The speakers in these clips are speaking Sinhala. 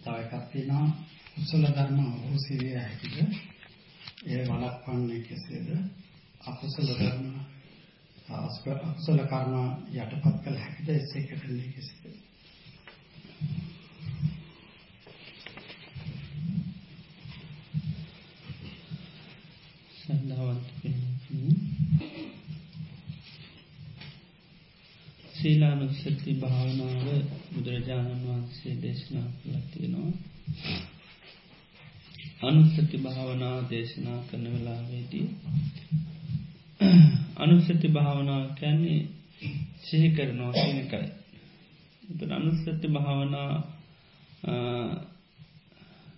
තව එකක් තියෙනවා කුසල ධර්ම අහෝසි විය හැකිද? ඒ වළක්වන්නේ කෙසේද? අකුසල ධර්ම අකුසල කර්ම යටපත් කළ හැකිද? එසේ කරන්නේ කෙසේද? සීලානුස්සති භාවනාව බුදුරජාණන් වහන්සේ දේශනා කළා තියෙනවා. අනුස්සති භාවනා දේශනා කරන වෙලාවේදී අනුස්සති භාවනා කැන්නේ සිහි කරනවා කියන එකයි. අනුස්සති භාවනා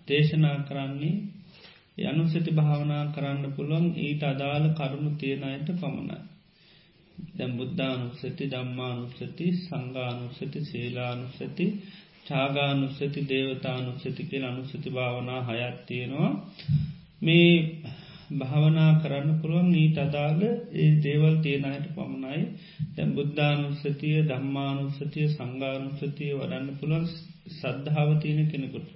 දේශනා කරන්නේ අනුසති භාවනා කරන්න පුළුවන් ඊට අදාළ කරුණු තියෙනයට පමණයි. දැම් බුද්ධානුස්සති දම්මානුස්සති සංගානුස්සති සේලානුස්සති චාගානුස්සති දේවතානුස්සති කියල අනුස්සති භාවනා හයත් තියෙනවා. මේ භාවනා කරන්න පුළුවන් නීට අදාළ ඒ දේවල් තියෙනයට පමණයි. දැම් බුද්ධානුස්සතිය දම්මානුස්සතිය සංගානුස්සතිය වඩන්න පුළුවන් සද්ධාව තියෙන කෙනෙකුට.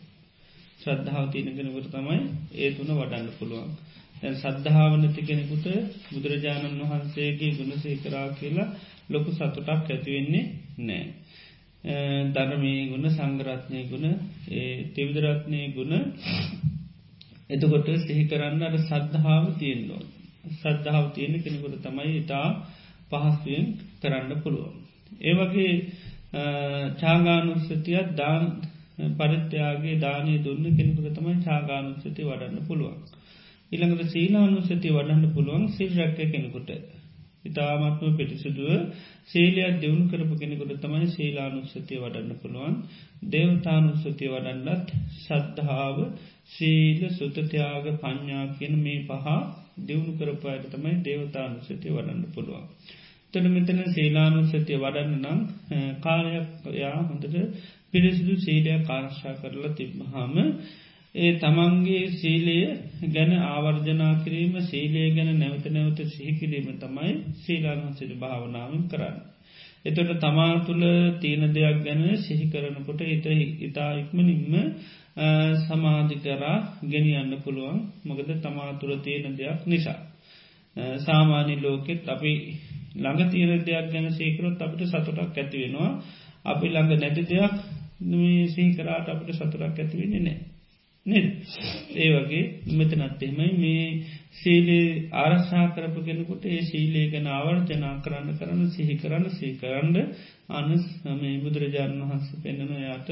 ශ්‍රද්ධාව තියෙන කෙනෙකුට තමයි ඒ තුන වඩන්න පුළුවන්. දැන් සද්ධාව නැති කෙනෙකුට බුදුරජාණන් වහන්සේගේ ගුණ සේකරා කියලා ලොකු සතුටක් ඇතිවෙන්නේ නෑ. ධර්මී ගුණ සංගරත්නය ගුණ තිවිදරත්නය ගුණ එතකොට සිහි කරන්න අට සද්ධාව තියෙන්නවා. සද්ධාව තියෙන කෙනෙකුට තමයි ඉතා පහස්ුවෙන් කරන්න පුළුවන්. ඒවගේ චාගානුස්සතියක් දාන් පරිත්‍යයාගේ දානය දුන්න කෙනෙකුට තමයි චාගානුස්සති වඩන්න පුළුවන්. ඉළඟට සීලානුස්සති වඩන්න පුළුවන් සිල් රැක්ක කෙනෙකුට. ඉතාමත්ම පිටිසුදුව සීලයක් දෙවුණු කරපු කෙනෙකුට තමයි සීලානුස්සතිය වඩන්න පුළුවන් දේවතානුස්සතිය වඩන්නත් සද්ධාව සීල සුතතියාග පඤ්ඥා කියන මේ පහ දෙවුණු කරපායට තමයි දේවතානුස්සතිය වඩන්න පුළුවන්. තොට මෙතන සීලානුස්සතිය වඩන්න නම් කාලයක් යා හොඳට පිරිසිදු සීලයක් කාර්ශා කරලා තිබ්මහාම ඒ තමන්ගේ සීලය ගැන ආවර්ජනා කිරීම සීලය ගැන නැවත නැවත සිහිකිරීම තමයි සීලාන්සිට භාවනාවෙන් කරන්න. එතොට තමා තුළ තියෙන දෙයක් ගැන සිහි කරනකොට එත ඉතා ඉක්මනින්ම සමාධි කරා ගෙනියන්න පුළුවන් මොකද තමා තුළ තියෙන දෙයක් නිසා. සාමාන්‍ය ලෝකෙත් අපි ළඟ තීර දෙයක් ගැන සේකරොත් අපට සතුටක් ඇතිවෙනවා අපි ළඟ නැති දෙයක් සීකරාට අපට සතුරක් ඇතිවෙන්නේ නෑ. නෙ ඒ වගේ මෙතනත්තෙමයි මේ සීලේ ආරසා කරපු කෙනෙකුට ඒ සීලේ ගැන ආවර්ජනා කරන්න කරන්න සිහි කරන්න සීකරන්න අනස් මේ බුදුරජාණන් වහන්ස පෙන්න්නන යායට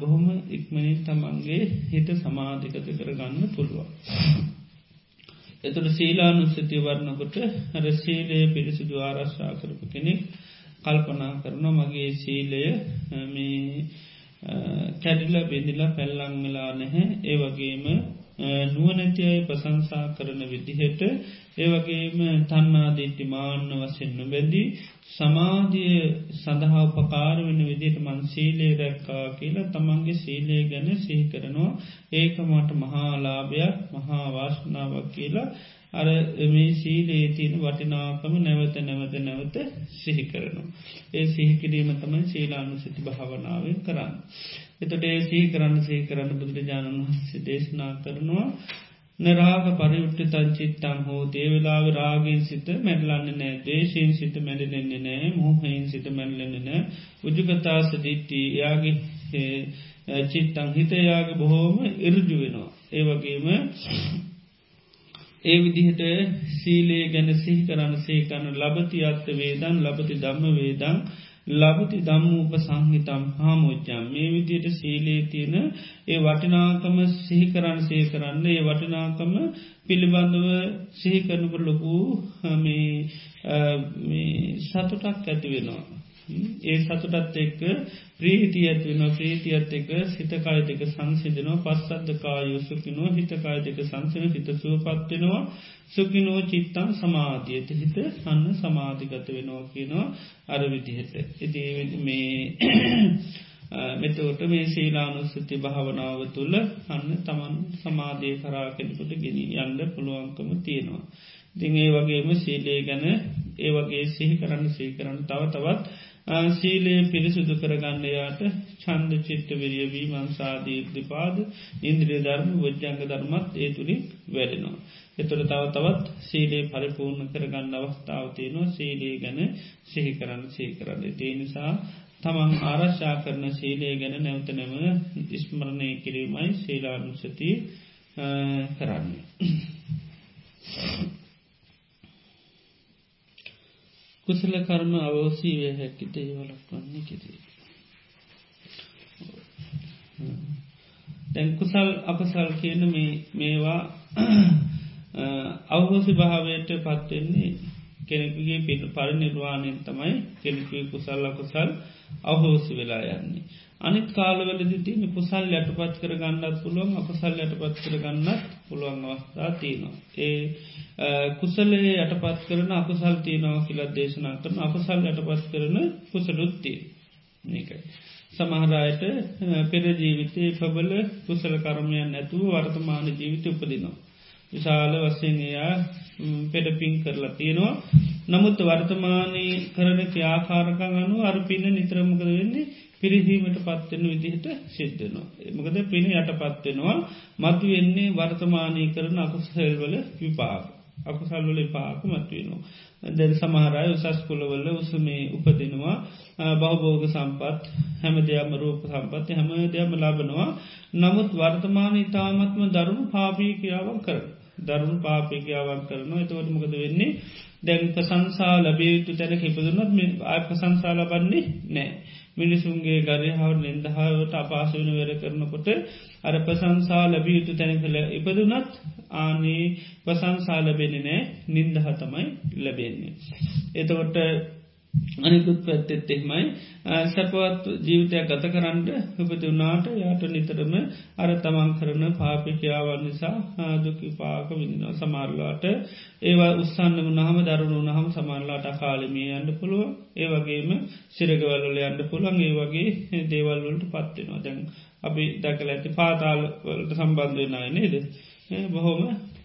බොහොම ඉක්මනින් තමන්ගේ හිත සමාධිකත කරගන්න පුළුවන්. එතුට සීලානුස්සති වරණකොට හර සීලයේ පිරිසිදු ආරශ්ා කරපු කෙනෙක් කල්පනා කරන මගේ සීලය මේ කැඩිල බෙදිලා පැල්ලං වෙලා නැහැ. ඒ වගේම නුවනැති අය ප්‍රසංසා කරන විදිහට ඒවගේම තන්නාදීටි මාන්න වසෙන්න්න බැදී සමාධිය සඳහා උපකාර වෙන විදිට මන් සීලේ රැක්කා කියලා තමන්ගේ සීලේ ගැන සිහි කරනවා. ඒක මට මහාලාභයක් මහාවාශනාවක් කියලා අර මේ සීලේ තියෙන වටිනාකම නැවත නැවත නැවත සිහි කරනවා. ඒ සිහිකිරීම තමයි සීලානු සිති භාවනාවෙන් කරන්න. එතට ඒ සිහි කරන්න සහි කරන්න බුදුරජාණන් වහන්සේ දේශනා කරනවා නරාග පරිුට්ට තංචිත්තං හෝ දේවෙලාව රාගෙන් සිත මැඩලන්න නෑ දේශයෙන් සිත මැඩලෙන්නේ නෑ මෝහයින් සිත මැල්ලන්න නෑ උජුගතාස දිට්ටි යාගේ චිත්තං හිතයාගේ බොහෝම ඉරජු වෙනවා. ඒ වගේම ඒ විදිහට සීලේ ගැන සිහි කරන්න සේකන්න ලබති අත්ත වේදන් ලබති දම්ම වේදං ලබති දම්මූප සංහිතම් හාමෝච්චම් මේ විදියට සීලේ තියෙන ඒ වටිනාකම සිහි කරන්න සේ කරන්න ඒ වටිනාකම පිළිබඳව සිහි කරනක ලොකු සතුටක් ඇති වෙනවා. ඒ සතුටත් එක්ක ප්‍රීතිය ඇතිවෙන ප්‍රීතියත් එක සිතකාය දෙක සංසිදනවා පස්සද්ධකායෝ සුකිනෝ හිතකාය දෙක සංසන හිත සුවපත්වෙනවා සුකිනෝ චිත්තන් සමාධියත හිත අන්න සමාධිගත වෙනවා කියනවා අර විදිහට. ඉති මේ මෙතවට මේ ශීලානුස්සති භාවනාව තුළ අන්න තමන් සමාධය කරා කෙනෙකුට ගෙන යන්ඩ පුළුවන්කම තියෙනවා. ඉතිං ඒ වගේම සීලේ ගැන ඒ වගේ සිහි කරන්න සී කරන්න තව තවත් සීලයේ පිරිසුදු කරගන්න යාට චන්ද චිත්ත විරියවී මංසාදීර්දිපාද ඉන්ද්‍රිය ධර්ම වජ්ජංග ධර්මත් ඒ තුළින් වැඩෙනවා. එතුළ තව තවත් සීලේ පරිපූර්ණ කරගන්න අවස්ථාවතියනවා සීලේ ගැන සිහි කරන්න සහි කරන්න. ඒ නිසා තමන් ආරශ්ා කරන සීලේ ගැන නැවත නැම ඉස්මරණය කිරීමයි සීලානුසති කරන්න. කුසල කර්ම අවෝසී වේ හැකිට ඒවලක් වන්නේ කිරේ. දැන් කුසල් අපසල් කියන මේවා අවහෝසි භාවයට පත්වෙන්නේ කෙනෙකුගේ පිට පරිනිර්වාණයෙන් තමයි කෙනෙකුේ කුසල් අකුසල් අවහෝසි වෙලා යන්නේ. අනිත් කාලවලදි තියන කුසල් යටපත් කර ගන්නත් පුළුවන් අපසල් යටපත් කර ගන්නත් පුළුවන් අවස්ථා තියනවා. ඒ කුසලේ යටපත් කරන අපසල් තියනව කියලත් දේශනා කරන අපසල් යටපත් කරන කුසලුත්තිය මේකයි. සමහරයට පෙර ජීවිතය පබල කුසල කරමයන් ඇතුව වර්තමාන ජීවිත උපදිනවා. විශාල වස්සයෙන් එයා පෙඩ පින් කරලා තියෙනවා නමුත් වර්තමානය කරන ක්‍යාකාරකං අනු අර පින්න නිතරමකද වෙන්නේ පිරිහීමට පත්වෙන විදිහට සිද්ධනවා. මකද පින යට පත්වෙනවා මතු වෙන්නේ වර්තමානය කරන අකුසහෙල්වල විපාක. අකුසල්වල පාක මත්වෙනවා. දැන් සමහරය උසස් කුලවල්ල උසමේ උපදිනවා බහබෝග සම්පත් හැම දෙයක්ම රූප සම්පත්ති හැම දෙයක්ම ලබනවා නමුත් වර්තමාන ඉතාමත්ම දරුණු පාපී ක්‍රියාවන් කර දරුණු පාපිකියාවන් කරනවා එතවට මොකද වෙන්නේ දැන් ප්‍රසංසා ලබේයුතු තැන හිපදුනත් ආය ප්‍රසංසා ලබන්නේ නෑ. මිනිසුන්ගේ ගරය හවට නින්දහාවට අපාසවන වෙර කරනකොට අර ප්‍රසංසා ලබියයුතු තැන කළ ඉපදුනත් ආනේ ප්‍රසංසා ලබෙන නෑ නින්දහ තමයි ලැබෙන්නේ. එතකොට අනිකුත් පැත්තෙත් එහෙමයි. සැපවත් ජීවිතයක් ගත කරන්න හපති වනාට යාට නිතරම අර තමන් කරන පාපිකයාවන් නිසා දුකි පාක විඳිනවා සමාරලාට ඒවා උත්සන්න වනහම දරුණු නහම සමරලාට කාලමී අන්ඩ පුළුව ඒවගේම සිරගවල්ල අන්ඩ පුළන් ඒ වගේ දේවල්වලට පත්වෙනවා දැන් අපි දැකල ඇති පාතාල්වලට සම්බන්ධවෙනයි නේද? බොහොම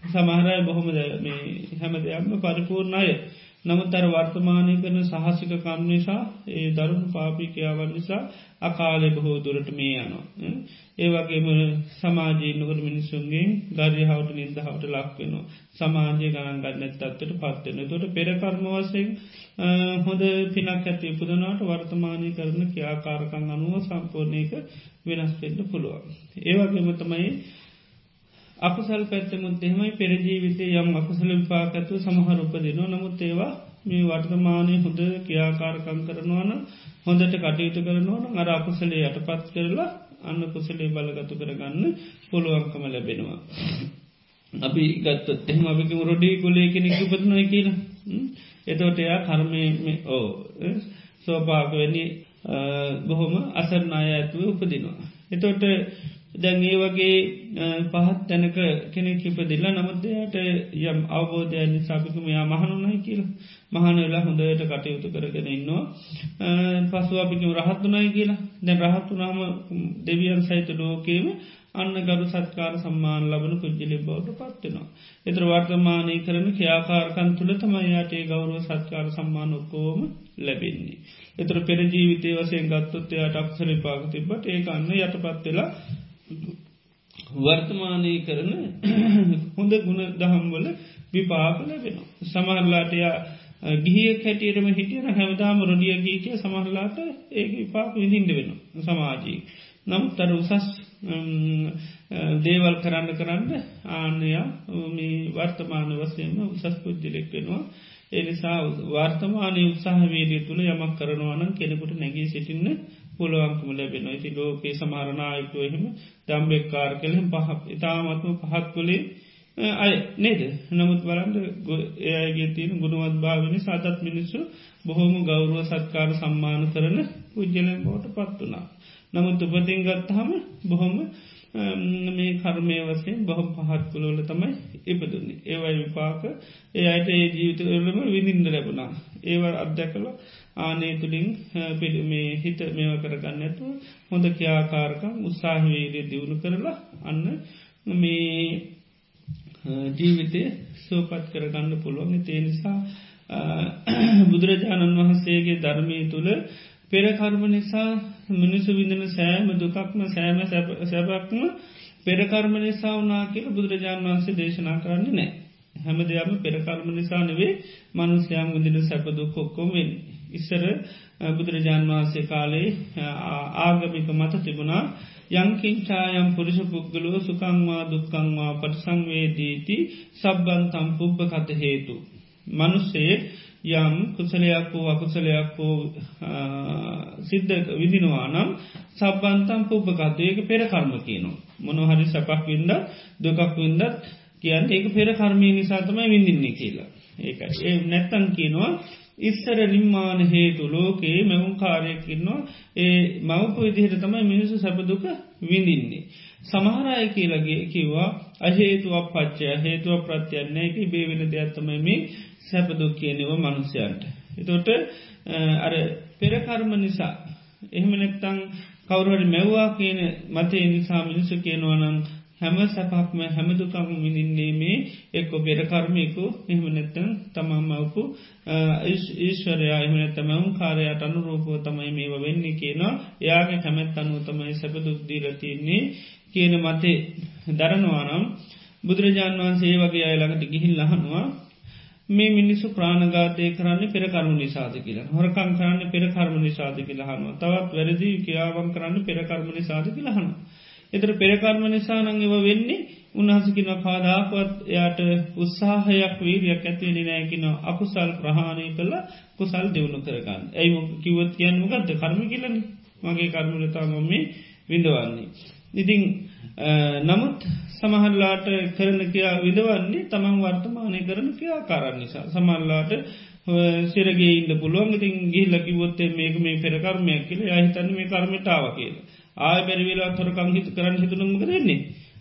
සමහරයි බොහොම හැම දෙයක්ම පරිපූර්ණය නමුත් අර වර්තමානය කරන සහසික කම් නිසා ඒ දරුණු පාපිකයාවන් නිසා අකාලෙ බොහෝ දුරට මේ යනවා. ඒවගේම සමාජීනකට මිනිසුන්ගෙන් ගර්යහවට නින්දහවට ලක්වෙනවා. සමාජය ගණන් ගන්නත් අත්තට පත්වෙන. තොට පෙරකර්ම වසයෙන් හොඳ පිනක් ඇති උපදනාට වර්තමානය කරන ක්‍යාකාරකං අනුව සම්පූර්ණයක වෙනස් පෙන්ඩ පුළුවන්. ඒවගේම තමයි අකුසල් පැත්තමුත් එහෙමයි පෙරජීවිතය යම් අකුසල විපාකඇතු සමහර උපදිනවා නමුත් ඒවා මේ වර්තමානය හොඳ ක්‍යාකාරකං කරනවාන හොඳට කටයුතු කරනවන අර අකුසලේ යටපත් කරලා අන්න කුසලේ බලගතු කරගන්න පුළුවන්කම ලැබෙනවා. අපි ගත්තත් එහෙම අපිකම රොඩි කොලේ කෙනෙක් උපදනොය කියන එතවට එයා කර්මය ඕ සෝභාගවැනි බොහොම අසරනාය ඇතුව උපදිනවා. එතොට දැන් ඒ වගේ පහත් තැනක කෙනෙක් ඉපදිල්ල නමුදයට යම් අවබෝධය නිසාපිකුම යා මහනුනයි කියල මහන වෙලා හොඳයට කටයුතු කරගෙන ඉන්නවා පසු අපිකම රහත්තුනයි කියලා දැන් රහත්තුනාම දෙවියන් සහිත ලෝකේම අන්න ගරු සත්කාර සම්මාන ලබන පුද්ජලි බවට පත්වෙනවා. එතර වර්තමානය කරන ක්‍යාකාරකන් තුළ තමයියාටේ ගෞරුව සත්කාර සම්මාන ඔක්කෝම ලැබෙන්නේ. එතර පෙරජීවිතය වසයෙන් ගත්තොත්තයාට අක්සල පාග තිබට ඒ අන්න යට පත්වෙලා වර්තමානය කරන හොඳ ගුණ දහම්වල විපාක ලැබෙනවා. සමහරලාටයා ගිහිය කැටියටම හිටියන හැමදාම රොඩිය ගීකය සමහරලාට ඒ විපාක විඳින්ඩ වෙන සමාජී. නමුත් අර උසස් දේවල් කරන්න කරන්න ආනයා වර්තමාන වසයම උසස් පුද්ජලෙක් වෙනවා. එනිසා වර්තමානය උත්සාහවේදිය තුළ යමක් කරනවානම් කෙනෙකුට නැගී සිටින්න පුළුවන්කම ලැබෙන ඉති ලෝකේ සමහරණයකුව එහෙම දම්බෙක්කාර කළෙම පහ ඉතාමත්ම පහත් කොලේ අය නේද නමුත් බලන්ට ඒයගේ තියෙන ගුණුවත් භාවනි සාතත් මිනිස්සු බොහොම ගෞරුව සත්කාර සම්මාන කරන පුද්ජලෙන් බෝට පත් වනා. නමුත් උපතින් ගත්තහම බොහොම මේ කර්මය වසේ බොහොම පහත් කුලෝල තමයි ඉපදුන්නේ ඒවයි විපාක. ඒ අයට ඒ ජීවිතවලම විඳින්ද ලැබුණා. ඒවල් අධ්‍යකල ආනේ තුළින් පිඩි මේ හිත මේව කරගන්න ඇතු හොඳ ක්‍යාකාරකම් උත්සාහවේදය දියුණු කරලා අන්න මේ ජීවිතය සෝපත් කරගන්න පුළුවන්. තේ නිසා බුදුරජාණන් වහන්සේගේ ධර්මය තුළ පෙරකර්ම නිසා මිනිසු විඳන සෑම දුකක්ම සෑම සැබක්ම පෙරකර්ම නිසා වනා කියල බුදුරජාණන් වන්සේ දේශනා කරන්නේ නෑ. හැම දෙයක්ම පෙරකර්ම නිසා නෙවේ මනුස්්‍යයම් විදින සැපදුක් කොක්කොමෙන්. ඉස්සර බුදුරජාණන් වහන්සේ කාලේ ආගමික මත තිබුණා යංකින්චායම් පුරුෂ පුද්ගලෝ සුකංවා දුක්කංවා පටසංවේදීති සබ්බන්තම් පුබ්බ කත හේතු. මනුස්සේ යම් කුසලයක් වූ අකුසලයක් වූ සිද්ධ විදිනවා නම් සබ්බන්තම් පුබ්බකත්වයක පෙර කර්ම කියනවා. මොනොහරි සැපක් වින්ද දුකක් වින්දත් කියන්න ඒක පෙර කර්මය නිසාතමයි විඳින්නේ කියලා. ඒකයි ඒ නැත්තන් කියනවා ඉස්සර නිම්මාන හේතු ලෝකයේ මෙවුන් කාරයකින්නවා ඒ මවපු විදිහට තමයි මිනිසු සැපදුක විඳින්නේ. සමහරය කියලගේ කිව්වා අහේතුවක් පච්චය හේතුව ප්‍රත්‍යයන්නේක බේවෙන දෙයක්ත්තමයි සැපදුක් කියනව මනුස්්‍යයන්ට. එතොට අර පෙරකර්ම නිසා එහෙම නැත්තං කවුරහරි මැව්වා කියන මතේ නිසා මිනිසු කියනවනං හැම සැපක්ම හැමදුකම විඳින්නේ මේ එක්කො පෙරකර්මයකු එහෙම නැත්තන් තමම්මවපු ඊශ්වරයා එමනැත්තමවුම් කාරයට අනුරූපෝ තමයි මේව වෙන්නේ කියනවා එයාගේ කැමැත් අනුව තමයි සැපදුක්දීරතින්නේ කියන මතේ දරනවානම් බුදුරජාණන් වහන්සේ වගේ අයළඟට ගිහිල් ලහනවා මේ මිනිස්සු ප්‍රාණගාතය කරන්න පෙරකරමු නිසාද කියලා හොරකං කරන්න පෙරකර්ම නිසාද කියලහනවා තවත් වැරදි කියාවන් කරන්න පෙරකර්ම නිසාද කියලහනවා. එතර පෙරකර්ම නිසා නංගව වෙන්නේ උන්හසකින කාදාපත් එයාට උත්සාහයක් වීරයක් ඇතිවෙනි නෑකින අකුසල් ප්‍රහාණය කළ කුසල් දෙවුණු කරගන්න. ඇයි කිවත් කියන්න ගත්ත කර්ම කියලන මගේ කර්මලතා මොම්මේ විඳවන්නේ. ඉතිං නමුත් සමහල්ලාට කරන කියා විදවන්නේ තමන් වර්තමානය කරන කියා කාරන්න නිසා. සමල්ලාට සිරගේ ඉන්න පුළුවන් ඉතින් ගිහිල්ල කිවොත්තේ මේක මේ පෙරකර්මයක් කියල යහිතන්න මේ කර්මටාව කියලා. ආය බැරිවෙලා තොරකං හිත කරන්න හිතුනම කරන්නේ.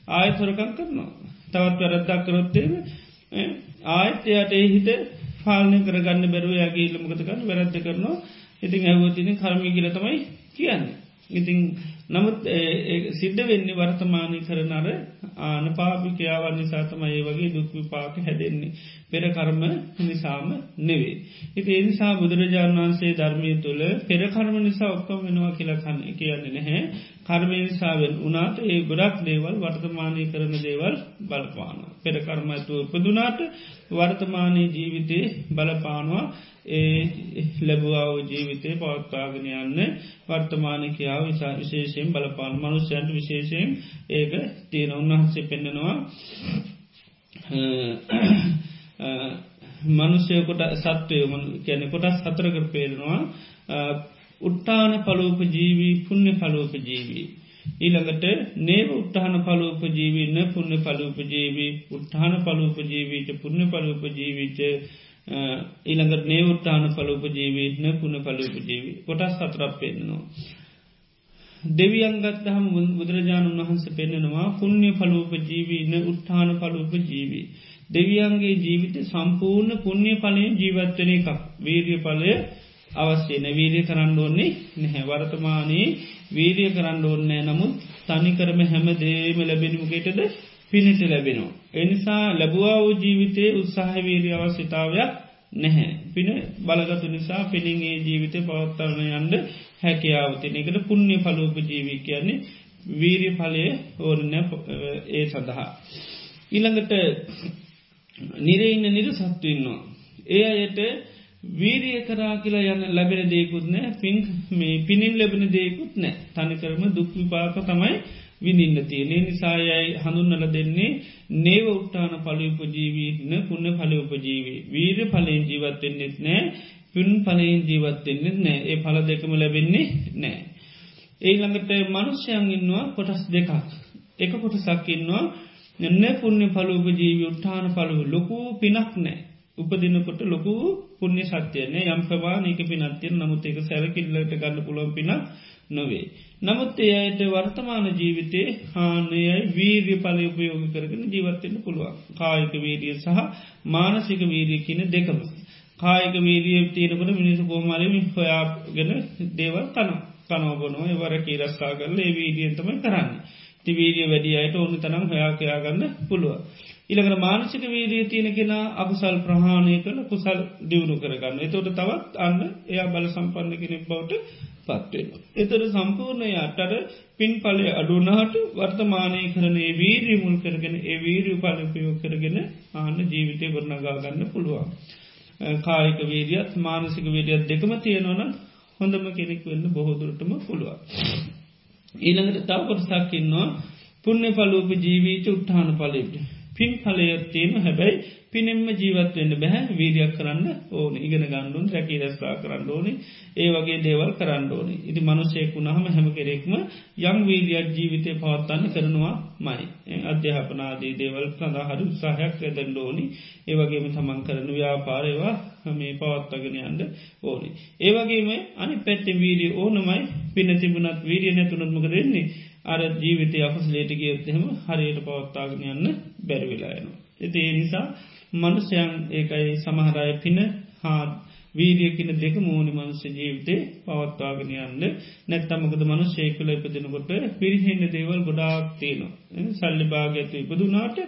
ආය තොරකං කරනවා. තවත් වැරද්දක් කරොත්තේම ආයත් එයට ඒ හිත පාලනය කරගන්න බැරුව යාගේ ඉල්ලමගතකන්න වැරද්ද කරනවා ඉතින් ඇවතින කර්මී කියල තමයි කියන්නේ. ඉතිං නමුත් සිද්ධ වෙන්නේ වර්තමානය කරනර ආන පාපිකයාවන් නිසාතම ඒ වගේ දුක්විපාක හැදෙන්නේ පෙර කර්ම නිසාම නෙවේ. ඉති එනිසා බුදුරජාණන් වහන්සේ ධර්මය තුළ පෙරකර්ම නිසා ඔක්කොම වෙනවා කියලකන්න කියන්නේ නැහැ කර්මය නිසාවෙන් උනාට ඒ ගොඩක් දේවල් වර්තමානය කරන දේවල් බලපාන. පෙරකර්මඇතුව උපදුනාට වර්තමානී ජීවිතේ බලපානවා ඒ ලැබවාව ජීවිතය පවත්වාගෙන යන්න වර්තමානකයාව විසා විශේෂයෙන් බලපාන මනුස්්‍යයන්ට විශේෂයෙන් ඒක තියෙන උන්වහන්සේ පෙන්නෙනවා මනුෂ්‍යයකොට සත්වය කැනෙ කොටස් හතරකර පේරෙනවා උට්ටාන පලෝප ජීවී පුුණ්‍ය පලෝප ජීවී. ඊළඟට නේව උට්ටහන පලෝප ජීවීන්න පුුණ්‍ය පලූප ජීවී උට්ටාන පලූප ජීවීච පුුණ්‍ය පලූප ජීවිච ඊළඟට නේවුට්ටාන පලූප ජීවීන පුුණ පලූප ජීවී කොටස් සතරක් පෙන්නවා. දෙවියන්ගත්තහම බුදුරජාණන් වහන්ස පෙන්නෙනවා පුුණ්‍ය පලූප ජීවීන උත්ථාන පලූප ජීවී. දෙවියන්ගේ ජීවිත සම්පූර්ණ පුුණ්‍ය පලයෙන් ජීවත්වන එකක් වීරිය පලය අවශ්‍යන වීරිය කරන්න ඕන්නේ නැහැ වර්තමානයේ වීරිය කරන්න ඕන්නෑ නමුත් තනිකරම හැම දේම ලැබෙනමුගේටද පිණිට ලැබෙනවා. එනිසා ලැබවා වූ ජීවිතයේ උත්සාහවීරී අවශ්‍යතාවයක් නැහැ. පින බලගතු නිසා පිළිගේ ජීවිතය පවත්තරණ යන්ඩ හැකියාවතින එකට පුුණ්‍ය පලූප ජීවී කියන්නේ වීරි පලය ඕරන ඒ සඳහා. ඊළඟට නිරඉන්න නිර සත්තුවන්නවා. ඒ අයට වීරිය කරා කියලා යන්න ලැබෙන දේකුත් නෑ පින්ක් මේ පිණින් ලැබෙන දේකුත් නෑ තනිකරම දුක් විපාක තමයි විඳින්න තියෙනේ නිසායයි හඳුන්නල දෙන්නේ නේව උට්ටාන පලිඋපජීවීන පුුණ පලිඋපජීවී වීර පලයෙන් ජීවත්වෙන්නෙත් නෑ පින් පලයෙන් ජීවත්වෙන්නෙත් නෑ ඒ පල දෙකම ලැබෙන්නේ නෑ. ඒ ළඟට මනුෂ්‍යයන් ඉන්නවා කොටස් දෙකක්. එක කොටසක්කින්නවා එන්න පුුණ්‍ය පලූපජීවී උට්ටාන පලුව ලොකූ පිනක් නෑ උපදිනකොට ලොකු පුුණ්‍ය සත්‍යයනය යම් ප්‍රවාානක පිනත්තිය නමුත් ඒක සැරකිල්ලට ගන්න පුළොන් පින නොවේ. නමුත් ඒ අයට වර්තමාන ජීවිතේ හානයයි වීර්ය පලය උපයෝග කරගෙන ජීවත්වෙන්න පුළුවන් කායක වීරිය සහ මානසික වීරිය කියන දෙකම. කායක වීරිය තියෙනකට මිනිසු කෝමාලම හොයාගෙන දේවල් කන කනෝබනො වර කීරස්සා කරල ඒ වීදියන්තම කරන්න. තිවීරිය වැඩි අයට ඕන තරම් හොයා කයාගන්න පුළුව. ඉළඟට මානසික වීරිය තියෙන කෙන අකුසල් ප්‍රහාණය කළ කුසල් දියුණු කරගන්න. එතොට තවත් අන්න එයා බල සම්පන්න කෙනෙක් බවට පත්වෙන. එතර සම්පූර්ණය අටට පින් පලය අඩුනාට වර්තමානය කරනේ වීරී මුල් කරගෙන ඒ වීරී පලපයෝ කරගෙන ආන්න ජීවිතය ගොඩනගාගන්න පුළුවන්. කායික වීරියත් මානසික වීරියත් දෙකම තියෙනවන හොඳම කෙනෙක් වෙන්න බොහෝදුරටම පුළුවන්. ඊළඟට තව කොටසක්කින්නවා පුුණ්‍ය පලූප ජීවීච උත්හාන පලේට. පින් පලයත් තියෙන හැබැයි පිනෙම්ම ජීවත්වවෙන්න බැහැ වීරියක් කරන්න ඕන. ඉගෙන ගණ්ඩුන් රැකී රැස්සා කරන්න ඕනි. ඒ වගේ දේවල් කරන්න ඕනි. ඉති මනුසයකුුණහම හැම කෙරෙක්ම යම් වීරියක් ජීවිතය පවත්තන්න කරනවා මයි අධ්‍යාපනාදී දේවල් සඳහා හරි උත්සාහයක් ඇදැන්ඩ ඕනි. ඒවගේම තමන් කරන ව්‍යාපාරයවා මේ පවත්තගෙන යන්න ඕනි. ඒවගේම අනි පැත්ති වීරිය ඕනමයි. පින තිබුණත් වීරිය නැතුනත්මක දෙන්නේ අර ජීවිතය අපසලේට ගියත්තහෙම හරියට පවත්තාගෙන යන්න බැරිවිලායනවා. එති ඒ නිසා මනුෂ්‍යයන් ඒකයි සමහරය පින හා වීරියකින දෙක මූුණනි මනුස්්‍ය ජීවිතේ පවත්වාගෙන යන්න. නැත්තමකද මනුෂ්‍යයකල ඉපදිනකොට පිරිහෙන්න දේවල් ගොඩාක් තියනවා. සල්ලි භාගඇතු ඉපදුනාට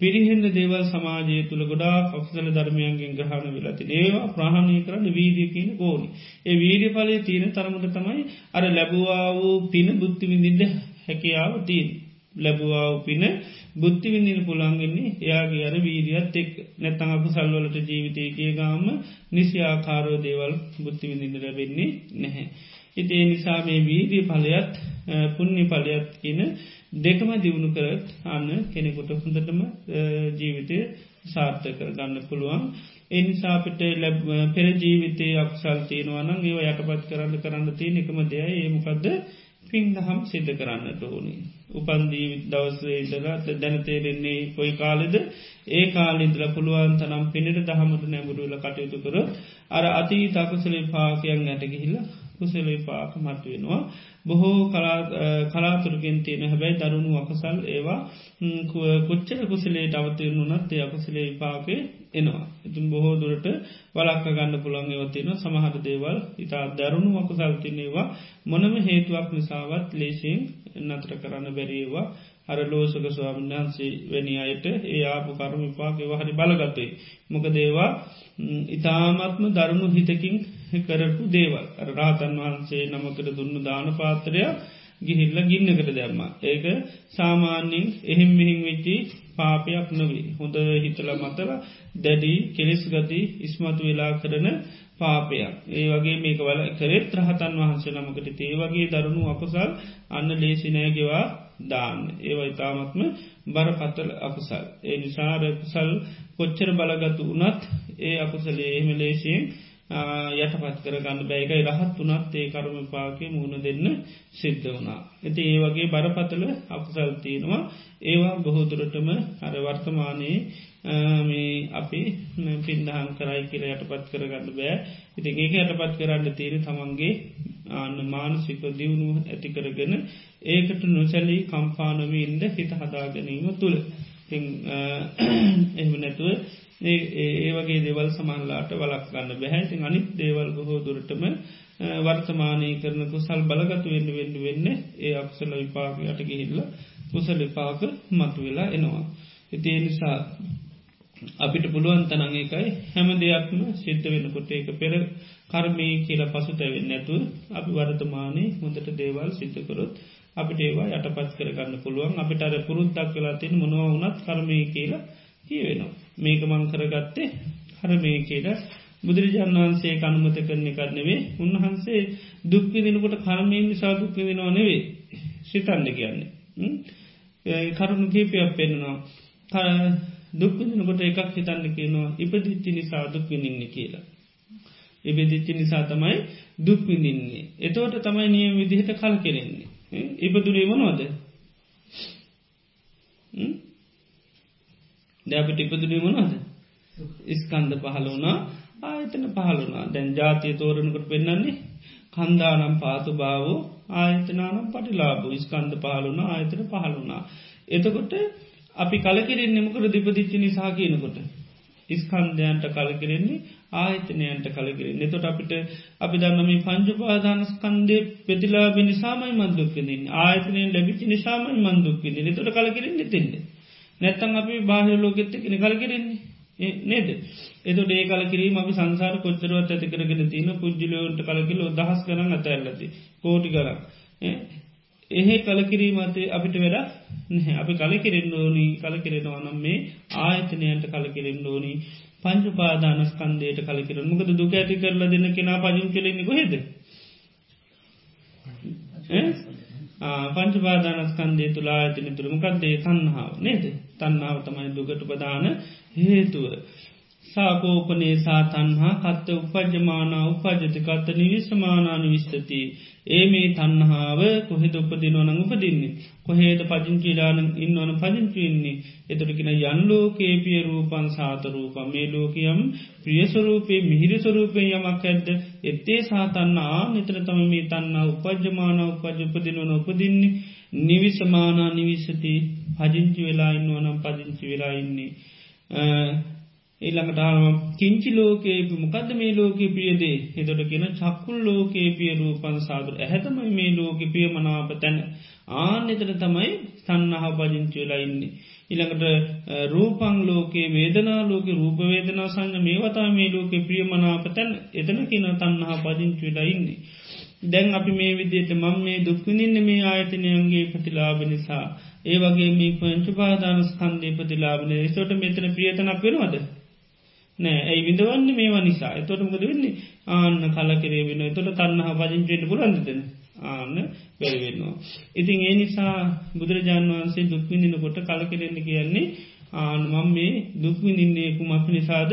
පිරිහෙන්න දේවල් සමාජය තුළ ගොඩා අක්සල ධර්මයන්ගෙන් ග්‍රහණ වෙලති ඒවා ප්‍රහණය කරන්න වීදියකින ඕනි ඒ වීඩිය පලය තියෙන තරමට තමයි අර ලැබවා වූ පින බුද්ධි විඳින්ට හැකියාව තිීන් ලැබවා පින බුද්ධි විඳින පුළන්ගෙන්නේ එයාගේ අර වීරියත් එක් නැත්තං අප සල්වලට ජීවිතයකේ ගාම නිසි ආකාරෝ දේවල් බුද්ධි විඳින්න ලැබෙන්නේ නැහැ. ඉතිේ නිසා මේ වීදී පලයත් පුුණ්්‍ය පලයත් කියන දෙකම දියුණු කරත් අන්න කෙනෙකොට හොඳටම ජීවිතය සාර්ථ කර ගන්න පුළුවන්. එනිසාපිට ලැබ පෙර ජීවිතය අක්සල් තියෙනවනම් ඒව යටපත් කරන්න කරන්න තිය එකම දෙය ඒමකක්ද පින්දහම් සිද්ධ කරන්නට ඕනි. උපන්දී දවස්සේ ඉදරත් දැනතේරෙන්නේ කොයි කාලෙද ඒ කාලින්ද්‍ර පුළුවන් තනම් පිණට දහමට නැමුරුවල කටයුතු කර අර අති තකුසලේ පාකයන් ඇටගිහිල්ල කුසලේ පාක මත්වෙනවා. බොහෝ කලාතුරගෙන් තියෙන හැබැයි දරුණු අකසල් ඒවා කොච්චර කුසලේට අවතයරුණුනත් ඒ අකසලේ පාකේ එනවා. ඉතින් බොහෝ දුරට වලක්ක ගන්න පුළන් ඒවතින සමහර දේවල් ඉතා දරුණු වකුසල්තිනේවා මොනම හේතුවක් නිසාවත් ලේසින් නතර කරන්න බැරිේවා අර ලෝසක ස්වාමන් වහන්සේ වැනි අයට ඒ ආපු කරුම විපාගේ හරි බලගතයි. මොක දේවා ඉතාමත්ම දරුණු හිතකින් කරපු දේවල් රාතන් වහන්සේ නමකට දුන්නු දාන පාතරයක් ගිහිල්ල ගින්නකට දැම්ම. ඒක සාමාන්‍යින් එහෙම් මෙහින් වෙච්චි පාපයක් නොවී. හොඳ හිතල මතල දැඩි කෙලෙස් ගති ඉස්මතු වෙලා කරන පාපයක්. ඒ වගේ මේක වල කරෙත් රහතන් වහන්සේ නමකට ඒ වගේ දරුණු අපසල් අන්න ලේසිනෑගෙවා දාන්න. ඒව ඉතාමත්ම බරපත්තල අකුසල්. ඒ නිසාර කුසල් කොච්චර බලගතු වනත් ඒ අකුසලේ එහෙම ලේසියෙන් යටපත් කරගන්න බැයිකයි රහත් වනත් ඒ කරුම පාකය මුණ දෙන්න සිද්ධ වුණා. ඇති ඒ වගේ බරපතල අපසල් තියෙනවා. ඒවා බොහෝදුරටම අර වර්තමානයේ මේ අපි පින්දහම් කරයි කියල යටපත් කරගන්න බෑ. ඉති ඒක යටපත් කරන්න තීර තමන්ගේ ආන්න මානසික දියුණු ඇති කරගෙන ඒකට නොසැලී කම්පානවීන්ද හිත හදාගැනීම තුළ. එහම නැතුව ඒ වගේ දේවල් සමන්ලාට වලක් ගන්න බැහැති අනිත් දේවල් බොහෝ දුරටම වර්තමානය කරන කුසල් බලගතු වෙන්න වෙන්න වෙන්න ඒ අක්සල විපාක යට ගිහිල්ල කුසල විපාක මතු වෙලා එනවා. ඉතිේ නිසා අපිට පුළුවන් තනං එකයි හැම දෙයක්ම සිද්ධ වෙනකොට ඒක පෙර කර්මී කියල පසු තැවෙන්න ඇතුව අපි වර්තමානය හොඳට දේවල් සිද්ධකරොත් අපිට ඒවා යටපත් කරගන්න පුළුවන් අපිට අර පුරුද්දක් වෙලා තින් මොනව වනත් කර්මය කියලා කියවෙනවා. මේක මං කරගත්තේ හරමය කියලා බුදුරජාන් වහන්සේ කනුමත කරන්නේ කරනවේ උන්වහන්සේ දුක්විදිනකොට කර්මයෙන් නිසා දුක්විදිනවා නෙවේ සිතන්න කියන්නේ. කරුණු කීපයක් පෙන්නවා. දුක්විදිනකොට එකක් හිතන්න කියනවා ඉපදිච්චි නිසා දුක්විනින්න කියලා. ඉබදිච්චි නිසා තමයි දුක්විඳින්නේ. එතවට තමයි නියම විදිහට කල් කෙරෙන්නේ. ඉපදුරේ මනවාද දැපට ඉපදුරේ මනවාද? ඉස්කන්ද පහල වුණා ආයතන පහළුණා දැන් ජාතිය තෝරණකට පෙන්න්නන්නේ කන්දානම් පාතු භාවෝ ආයතනානම් පටිලාබ ඉස්කන්ද පහළුණ ආයතන පහළුණා. එතකොට අපි කලකිරින් නෙමකර දිපදිච්චි නිසා කියනකොට. ඉස්කන්දයන්ට කලකිරෙන්නේ ආයතනයන්ට කලකිරෙන් එතොට අපිට අපි දන්නම පංජුපාදානස්කන්දේ පෙතිලාබි නිසාමයි මන්දුක්කදින් ආයතනයෙන් ලැබිචි නිසාමයි මන්දුක්කිද තොට කලකිරෙන්නේ තිෙන්ද නැත්තන් අපි බාහිර ලෝකෙත්තකෙන කලකිරෙන්නේ. නේද? එතට ඒ කලකිරීම අපි සංසාර කොච්චරවත් ඇති කරගෙන තින පුද්ජිලයෝන්ට කලකිල දහස් කරන්න අත ඇල්ලති කෝටි කරක් එහෙ කලකිරීමතේ අපිට වැඩ නැහැ. අපි කලකිරෙන් ඕනී කලකිරෙනවා නම් මේ ආයතනයන්ට කලකිරෙන් ඕනී පංචුපාදානස්කන්දයට කලකිර මොකද දුක ඇති කරලා දෙන්න කෙනා පජින් කෙලෙන්නේ කොහෙද? පංචපාදානස්කන්දේ තුලා ඇතින තුරමකක්දේ තන්නාව නේද? තන්නාව තමයි දුගට ප්‍රධාන හේතුව. සාකෝපනේ සාතන්හා කත්ත උපජමානා උපජතිකත්ත නිවිශ්‍රමානානු විස්තති ඒ මේ තන්නහාාව කොහෙද උපදිනවනං උපදින්නේ? කොහේද පජංචිලාන ඉන්නවන පජංචිවෙන්නේ එතුරකින යන්ලෝකේ පිය රූපන් සාතරූප මේ ලෝකයම් ප්‍රියස්වරූපේ මිහිරිස්වරූපය යමක් ඇද්ද? එත්තේ සාතන්නා නිතර තම මේ තන්නා උපජමාන උපජ උපදිනවන උපදින්නේ. නිවිසමානා නිවිසති. පජංචි වෙලා ඉන්නවනම් පදිංචි වෙලා ඉන්නේ. ඊළඟටාම කිංචි ලෝකේ මොකද මේ ලෝක පියදේ එතොට කියෙන චක්කුල් ලෝකේ පිය රූපන් සාදුර ඇහැතමයි මේ ලෝක පිය මනාප තැන. ආනෙතර තමයි සන්නහ පජංචිවෙලා ඉන්නේ. ඉළඟට රූපං ලෝකේ වේදනා ලෝක රූපවේදනා සංඥ මේ වතා මේ ලෝක ප්‍රිය මනාප තැන් එතන කියන තන්නහා පජංචිවෙලා ඉන්නේ. දැන් අපි මේ විදියට මං මේ දුක්විනින්න මේ ආයතනයන්ගේ ප්‍රතිලාබ නිසා. ඒ වගේ මේ පංචු පාදාන ස්කන්දය ප්‍රතිලාබන සොට මෙතන ප්‍රියතනක් වෙනවද? නෑ. ඇයි විඳවන්න මේවා නිසා? එතොට මොකද වෙන්නේ? ආන්න කලකිරේ වෙන තොට තන්නහ පජංචයට පුරන්දන ආන්න බැරිවෙන්නවා. ඉතින් ඒ නිසා බුදුරජාණන් වහන්සේ දුක්විඳින කොට කලකිරෙන්න කියන්නේ ආන මම් මේ දුක්විඳින්නේ කුමක් නිසාද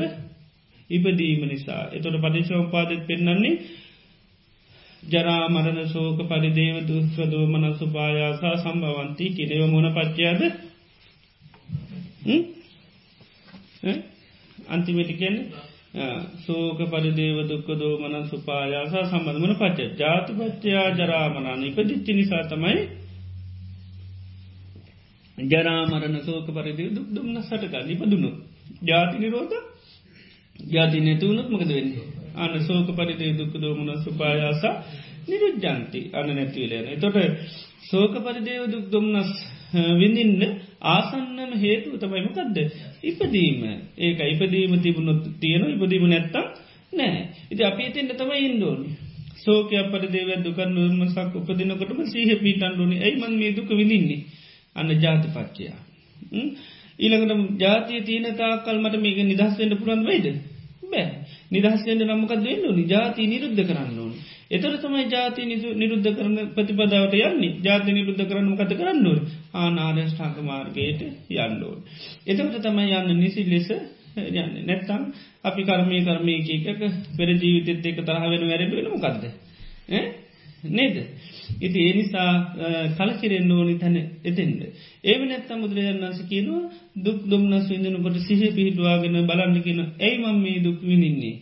ඉපදීම නිසා. එතොට පටිශෝපාදත් පෙන්න්නන්නේ ජරාමරණ සෝක පරිදේව දුස්්‍රදෝ මන සුපායාසා සම්භවන්ති කිරව මොන පච්චයාද අන්තිමටිකෙන් සෝක පරිදේව දුක්ක දෝමන සුපායාසා සම්බඳමන පච්ච ජාති පච්චයා ජරාමනාන ඉපදිච්චි නිසා තමයි ජරාමරණ සෝක පරිදේ දුක් දුම්න්න සටක නිපදුණු ජාති නිරෝධ? ජාති නැතුවනුත් මකද වෙන්න? අන්න සෝක පරිදේ දුක්ක දෝමන සුපායාසා නිරුජ්ජන්ති අන්න නැතිවලන තොට සෝක පරිදේව දුක් දුම්න්නස් විඳින්න ආසන්නම හේතුව තමයිමකක්ද ඉපදීම. ඒක ඉපදීම තිබුණොත් තියෙන ඉපදීම නැත්තම් නෑ ඉති අපි එතින්ට තමයි ඉන්දෝනි සෝකයක් පරිදේව දුකන් නිර්මසක් උපදිනකොටම සීහ පීටන්ඩුනි ඇයිමන් මේ දුක විඳින්නේ? අන්න ජාතිපච්චයා ඊළඟට ජාතිය තියන තාකල් මට මේක නිදහස්වෙන්ට පුරන් වයිද? බෑ නිදහස්වෙන්ට නම්මකක් දෙන්න ඕනි? ජාති නිරුද්ධ කරන්න ඕනි. එතර තමයි ජාති නිරුද්ධ කරන ප්‍රතිපදාවට යන්නේ ජාති නිරුද්ධ කරනු කත කරන්නුව ආනාර්යෂ්ඨාක මාර්ගයට යන්නඩෝන්. එතකට තමයි යන්න නිසි ලෙස යන්න නැත්තම් අපි කර්මය කර්මයකක පෙර ජීවිතත් එක තරහ වෙන වැරට වෙන මොකක්ද. නේද. ඉති ඒ නිසා කලකිරෙන් ඕනි තැන එතෙන්ද. ඒව නැත්තම් මුදුරජන් වන්ස කියනවා දුක් දුම්න්නස් විඳනකොට සිහ පිහිටවාගෙන බලන්නගෙන ඇයි මම් මේ දුක් විනින්නේ.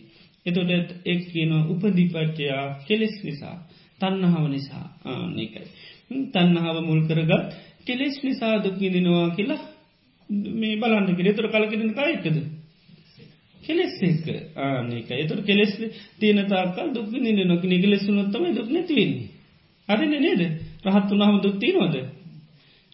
එතොට එක් කියන උපදිපච්චයා කෙලෙස් නිසා තන්නහාව නිසා ආනකයි. තන්නහාව මුල් කරගත් කෙලෙස් නිසා දුක්කිදිනවා කියලා මේ බලන්න කිර තුර කලකිරෙන කායිකද. කෙලෙස් එක ආනක එතුර කෙලෙස් තියන තාකල් දුක් නිද නොක නිගලෙසු නොත්තම දුක් නැතිවන්නේ. අරන්න නේද රහත් වනාහම දුක්තිනවද.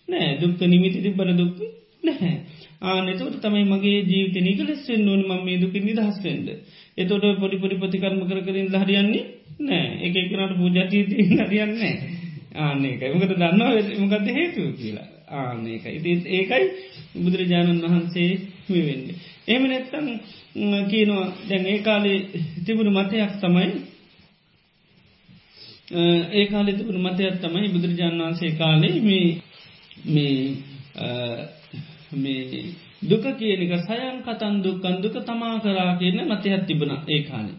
නෑ දුක්ක නිමිති තිබර දුක් නැහැ. ආනෙතවට තමයි මගේ ජීවිත නිගලෙස්සෙන් ඕන ම මේ දුක නිදහස්වෙන්ද. එතොට පොඩි පොඩි ප්‍රතිකර්ම කර කරින් හරියන්නේ නෑ එක එකනට පූජතීති හරියන්නේ ආනෙක මකට දන්නවා මකද හේතු කියලා. ආනක ඉති ඒකයි බුදුරජාණන් වහන්සේ වෙන්නේ. එම නැත්තං කියනවා දැන් ඒ කාලේ තිබුණු මතයක් තමයි ඒ කාලෙ තිබුණු මතයක් තමයි බුදුරජාණන් වහන්සේ කාලේ මේ මේ මේ දුක කියනක සයන් කතන් දුක්කන් දුක තමා කරා කියන මතයක් තිබුණ ඒ කාලේ.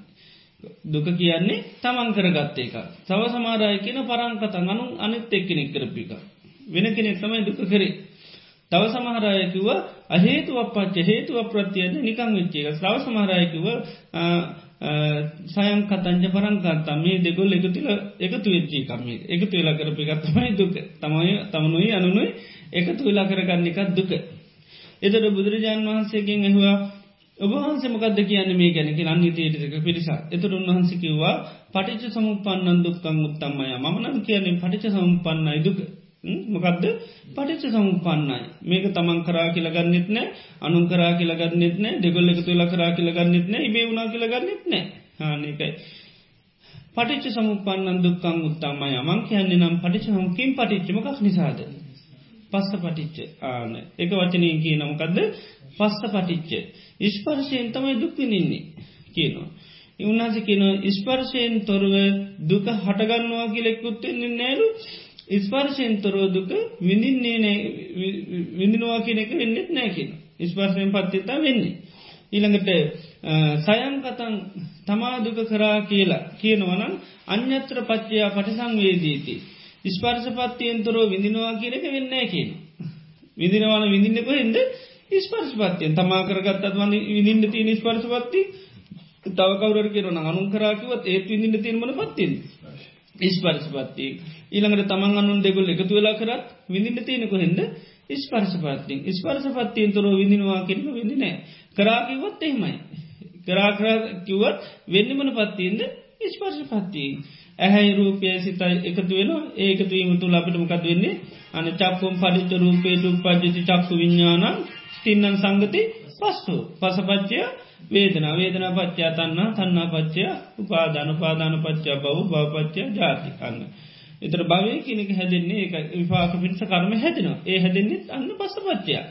දුක කියන්නේ තමන් කරගත්ත එක. සව සමාරය කියන පරංකතන් අනු අනිත් එක්කෙනෙක් කරපික. වෙන කෙනෙක් තමයි දුක කරේ. තව සමහරයකිව අහේතු අපපච්ච හේතු අප්‍රත්තියද නිකං විච්චේක ස්‍රව සමහරයකිව සයන් කතංජ පරංකත්තා මේ දෙගොල් එකතුල එකතු වෙච්චී කම්ේ එකතු වෙලා කරපිකත්තමයි දුක තමයි තමනුයි අනුනුයි එකතු වෙලා කරගන්න එකත් දුක. එතට බුදුරජාණන් වහන්සේගෙන් ඇහවා ඔබහන්සමකද කියන්න මේ ගැනක අන්නිතේටක පිරිසා එතුර උන්වහන්ස කිව්වා පටිච සමුපන්නන් දුක්කං උත්තම්මය. මනන් කියන්නේ පටිච සම්පන්නයි දුක. මොකක්ද පටිච්ච සමුපන්නයි මේක තමන් කරා කියලගන්නෙත් නෑ අනුන් කරා කියලගන්නෙත් නෑ දෙගොල්ල එක තුළ කරා කියලගන්නෙත් නෑ ඉබේ වුණනා කියලගන්නෙත් නෑ. හානකයි පටිච්ච සමුපන්නන් දුක්කං උත්තම්මය. මං කියන්නේ නම් පටිච හමුකින් පටිච්චමකක් නිසාද? පස්ස පටිච්ච ආන එක වචනය කිය නමකක්ද පස්ස පටිච්ච ඉස්පර්ශයෙන් තමයි දුක්විනින්නේ කියනවා. ඉවන්හස කියන ඉස්පර්ශයෙන් තොරව දුක හටගන්නවා කියලෙක්කුත්තෙන්නේ නෑරු ඉස්පර්ශයෙන් තොරෝ දුක විඳින්නේ විඳිනවා කියනෙක වෙන්නෙත් නෑකින. ඉස්පර්ශයෙන් පත්තිතා වෙන්නේ. ඊළඟට සයංකතන් තමා දුක කරා කියලා කියනවනම් අන්‍යත්‍ර පච්චයා පටිසංවේදීති. ඉස්පර්ශපත්තියෙන් තොරෝ විඳිනවා කියනක වෙන්නෑ කියන. විදිනවාන විඳින්න කොහෙන්ද? ස්පර්ශපත්තියෙන්. තමා කරගත්තත් වන්න විඳින්න තිය නිස්පර්ශපත්ති තව කවර කියරන අනුන් කරාකිවත් ඒත් විඳින්න තිීමන පත්තින් ඉස්පර්ශපත්ති ඊළඟට තමන් අනුන් දෙගුල් එකතු වෙලා කරත් විඳින්න තියෙනක හෙද ස්පර්ශපත්තිින් ස්පර්ශපත්තියෙන්. තොර විඳිනවා කෙනක විඳිනෑ කරාකිවත් එහෙමයි. කරාකර කිවත් වෙන්නමන පත්තියෙන්ද? ස්පර්ශපත්තිී ඇහැයි රූපය සිතයි එකතු වෙන ඒකතුවීම තුළ අපිට මොකද වෙන්නේ? අන චක්කුම් පඩිච්ච රූපේට උපද්ජති චක්කු විඤ්ඥානන් තින්නන් සංගති පස්සු. පසපච්චය වේදන. වේදන පච්චා තන්න තන්නා පච්චය උපාධන පාදාන පච්චා බව භවපච්චය ජාතිකන්න. එතර භවය කෙනෙක හැදෙන්නේ එක විපාක පිටස කරම හැදෙනවා. ඒ හැදෙන්න්නෙත් අන්න පස්ස පච්චයා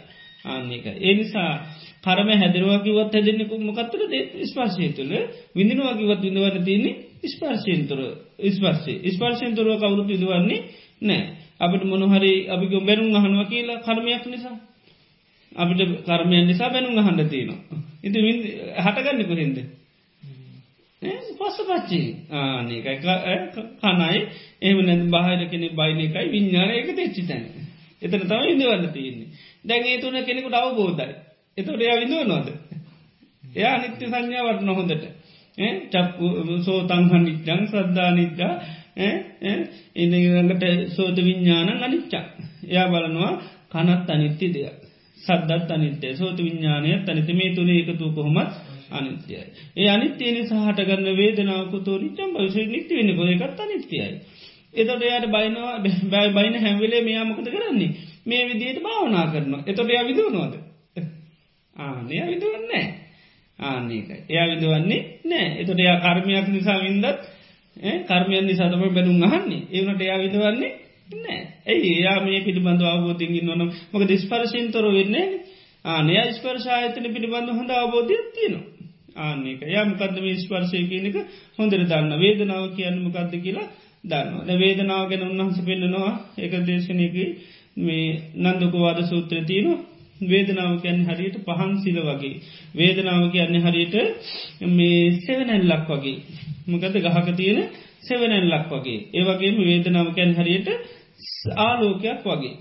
ආන්නේක. ඒ නිසා කරම හැදරවාකිවත් හැදෙන්නෙකු මොකත්තර ස්පාශය තුළ. විඳිනවාකිවත් විඳවන්න තියන්නේ ස්පර්ශයන්තුර ස්පර්ශය ස්පර්ශයන්තුරුව කවුරු පිදුවන්නේ නෑ අපට මොනහරි අපි බැනුම් අහනුව කියලා කර්මයක් නිසා. අපිට කර්මයන් නිසා බැනුම් අහන්ඩ තියෙනවා. ඉති හටගන්න කොහෙන්ද? පස්ස පච්චි ආනකයි කනයි. එම නැ බාහිර කෙනෙ බයින එකයි විඤ්ඥානයක තෙච්චි තැන. එතන තම ඉඳවන්න තියන්නේ. දැන් ඒ තුන කෙනෙකුට අවබෝධයි. එතොට එයා විඳුව නොද එයා නිත්‍ය සංඥාවට නොහොඳට. චක්කු සෝතංහන් නිච්චන් ශ්‍රද්ධා නිච්චා ඉඳගට සෝත විඤ්ඥාන අනිච්චා එයා බලනවා කනත් අනිත්‍ය දෙයක් සද්දත් අනිත්‍යය සෝත විඤ්ඥානය තනිත මේ තුළ එකතු කොහොමත් අනිත්‍යයි. ඒ අනිත්‍යයන සහටගන්න වේදනාවකුතු නිචම් භවිෂ නිත්‍ය වෙන කොයකත් අනිත්‍යයයි. එතොට එයට බයිනවා බැයි බයින හැම්වෙලේ මෙයාමකත කරන්නේ? මේ විදියට භාවනා කරනවා. එතොට එයා විදුවනවාද ආනය විදුවන්නේ ආන්නේකයි එයා විදුවන්නේ නෑ. එතොට එයා කර්මයක් නිසා වින්දත් කර්මයන් නිසාතම බැනුම් අහන්නේ. ඒවනට එයා විදවන්නේ නෑ. ඇයි එයා මේ පිළිබඳ අවබෝධින් ඉන්නවන මක දිස්පරශයෙන් තොර වෙන්නේ ආනය ස්පර්ශායතන පිළිබඳ හොඳ අවබෝධයක් තියෙනවා. ආන්නේක යමකදම ස්පර්ශය කියනක හොඳර දන්න වේදනාව කියන්න මකක්ද කියලා දන්න වේදනාව ගැන උන්වහස පෙල්ලනවා එක දේශනයක මේ නන්දකවාද සූත්‍ර තියනවා. වේදනාව කියන්න හරියට පහන් සිල වගේ. වේදනාව කියන්න හරියට මේ සෙවනැල්ලක් වගේ. මකද ගහක තියෙන සෙවනැල්ලක් වගේ. ඒවගේම වේදනාවකැන් හරියට ආලෝකයක් වගේ.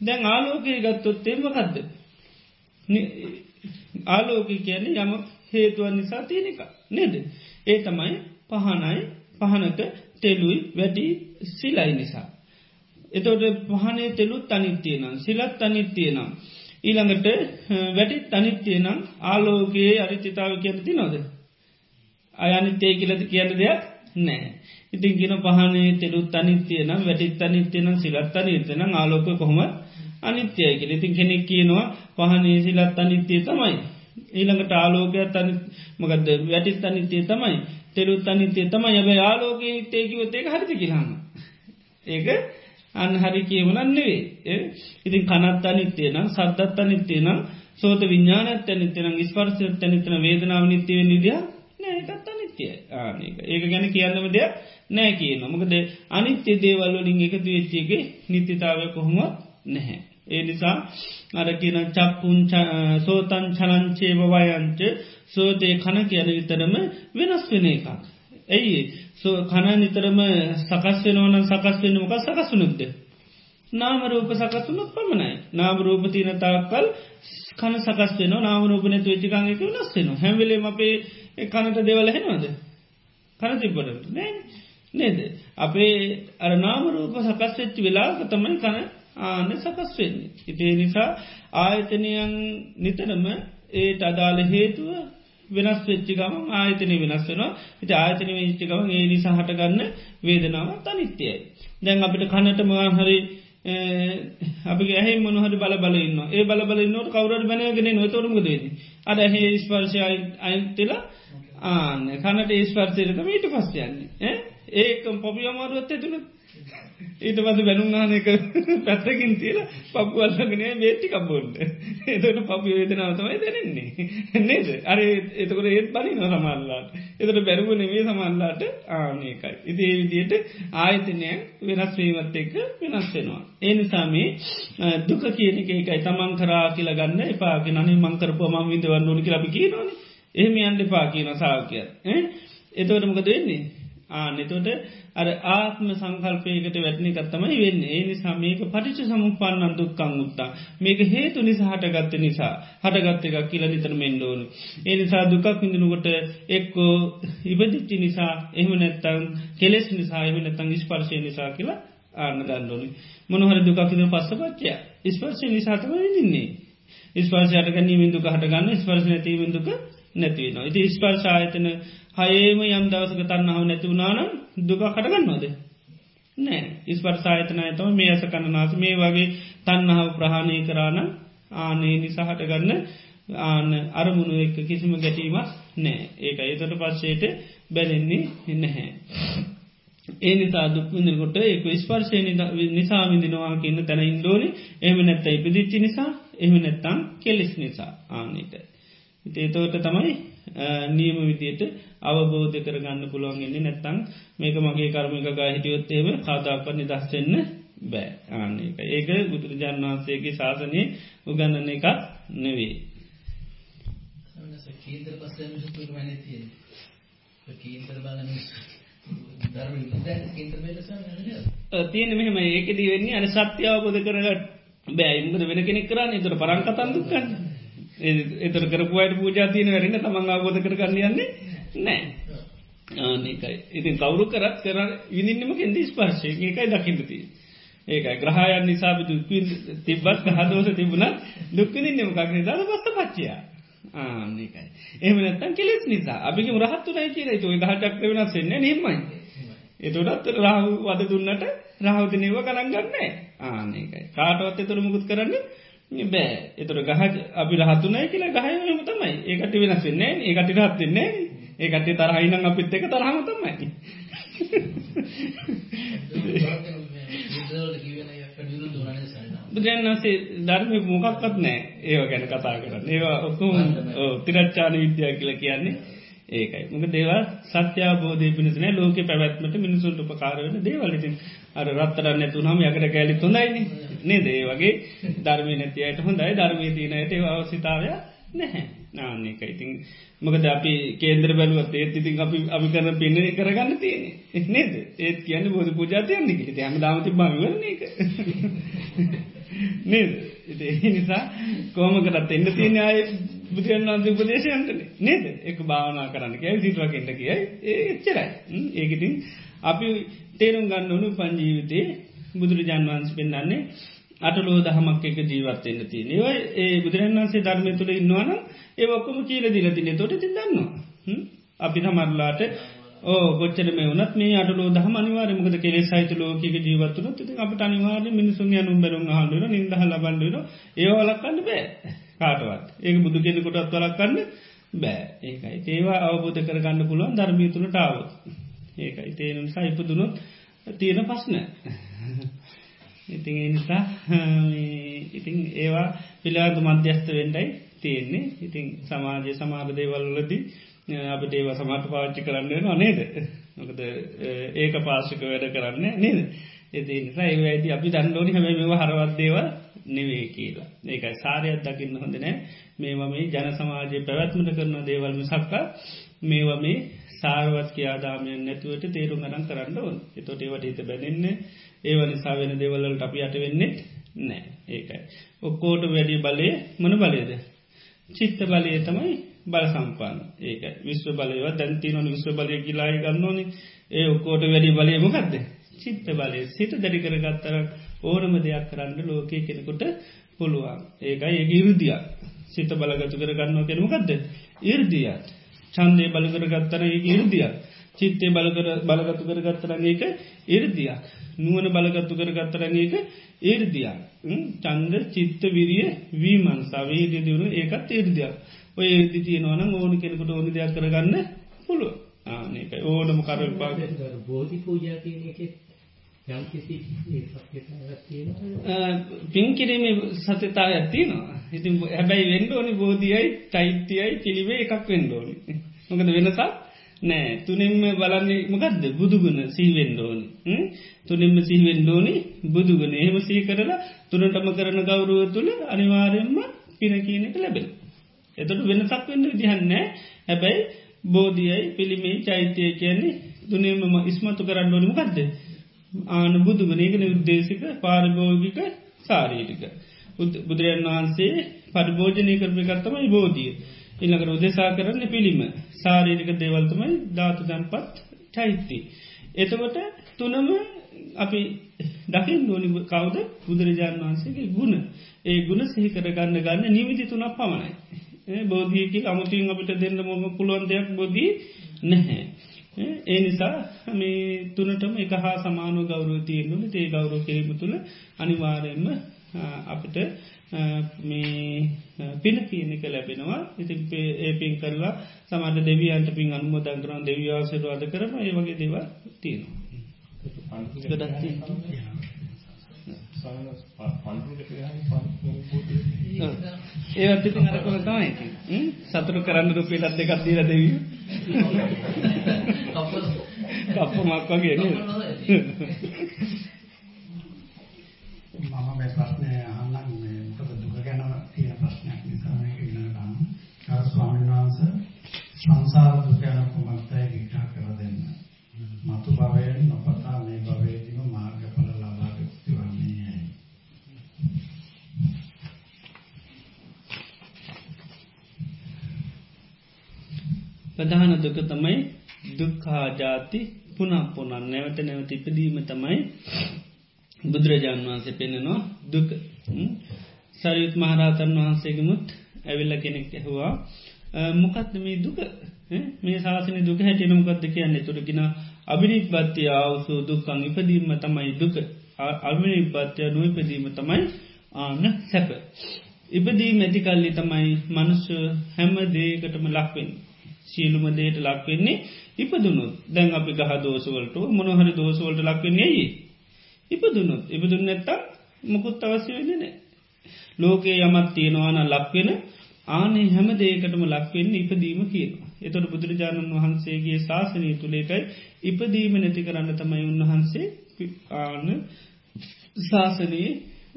දැන් ආලෝකය ගත්තොත්තේ මකදද? ආලෝක කියන්නේ යම හේතුවන් නිසා තියෙනක නේද? ඒ තමයි පහනයි පහනක තෙලුයි වැඩි සිලයි නිසා. එතොට පහනේ තෙලුත් අනිත්‍යය නම් සිලත් අනිත්‍යය නම්. ඊළඟට වැටි තනිත්‍යය නම් ආලෝකයේ අරිචිතාව කියනති නොද අයනිත්‍යය කියලද කියන්න දෙයක් නෑ ඉතින් ගෙන පහනේ තෙලුත් අනිත්‍යය නම් වැටිත් අනිත්‍යය නම් සිලත් අනිත්‍යන ආලෝක කොහොම අනිත්‍යය කියල. ඉතින් කෙනෙක් කියනවා පහනේ සිලත් අනිත්‍යය තමයි. ඊළඟට ආලෝකය තනි මකද වැටිත් අනිත්‍යය තමයි. තෙලුත් අනිත්‍යය තමයි. යබ ආලෝක නිත්‍යයකිවත්තේ හරිති කියලාන්න ඒක අන් හරි කියවනන් නෙවේ ඉතින් කනත් අනිත්‍යය නම් සද්ධත් අනිත්‍යය නම් සෝත විඤ්ඥානත් ඇනිත්‍යන ස්පර්සත් ඇනිතන වේදනාව නිත්‍යව නිදිය නෑකත් අනිත්‍යය. ආනක ඒක ගැන කියන්නම දෙයක් නෑ කියන මොකද අනිත්‍ය දේවල්වලින් එකතු වෙච්චේගේ නිත්‍යතාවය කොහොමත් නැහැ. ඒ නිසා අර කියන චක්කුන් සෝතන් චලංචේ වවයංච සෝතය කන කියන විතරම වෙනස් වෙන එකක්. ඇයි සෝ කන නිතරම සකස් වෙනවන සකස් වෙන මොක සකසුනුක්ද. නාමරූප සකසුනුත් පමණයි නාමරූප තියන තාක්කල් කන සකස් වෙන නාමරූපන තුච්චිකාගක වෙනස් වෙන හැවිලේ අපේ කනට දෙවල හෙනවද කන තිබට නෑ නේද අපේ අර නාමරූප සකස් වෙච්චි වෙලා තමයි කන ආන සකස් වෙන්නේ. ඉතිේ නිසා ආයතනයන් නිතරම ඒට අදාළ හේතුව වෙනස් වෙච්චිකම ආයතන වෙනස් වෙනවා. ඉති ආයතන විච්චිකම ඒ නිසා හටගන්න වේදනාව තනිත්‍යයයි. දැන් අපිට කනට මහරි අපි ඇහ මොනහට බල බලන්න ඒ බල බලන්නට කවරට බැනගෙන නොතොරමගදේද අද ඇහ ස්පර්ශය අයිතල ආන්න. කනට ස්පර්සයක මීට පස්සයන්නේ ඒකම් පොපි අමාරුවත්ත තුළ ඊට පස බැනුම්නානක පැත්තකින් තියල පපු අල්ලගෙන බේට්ටි කබොල්ල එතට පපි වේදනාවතමයි දැනෙන්නේ. නේද? අර එතකොට ඒත් බලින සමල්ලාට එතට බැරුව නෙවේ සමල්ලාට ආනකයි ඉති ඒ විදියට ආයතනය වෙනස්වීමත් එක්ක වෙනස්වෙනවා ඒ නිසාමේ දුක කියන එකයි තමන් කරා කියලා ගන්න එපාකි නනි මංකරපු මං විදවන්න ඕනි කියලපි කියනවන. එහෙම අන්ඩ පා කියන සාාවකය එතවට මොකද වෙන්නේ? ආනෙතොට අර ආත්ම සංකල්පයකට වැටනි කත්තමයි වෙන්න. ඒ නිසා මේක පටිච සමුපාන්නන් දුක්කං උත්තා. මේක හේතු නිසා හටගත්ත නිසා හටගත්ත එකක් කියල නිතර මෙන්ඩෝන ඒ නිසා දුකක් විඳනුකොට එක්කෝ ඉබදිච්චි නිසා එහම නැත්තං කෙලෙස් නිසා එහම නැතං ස්පර්ශය නිසා කියලා ආන්න ගන්නඩෝනි මොනහර දුකකින පස්සපච්චය ස්පර්ශය නිසාතම විඳන්නේ. ස්පර්ශයට ගැනීමෙන් දුක හටගන්න ස්පර්ශ නැතිවෙන් දුක නැතිවෙනවා ඉති ස්පර්ශායතන හයේම යම් දවසක තන්නාව නැතිවුණනම් දුක කටගන්නවද නෑ. ඉස්පර්සායතනය තම මේ ඇස කණනාස මේ වගේ තන්නාව ප්‍රහාණය කරාන ආනේ නිසාහට ගන්න ආන අරමුණු එක්ක කිසිම ගැටීමක් නෑ. ඒක ඒතට පස්සේට බැලෙන්නේ නැහැ. ඒ නිසා දුක්විඳකොට ඒක ස්පර්ශය නිසා විඳිනවා කියන්න තැන ඉන්දෝනි එහම නැත්ත ඉපදිච්චි නිසා එහම නැත්තං කෙලෙස් නිසා ආනට. ඒතෝට තමයි නියම විදියට අවබෝධ කරගන්න පුළුවන්ගන්නේ නැත්තං මේක මගේ කර්මික ගා හිටියොත්තේම කාදාප නිදස්සෙන්න බෑ. ආන්න එක ඒක බුදුරජාන් වහන්සේගේ ශාසනය උගන්නන එකක් නෙවේ. කේන්ද්‍ර පස්ස තියෙන කේන්ද්‍ර බලන තියෙන මෙහම ඒකදී වෙන්නේ අන සත්‍ය අවබෝධ කරගට බෑයිමද වෙන කෙනෙක් කරන්න එතර පරංකතන් දුක්කන්න එතර කරපුයට පූජාතියන වැරන්න තමන් අවබෝධ කරගන්න යන්නේ නෑ ආනකයි ඉතින් කවුරු කරත් කර විනින්නම කෙන්දි ස්පර්ශය ඒකයි දකිින්දතිී ඒකයි ග්‍රහයන් නිසාබ දුක්වින් තිබ්බත් හදෝස තිබුණ දුක්කනින්නම කක් නිදාද පස්ස පච්චයා ආනකයි එමනත්තන් කෙලෙස් නිසා. අපික රහත්තුනයි කියල. තුව ගහටක්ට වෙනස් වෙන්න නිම්මයි එතුටත් රාහු වද දුන්නට රහවතිනව කරගන්න ආනකයි කාටවත් එතුළ මුකුත් කරන්න බෑ. එතුර ගහ අපි රහතුනයි කියලා ගහයම තමයි. ඒකට වෙනස් වෙන්නේ ඒකට රහත් වෙන්නේ ඒකට තරහයිනම් අපිත් එක තරහම තමයි. බුදුරන්සේ ධර්මය මොකක්වත් නෑ ඒව ගැන කතා කරන්න. ඒවා ඔක්කුම තිරච්චාන විද්‍යා කියල කියන්නේ ඒකයි. මොක දේව සත්‍යාබෝධය පිණිසන ලෝක පැවැත්මට මිනිසුන්ට උපකාරවෙන දේවලඉතින් අර රත්තරන්න තුනම යකට කෑලි තුොඳයිනි නේ. දේ වගේ ධර්මය නැතියට හොඳයි. ධර්මය තියනයට අවසිතාවය නැහැ. නාන්නේක ඉතින් මොකද අපි කේන්ද්‍ර බැලුවත් ඒත් ඉතින් අපි අපි කරන පින්නේ කරගන්න තියෙන නේද? ඒත් කියන්න බෝධ පූජාතයන්නේ හිට හම දාමති බවිවරන එක නේද? ඒ නිසා කෝමකටත් එන්න තියෙන අය බුදුන් වන්සේ උපදේශයන්ටන නේද? එක භාවනා කරන්න කියයි සිටුවකෙන්ට කියයි. ඒ එච්චරයි. ඒකඉතින් අපි තේරුම් ගන්න ඕනු පංජීවිතේ බුදුරජාන් වහන්ස පෙන්න්නන්නේ අටලෝ දහමක් එක ජීවත්තෙන්න්න තියෙන ඒවයි ඒ බුදුරන් වන්සේ ධර්මය තුළ ඉන්නවාන ඒ ඔක්කොම කියල දිලතින තොට තිදන්නවා අපි තමරලාට ඕ ගොච්චර මේ වනත් මේ අටලෝ දහම අනිවාරමකද කෙලෙ සහිත ලෝකක ජීවත්තුන ති අපට අනිවාර මිනිසුන් යනුම් බැරුම් හල්ලර නිදහ ලබන්ඩර ඒවලක්කන්න බෑ. කාටවත්. ඒක බුදු කෙනෙ කොටත් වලක්කන්න බෑ. ඒකයි. ඒවා අවබෝධ කරගන්න පුළුවන් ධර්මී තුළටාවත් ඒකයි. තේනම් සයිපදුනොත් තියෙන පස්න ඉතින් නිසා ඉතින් ඒවා පිළාද මධ්‍යස්ත වෙන්ඩයි තියෙන්නේ. ඉතින් සමාජය සමාධ දේවල්ලදී අපට ඒව සමට පාච්චි කරන්න නේද? මොකද ඒක පාශක වැඩ කරන්න නේද? එති නිසා ඒ ඇති අපි දන්නඩෝනි හැම මෙව හරවත්දේව නෙවේ කියලා. ඒකයි. සාරයක් දකින්න හොඳනෑ මේවා මේ ජන සමාජය පැවැත්මට කරන දේවල්ම සක්කා මේවා මේ සාරවත් කියාදාමයන් නැතුවට තේරුම් ගරන් කරන්න ඕන්. එතොට ඒවට හිත බැනෙන්නේ ඒව නිසා වෙන දෙවල්ලට අපි අට වෙන්නෙත් නෑ. ඒකයි. ඔක්කෝට වැඩි බලය මන බලයද. චිත්ත බලය තමයි බල සම්පාන ඒක විශ්ව බලයව දැන්ති නොන විශ්ව බලය ගිලායි ගන්නඕන ඒ ඔක්කෝට වැඩි බලය මොකක්ද. චිත්ත බලය. සිත දැඩි කරගත්තර ඕනම දෙයක් කරන්න ලෝකය කෙනෙකුට පුළුවන්. ඒකයි ඒ ඉරුදියක් සිත බලගතු කර ගන්නවා කෙනමකක්ද ඉර්දිය චන්දය බලකර ගත්තර ඒ ඉර්දිය චිත්තය බලකර බලගතු කර ගත්තරගේක ඉර්දිය නුවන බලගත්තු කර ගත්තරගේක ඒර්දියක් චන්ද චිත්ත විරිය වීමන්සා වේදිය දියුණු ඒකත් ඒර්දියක් ඔය ඒදි තියෙනවන ඕන කෙනෙකුට ඕනි දෙයක් කරගන්න පුළුව ආනක ඕනම කර විපාග බෝධි පූජා කියන එක යම් කිසි පින් කිරීම සතතා ඇතිනවා ඉතින් හැබැයි වෙන්ඩ ඕනි බෝධියයි චෛත්‍යයයි පිළිවේ එකක් වෙන්ඩෝනි මොකද වෙනසක් නෑ තුනින්ම බලන්නේ මොකක්ද බුදුගුණ සීවෙන්ඩෝනි තුනින්ම සීවෙන්ඩෝනි බුදුගුණ. එහෙම සී කරලා තුනටම කරන ගෞරුව තුළ අනිවාරයෙන්ම පින කියනක ලැබෙන. එතට වෙනසක් වෙන්න විදිහන්නෑ හැබැයි බෝධියයි පිළිමේ චෛත්‍යය කියන්නේ තුනේම ඉස්මතු කරන්න ඕනි මොකක්ද. ආන බුදුගනේගෙන උද්දේශක පාරිභෝගික සාරීටික. බුදුරජන් වහන්සේ පරිභෝජනය කරමිකත්තමයි බෝධිය. ඉල්ලකර උදෙසා කරන්න පිළිම සාරීරික දේවල්තමයි ධාතු දැම්පත් චෛත්‍ය. එතකොට තුනම අපි දකිින් දෝනි කවද බුදුරජාණන් වහන්සේගේ ගුණ ඒ ගුණ සිහි කරගන්න ගන්න නිවිදි තුනක් පමණයි. බෝධියකි අමුතින් අපිට දෙන්න මොම පුළුවන් දෙයක් බෝධී නැහැ. ඒ නිසා මේ තුනටම එක හා සමානු ගෞරුව තියෙන්නුන ඒ ගෞරෝ කිරීම තුළ අනිවාරයෙන්ම අපිට මේ පින කියනක ලැබෙනවා. ඉතින් ඒ පින් කරලා සමට දෙවියන්ට පින් අනුමෝදන් කරන දෙවිවාසරවාද කරන ඒ වගේ දේව තියෙනවා. ඒත් ඉතින් අරකොල තමයි සතුරු කරන්න රුපියලත් දෙකක් දීලා දෙවිය. කප්ප මක් වගේ නේද මම මේ ප්‍රශ්නය අහන්නම් මේ මොකද දුක ගැන තියෙන ප්‍රශ්නයක් නිසා මේක ඉගෙන ගන්න. ගරු ස්වාමීන් වහන්සේ සංසාර දුක ගැන කුමක්දයි විග්‍රහ කර දෙන්න. මතු භවයෙන් නොපතා මේ භවයේදීම මාර්ගඵල ලබා ගති වන්නේ ප්‍රධාන දුක තමයි ජාති පුනః පුනන් නැවත නැවත ඉපදීම තමයි බුදුරජාණන් වහන්සේ පෙන්නවා දුක. සරියුත් මහරහතන් වහන්සේගමුත් ඇවිල්ල කෙනෙක් ඇහවා මොකත් මේ දුක? මේ ශාසන දුක හැටිය නොකක්ද කියන්නේ? තුරගෙන අභිනිබ්බත්තිය අවසු දුක්කං ඉපදීම තමයි දුක. අල්මිනිබ්බත්්‍යය නොයිපදීම තමයි ආන සැප. ඉපදී මැතිකල්ලි තමයි මනුෂ්‍ය හැම දේකටම ලක්වෙන්. සීලුම දේට ලක්වෙන්නේ ඉපදුණු දැන් අපි ගහ දෝසවලට මොනහරි දෝසවලට ලක්වෙන්නේ ඒ. ඉපදුනොත් ඉපදුන් නැත්තම් මොකුත් අවශ්‍ය වෙන්නේ නෑ. ලෝකයේ යමත් තියෙනවාන ලක්වෙන ආනේ හැම දේකටම ලක්වෙන්න ඉපදීම කියනවා. එතොට බුදුරජාණන් වහන්සේගේ ශාසනය තුළේකයි ඉපදීම නැති කරන්න තමයි උන්වහන්සේ ආන ශාසනයේ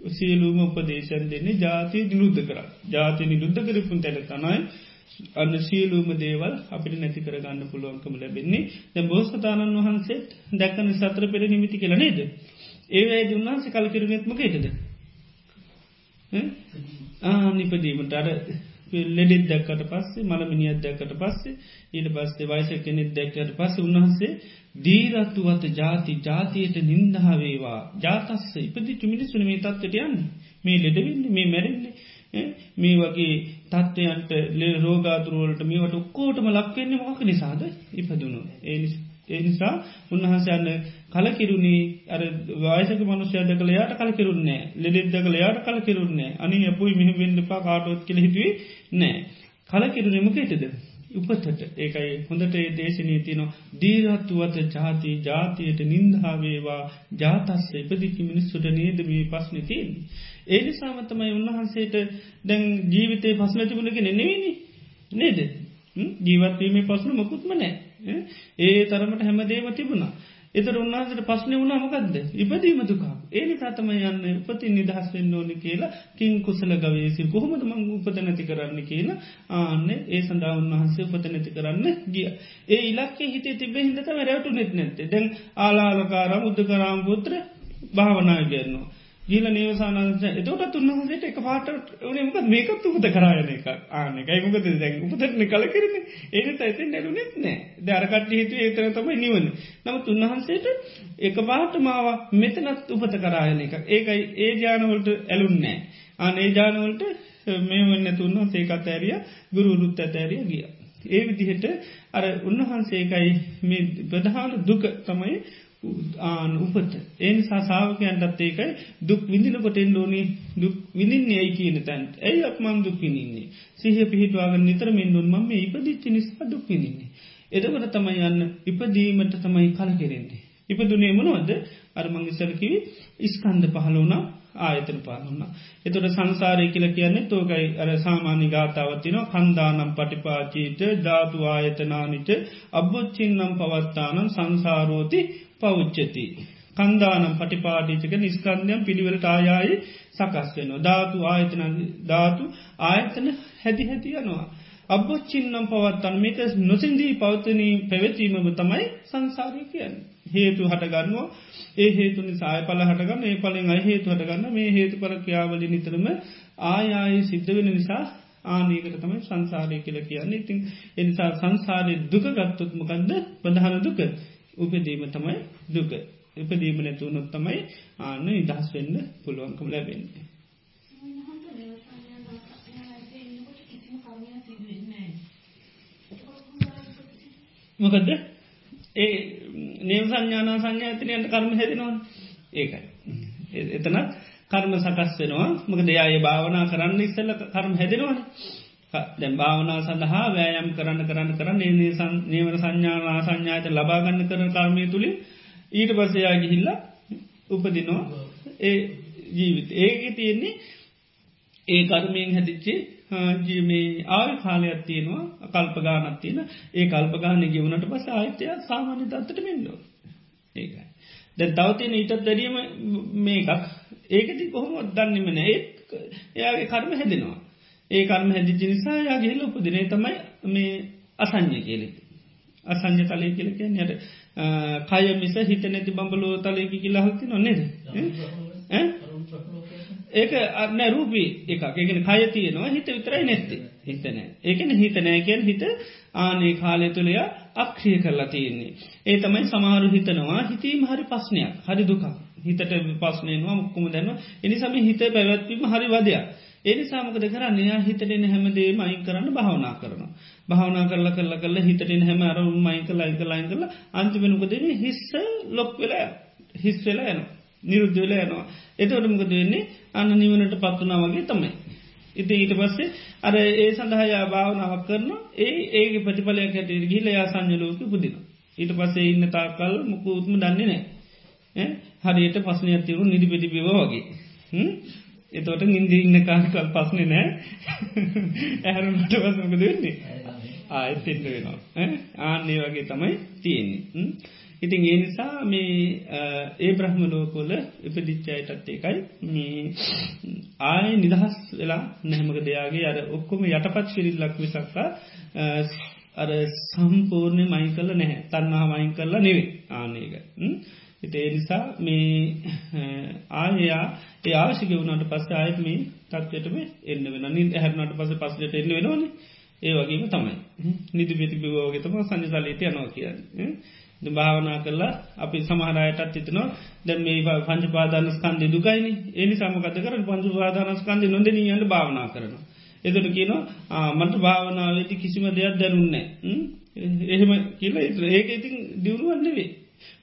සියලූම උපදේශන් දෙන්නේ ජාතිය නිරුද්ධ කර ජාති නිරුද්ධ කරපුන් තැන තනයි අන්න සියලූම දේවල් අපිට නැති කරගන්න පුළුවන්කම ලැබෙන්නේ. දැ බෝස්ථතාණන් වහන්සේත් දැක්කන සත්‍ර පෙර නිමිති කියලනේද. ඒවැයි දුන්නාන්සේ කලකිරුණෙත්මකේටද ආනිපදීමට අර ලෙඩෙත් දැක්කට පස්සේ මළමිනිියත් දැක්කට පස්සේ ඊට පස්සේ වයිස කෙනෙත් දැක්කට පස්ස උන්වහන්සේ දීරත්තුවත ජාති ජාතියට නින්දහාවේවා ජාතස්ස ඉපදි චුමිනිස්සුන මේ තත්වට යන්න. මේ ලෙඩවෙන්න මේ මැරෙන්නේ. මේ වගේ තත්වයන්ට ලෙ රෝගාතුරුවලට මේවට ඔක්කෝටම ලක්වෙන්නේ මොක නිසාද? ඉපදුණු. ඒ එනිසා උන්වහන්සයන්න කලකිරුණේ. අර වායසක මනුෂ්‍ය දකළ යාට කලකිරුන්නේ ලෙඩෙද්ද කළ යාට කලකිරුන්නේ අනි අපපුයි මෙහි වෙන්ඩපා කාටොත් කෙළ හිටුවේ නෑ කලකිරුණේ මොකේටද උපතට. ඒකයි හොඳට ඒ දේශනී තියන දීරත්තුවත ජාති ජාතියට නින්දහාවේවා ජාතස්ස ඉපදිකි මිනිස්සුට නේද මේ පස්්න තියන්නේ. ඒ නිසාමතමයි උන්වහන්සේට දැන් ජීවිතය පස්ලතිබුණගෙන නෙවෙනි නේද? ජීවත්වීමේ පසුන මොකුත්ම නෑ ඒ තරමට හැමදේම තිබුණා. එතර උන්නාසට පස්්න වුණා මොකක්ද ඉපදීම දුකා ඒනි සතම යන්න උපති නිදහස් වෙන්න ඕනි කියලා කින් කුසල ගවේසි කොහොමද මං උපත නැති කරන්න කියලා ආන්න ඒ සඳහා උන්වහන්සේ උපත නැති කරන්න ගිය. ඒ ඉලක්ක හිතේ තිබේ හිදතම රැවටු නෙත් නැත්තේ. දැන් ආලාලකාරම් උද්දකරාම් පුත්‍ර භාවනා ගන්නවා. ගීල නේවසානන්ස එතෝට තුන්නහසට එක පාට නමක මේකත් උපත කරායන එක ආන එකයිමකද දැන් උපතටන කල කරන ඒනත ඇතෙන් නැලුනෙත් නෑ. දරකට හිතු ඒතර තමයි නිවන. නමුත් උන්වහන්සේට එක පාට මාව මෙතනත් උපත කරායන එක ඒකයි ඒ ජානවලට ඇලුන්නෑ අනේ ජානවලට මේ වන්න තුන්න සේකත් ඇරිය ගුරුරුත් ඇතෑරිය ගිය. ඒ විදිහට අර උන්වහන්සේකයි මේ ප්‍රධාන දුක තමයි ආන උපත එන් සාසාාවකයන්ටත් ඒකයි දුක් විඳිනකොට එන්ඩෝනි දුක් විඳින්නේ ඇයි කියන තැන්ට ඇයි අපමන් දුක් විනින්නේ සිහ පිහිටවාග නිතර මෙන්ඩුන් මම ඉපදිච්චි නිසා දුක් විඳින්නේ. එදකට තමයි යන්න ඉපදීමට තමයි කල කෙරෙන්නේ. ඉපදුනේ මනොවද අරමංගිසරකිවි ඉස්කන්ද පහලවනා ආයතන පාලන්න. එතොට සංසාරය කියල කියන්නේ තෝකයි අර සාමාන්‍ය ගාතාවත්තින කන්දානම් පටිපාචීට ධාතු ආයතනානිට අබ්බොච්චින්නම් පවත්තානම් සංසාරෝති පෞච්චති. කන්දානම් පටිපාටිචක නිස්කන්දයම් පිළිවෙලට ආයායි සකස් වෙනවා. ධාතු ආයතන ධාතු ආයතන හැදි හැති යනවා. අබ්බොච්චින්නම් පවත්තන් මේක නොසින්දී පවතනී පැවැතීමම තමයි සංසාරය කියන්න. හේතු හටගන්නවා ඒ හේතු නිසාය පල හටගන්න ඒ පලින් අයි හේතු හටගන්න මේ හේතු පල ක්‍යාවලි නිතරම ආයායි සිද්ධ වෙන නිසා ආනීකට තමයි සංසාරය කියල කියන්න ඉතින් එනිසා සංසාරය දුක ගත්තොත්මකන්ද ප්‍රධාන දුක උපදීම තමයි දුක. උපදීම නැතුවනොත් තමයි ආන්න ඉදහස් වෙන්න පුළුවන්කම ලැබෙන්නේ. මොකදද ඒ නේව සංඥාන සංඥා ඇතිනයට කර්ම හැදෙනවා ඒකයි. එතනත් කර්ම සකස් වෙනවා. මක දෙයාය භාවනා කරන්න ඉස්සල්ල කර්ම හැදෙනවාන. දැම් භාවනා සඳහා වෑයම් කරන්න කරන්න කරන්න නේවර සංඥානා සංඥාත ලබාගන්න කරන කර්මය තුළින් ඊට පසයා ගිහිල්ල උපදිනවා ඒ ජීවිත. ඒක තියෙන්නේ ඒ කර්මයෙන් හැදිච්චේ ජීමේ ආය කාලයක් තියෙනවා කල්පගානත් තියෙන. ඒ කල්පගාන ගෙවනට පස ආයතය සාමාන්‍ය තත්වට මෙන්නෝ ඒකයි. දැ තවතියන ඊටත් දැරියම මේකක්. ඒකති කොහොම දන්නෙමන ඒත් එයාගේ කර්ම හැදෙනවා. ඒ කර්ම හැදිචි නිසා යාගේ ලොපදිනේ තමයි මේ අසං්ඥ කියලෙක අසං්ඥ තලය කියලක යට කය මිස හිත නැති බඹලෝ තලයකි කියලා හක්ති නොන්නේද ඒක අන්න රූපී එක එකගෙන කය තියෙනවා හිත විතරයි නැත්ති. හිතනෑ ඒකන හිතනෑ කියල් හිත ආනේ කාලය තුළය අක්්‍රිය කරලා තියෙන්නේ. ඒ තමයි සමහරු හිතනවා හිතීම හරි පස්්නයක් හරි දුකක්. හිතට පස්නයනවා මුක්කුම දැන්ව එනිසම හිත පැවැත්වීම හරි වදයක් ඒනි සාමකද කරන්න යා හිතටෙන හැමදේ මයින් කරන්න භාවනා කරන. භාවනා කරලා කරල කල හිතටෙන හැම අර මයික ලයික ලයින් කරල අන්තිමෙනකදන හිස්ස ලොක් වෙලා හිස් වෙලා යන නිරුද්ධ වෙලා යනවා. එතවටමකද වෙන්නේ අන්න නිවනට පත්වනා වගේ තමයි. ඉති ඊට පස්සේ අර ඒ සඳහා භාවනාවක් කරන ඒ ඒ ප්‍රතිඵලයක් හැට ගිල යා සංඥලෝක පුදින. ඊට පස්සේ ඉන්න තාකල් මුකුත්ම දන්නේ නෑ. හරියට පස්නය ඇතිවරු නිදි පෙටිබිව වගේ. එතෝට ඉන්දි ඉන්න කාකල් පස්නේ නෑ. ඇහරුමට වසමක දෙන්නේ ආයත් එන්න වෙනවා. ආන්නේ වගේ තමයි තියෙන්නේ. ඉතින් ඒ නිසා මේ ඒ බ්‍රහ්ම ලෝකොල ඉපදිච්චායටත් ඒකයි මේ ආය නිදහස් වෙලා නැහමක දෙයාගේ අර ඔක්කොම යටපත් ශිරිල්ලක් විසක්කා අර සම්පූර්ණය මයින් කල නැහැ. තන්නා මයින් කරලා නෙවේ ආනේක ඉතේ නිසා මේ ආයයා ඒ ආශික වුණට පස්ස ආයත් මේ තත්වයටම එන්න වෙන නිද හැරනට පස පස්සට එන්න වෙනවන. ඒ වගේම තමයි. නිදි පෙති බිවෝගේ තම සංජසලීතය යනවා කියන්න. භාවනා කරලා අපි සමහරයටත් තිතනවා දැන් මේ පංච පාදානස්කන්දය දුකයින. ඒනි සමකත කර පංචු පාදානස්කන්දය නොදන යන්න භාවනා කරනවා. එදට කියනවා මට භාවනාවේති කිසිම දෙයක් දැනුන්නේ එහෙම කියලා ඒක ඉතින් දියුණුවන්නෙවේ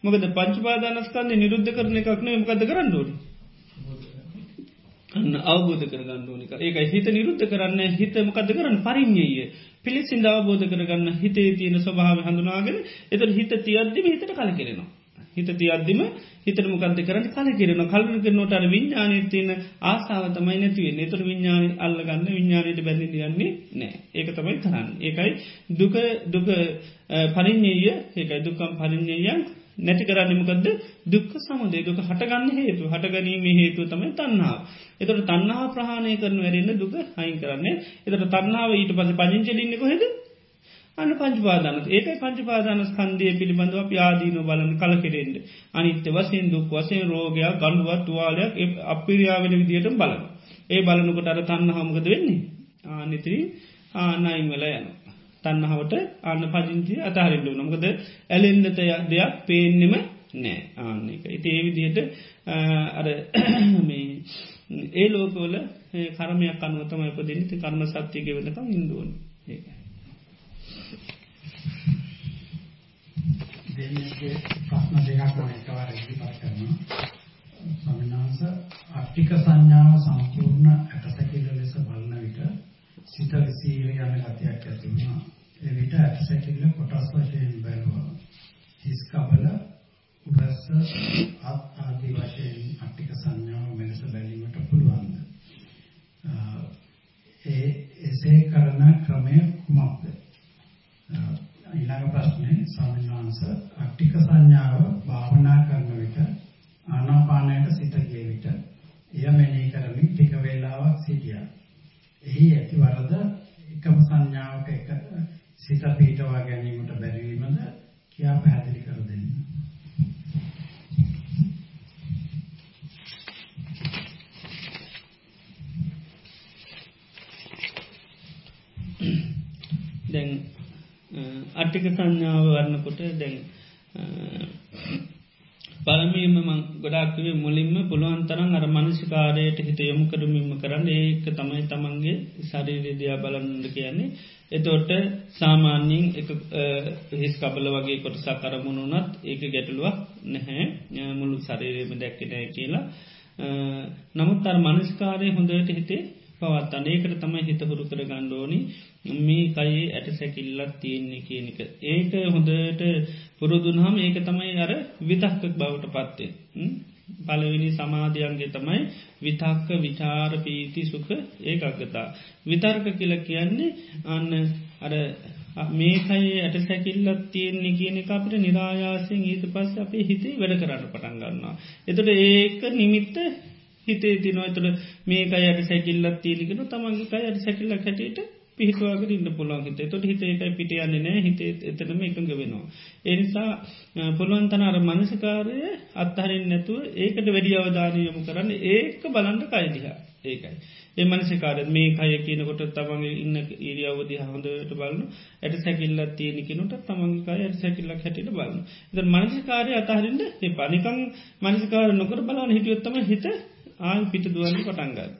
මොකද පංචපාදානස්කන්ද නිරුද්ධ කරන එකක්න මකද කරන්න ඕනි? අන්න අවබෝධ කරගන්න ඕනික ඒක හිත නිරුද්ධ කරන්න. හිත මකද කරන්න? පරිින්්ඥය පිළිසින්ද අවබෝධ කරගන්න හිතේ තියෙන ස්වභාව හඳුනාගෙන එත හිත තියද්දිම හිතට කල කෙරෙනවා. හිත තියද්දිම හිතර මොකද කරන්න? කල කිරෙන කල්න කරනොට අර විඤ්ඥානය තියෙන ආසාාවතමයි නැතිවේ නතුර විඤ්ඥාන අල්ලගන්න විඤ්ඥානයට බැඳි යන්නේ නෑ ඒක තමයි කරන්න. ඒකයි දුක දුක පරිින්්ඥය ඒකයි දුකම් පරිින්්ඥයන් නැති කරන්නමකද දුක්ක සමුදේ දුක හටගන්න හේතු හටගනීම හේතුව තමයි තන්නාව. එතට තන්නාව ප්‍රහණය කරන වැරන්න දුක හයින් කරන්නේ. එතට තන්නාව ඊට පස පජංචලින්න කොහෙද? අන්න පංචපාදාන ඒක පංචපාදාන ස්කන්දය පිළිබඳව ප්‍යාදීන බලන කල කෙරෙන්ට අනිත්‍ය වසයෙන් දුක් වසයෙන් රෝගයක් ගණුවත් තුවාලයක් අපිරියාවෙන විදියට බලන. ඒ බලනකොට අර තන්න හමකද වෙන්නේ? ආනිතරී ආනයින් වෙලා යනවා. තන්නහාවට අන්න පජිංචි අතාරෙන්ඩු නොකද ඇලෙන්න්නත දෙයක් පේන්නෙම නෑ ආන්නක ඉති ඒ විදිහට අර මේ ඒ ලෝකවල කරමයක් අනුවතම පදිනි ති කර්ම සත්‍යයක වෙනකම් ඉන්දුවන් ඒකයි. දෙන්නගේ ප්‍රශ්න දෙකක් මම එකවර ඉදිරිපත් කරනවා. ස්වාමීන් වහන්සේ අට්ටික සංඥාව සම්පූර්ණ ඇටසැකිල්ල ලෙස බලන විට සිත විසීර යන ගතියක් ඇති වෙනවා. ඒ විට ඇටසැකිල්ල කොටස් වශයෙන් බැලුවා. හිස් කබල උරස අත් ආදී වශයෙන් අට්ටික සංඥාව මෙලෙස බැලීමට පුළුවන්ද? ඒ එසේ කරන ක්‍රමය කුමක්ද? ඊළඟ ප්‍රශ්නේ ස්වාමීන් වහන්සේ අට්ටික සංඥාව භාවනා කරන විට ආනාපානයට සිත ගිය විට එය මෙනෙහි කරමින් ටික වේලාවක් සිටියා. එහි ඇති වරද එකම සංඥාවක එක සිත පිටවා ගැනීමට බැරි වීමද කියා පැහැදිලි කර දෙන්න. දැන් අට්ටික සංඥාව වරන්නකොට දැන් පළමීම මං ගොඩාක්වේ මුලින්ම පුළුවන් තරන් අර මනසිකාරයට හිත යොමු කරමින්ම කරන්න ඒක තමයි තමන්ගේ ශරීරදියා බලන්නට කියන්නේ එතෝට සාමාන්‍යින් එක හිස් කබල වගේ කොටසා කරමුණුනත් ඒක ගැටලුවක් නැහැ. මුළු ශරීරයම දැක්කනෑ කියලා. නමුත් අර මනස්කාරය හොඳට හිතේ පවත්තන්න ඒකට තමයි හිත හුරු කර ගණ්ඩෝනි මේ කයේ ඇට සැකිල්ලත් තියෙන්නේ කියනක. ඒක හොඳට පුරුදුන්හම ඒක තමයි අර විතක්කක් බවට පත්තේ. පලවෙනි සමාධයන්ගේ තමයි විතක්ක විචාර පීති සුක ඒකක්ගතා. විතර්ක කියල කියන්නේ අන්න අර මේකයි ඇට සැකිල්ලත් තියෙන්නේ කියන එක අපට නිරායාසයෙන් ඊට පස්ස අපේ හිතේ වැඩ කරන්න පටන් ගන්නවා. එතට ඒක නිමිත්ත හිතේ තිනවා තුළ මේක අයට සැකිල්ලත් තියලිගෙන තමන්ගේ අයට සැකිල්ලක් හැටියට පිහිටවාග ඉන්න පුළන් හිත තොට හිතේකයි පිට යන්නේ නෑ හිතේ එතනම එකඟ වෙනවා. එනිසා පුළුවන්තන අර මනසකාරය අත්හරින් නැතුව ඒකට වැඩි අවධානය යොමු කරන්න ඒක බලන්ඩ කයිදිහ ඒකයි. ඒ මනසිකාර මේ කය කියනකොට තමන්ගේ ඉන්න ඉරියවද හොඳට බලන ඇට සැකිල්ලත් තියෙනකනට තමන්ගේ ඇයට සැකිල්ලක් හැටිට බලන්න. එ මනසිකාරය අතහරින්ට ඒ පනිකං මනසිකාර නොකර බලන්න හිටියොත්තම හිත ආය පිට දුවන්න පටන්ගත්.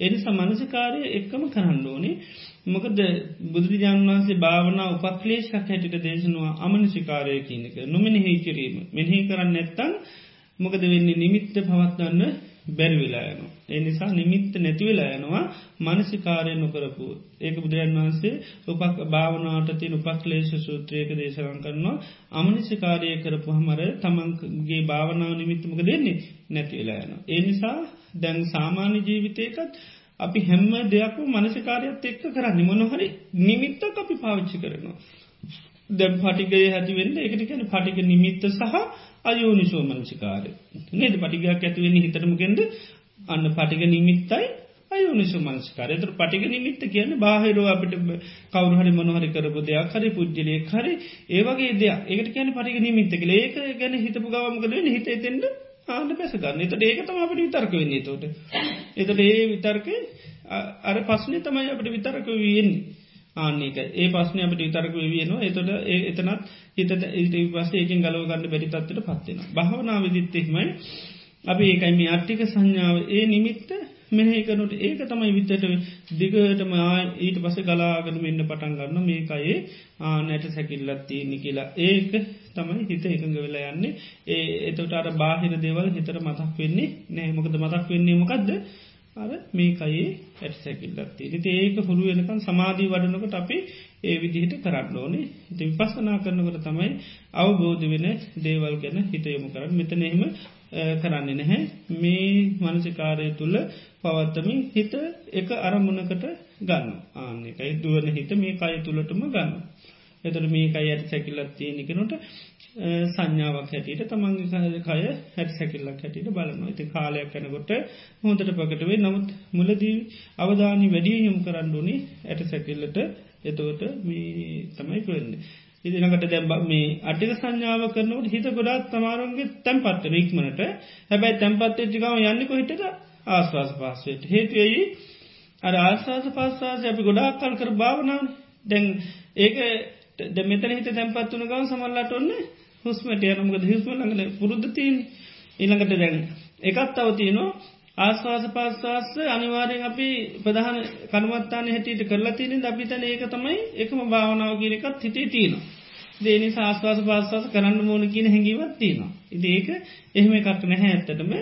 එනි සමනසිකාරය එක්කම කරන්න ඕනේ. මොකද බුදුරජාන් වන්සේ භාවනා උපක්ලේෂක් හැටිට දේශනවා අමනසිකාරය කියනක නොමෙනෙහි කිරීම. මෙහි කරන්න නැත්තන් මොකද වෙන්නේ? නිමිත්ත පවත්වන්න බැරිවෙලා යන. ඒ නිසා නිමිත්ත නැතිවෙලා යනවා මනසිකාරය නොකරපු. ඒක බුදුරන් වහන්සේ උපක් භාවනාට තින උපක්ලේශ සූත්‍රයක දේශරන් කරනවා අමනිසිකාරය කරපු හමර තමන්ගේ භාවනාව නිමිත්තමක දෙන්නේ නැතිවෙලා යන. ඒ නිසා දැන් සාමාන්‍ය ජීවිතයකත් අපි හැම්ම දෙයක්ම මනසිකාරයත් එක්ක කරන්න මොනොහරි නිමිත්තක් අපි පාවිච්චි කරනවා. දැම් පටිගය හැතිවෙන්න එකට කැන පටික නිමිත්ත සහ අයෝනිසෝ මනසිකාරය නේද පටිගයක් ඇතිවෙන්න හිතරමගෙන්ද අන්න පටික නිමිත්තයි අයෝනිසු මනස්කාර එතර පටික නිමිත්ත කියන්න බාහිරෝ අපිට කවරුහරි මොනහරි කරපු දෙයක් හරි පුද්ජලය හරි ඒවගේ දෙයක්. ඒකට කියන පටික නිමිත්ත කළ ඒක ගැන හිතපු ගවමකද හිත එතෙන්ට ආන්න පැසගන්න එත ඒකතම අපට විතර්ක වෙන්නේ තෝට එතට ඒ විතර්ක අර පස්නේ තමයි අපට විතරක වයෙන්නේ ආන්නේක ඒ පස්න අපට විතරක වයනවා එතොට එතනත් හිත ඉට පස්ස ඒකින් ගලව ගන්න බැරි තත්වට පත්වෙන භාවනා විදිත්තෙක්මයි අපි ඒකයි මේ අට්ටික සංඥාව. ඒ නිමිත්ත මෙහකනුට ඒක තමයි විත්තට දිගටම ඊට පස ගලාගෙන මෙන්න පටන් ගන්න මේකයේ ආනැට සැකිල්ලත් තියෙනෙ කියලා. ඒක තමයි හිත එකඟ වෙලා යන්නේ. ඒ එතට අර බාහිර දේවල් හිතර මතක් වෙන්නේ නෑ මොකද මතක් වෙන්නේ මොකක්ද අර මේකයේ ඇට සැකිල්ලත්ති ති ඒක හුළු වෙනකන් සමාධී වඩනකට අපි ඒ විදිහට කරන්න ඕනේ. ඉති විපස්සනා කරනකට තමයි අවබෝධ වෙන දේවල් ගැන හිතයොමු කරන්න. මෙතන එහෙම කරන්නේ නැහැ. මේ මනසිකාරය තුළ පවත්තමින් හිත එක අරමුණකට ගන්න ආනෙකයි දුවන හිත මේ කය තුළටම ගන්න එතට මේ අයි ඇයට සැකිල්ලත් තියෙනෙකනොට සංඥාවක් හැටියට තමන්ගේ කය හැට සැකිල්ලක් හැටියට බලනවා. ඇති කාලයක් කැනකොට හොඳට පකටවේ නමුත් මුලදී අවධානි වැඩිය යොම් කරන්නුනේ ඇට සැකිල්ලට. එතවට මේ තමයි කරන්නේ. ඉදිනකට දැම්බ මේ අටික සංඥාව කරනවට හිත ගොඩාත් තමාරුන්ගේ තැන්පත්ත රීක්මනට හැබැයි තැන්පත්තේ ජිකාව යන්නෙක හිටට ආස්වාස පාසයට හේතුවයි අර ආස්වාස පස්සාස අපි ගොඩාක් කල් කර භාවනාව දැන් ඒක ද මෙතන හිත තැන්පත් වන ගව සමල්ලට ඔන්න හුස්මට යනමගද හිස්ම ළඟල පුරුද්ධ තිීන් ඉළඟට දැන් එකත් අව තියනවා. ආස්වාස පාස්වාස අනිවාරයෙන් අපි ප්‍රධාන කර්මත්තාන හැටියට කරලා තියෙන අපිතන ඒක තමයි එකම භාවනාව කියනකත් හිටේ තියෙනවා. දේනි ශස්වාස පාස්වාස කරන්න මෝන කියන හැඟීවත් තියෙනවා. ඉති ඒක එහෙම එකක් නැහැ ඇත්තටම.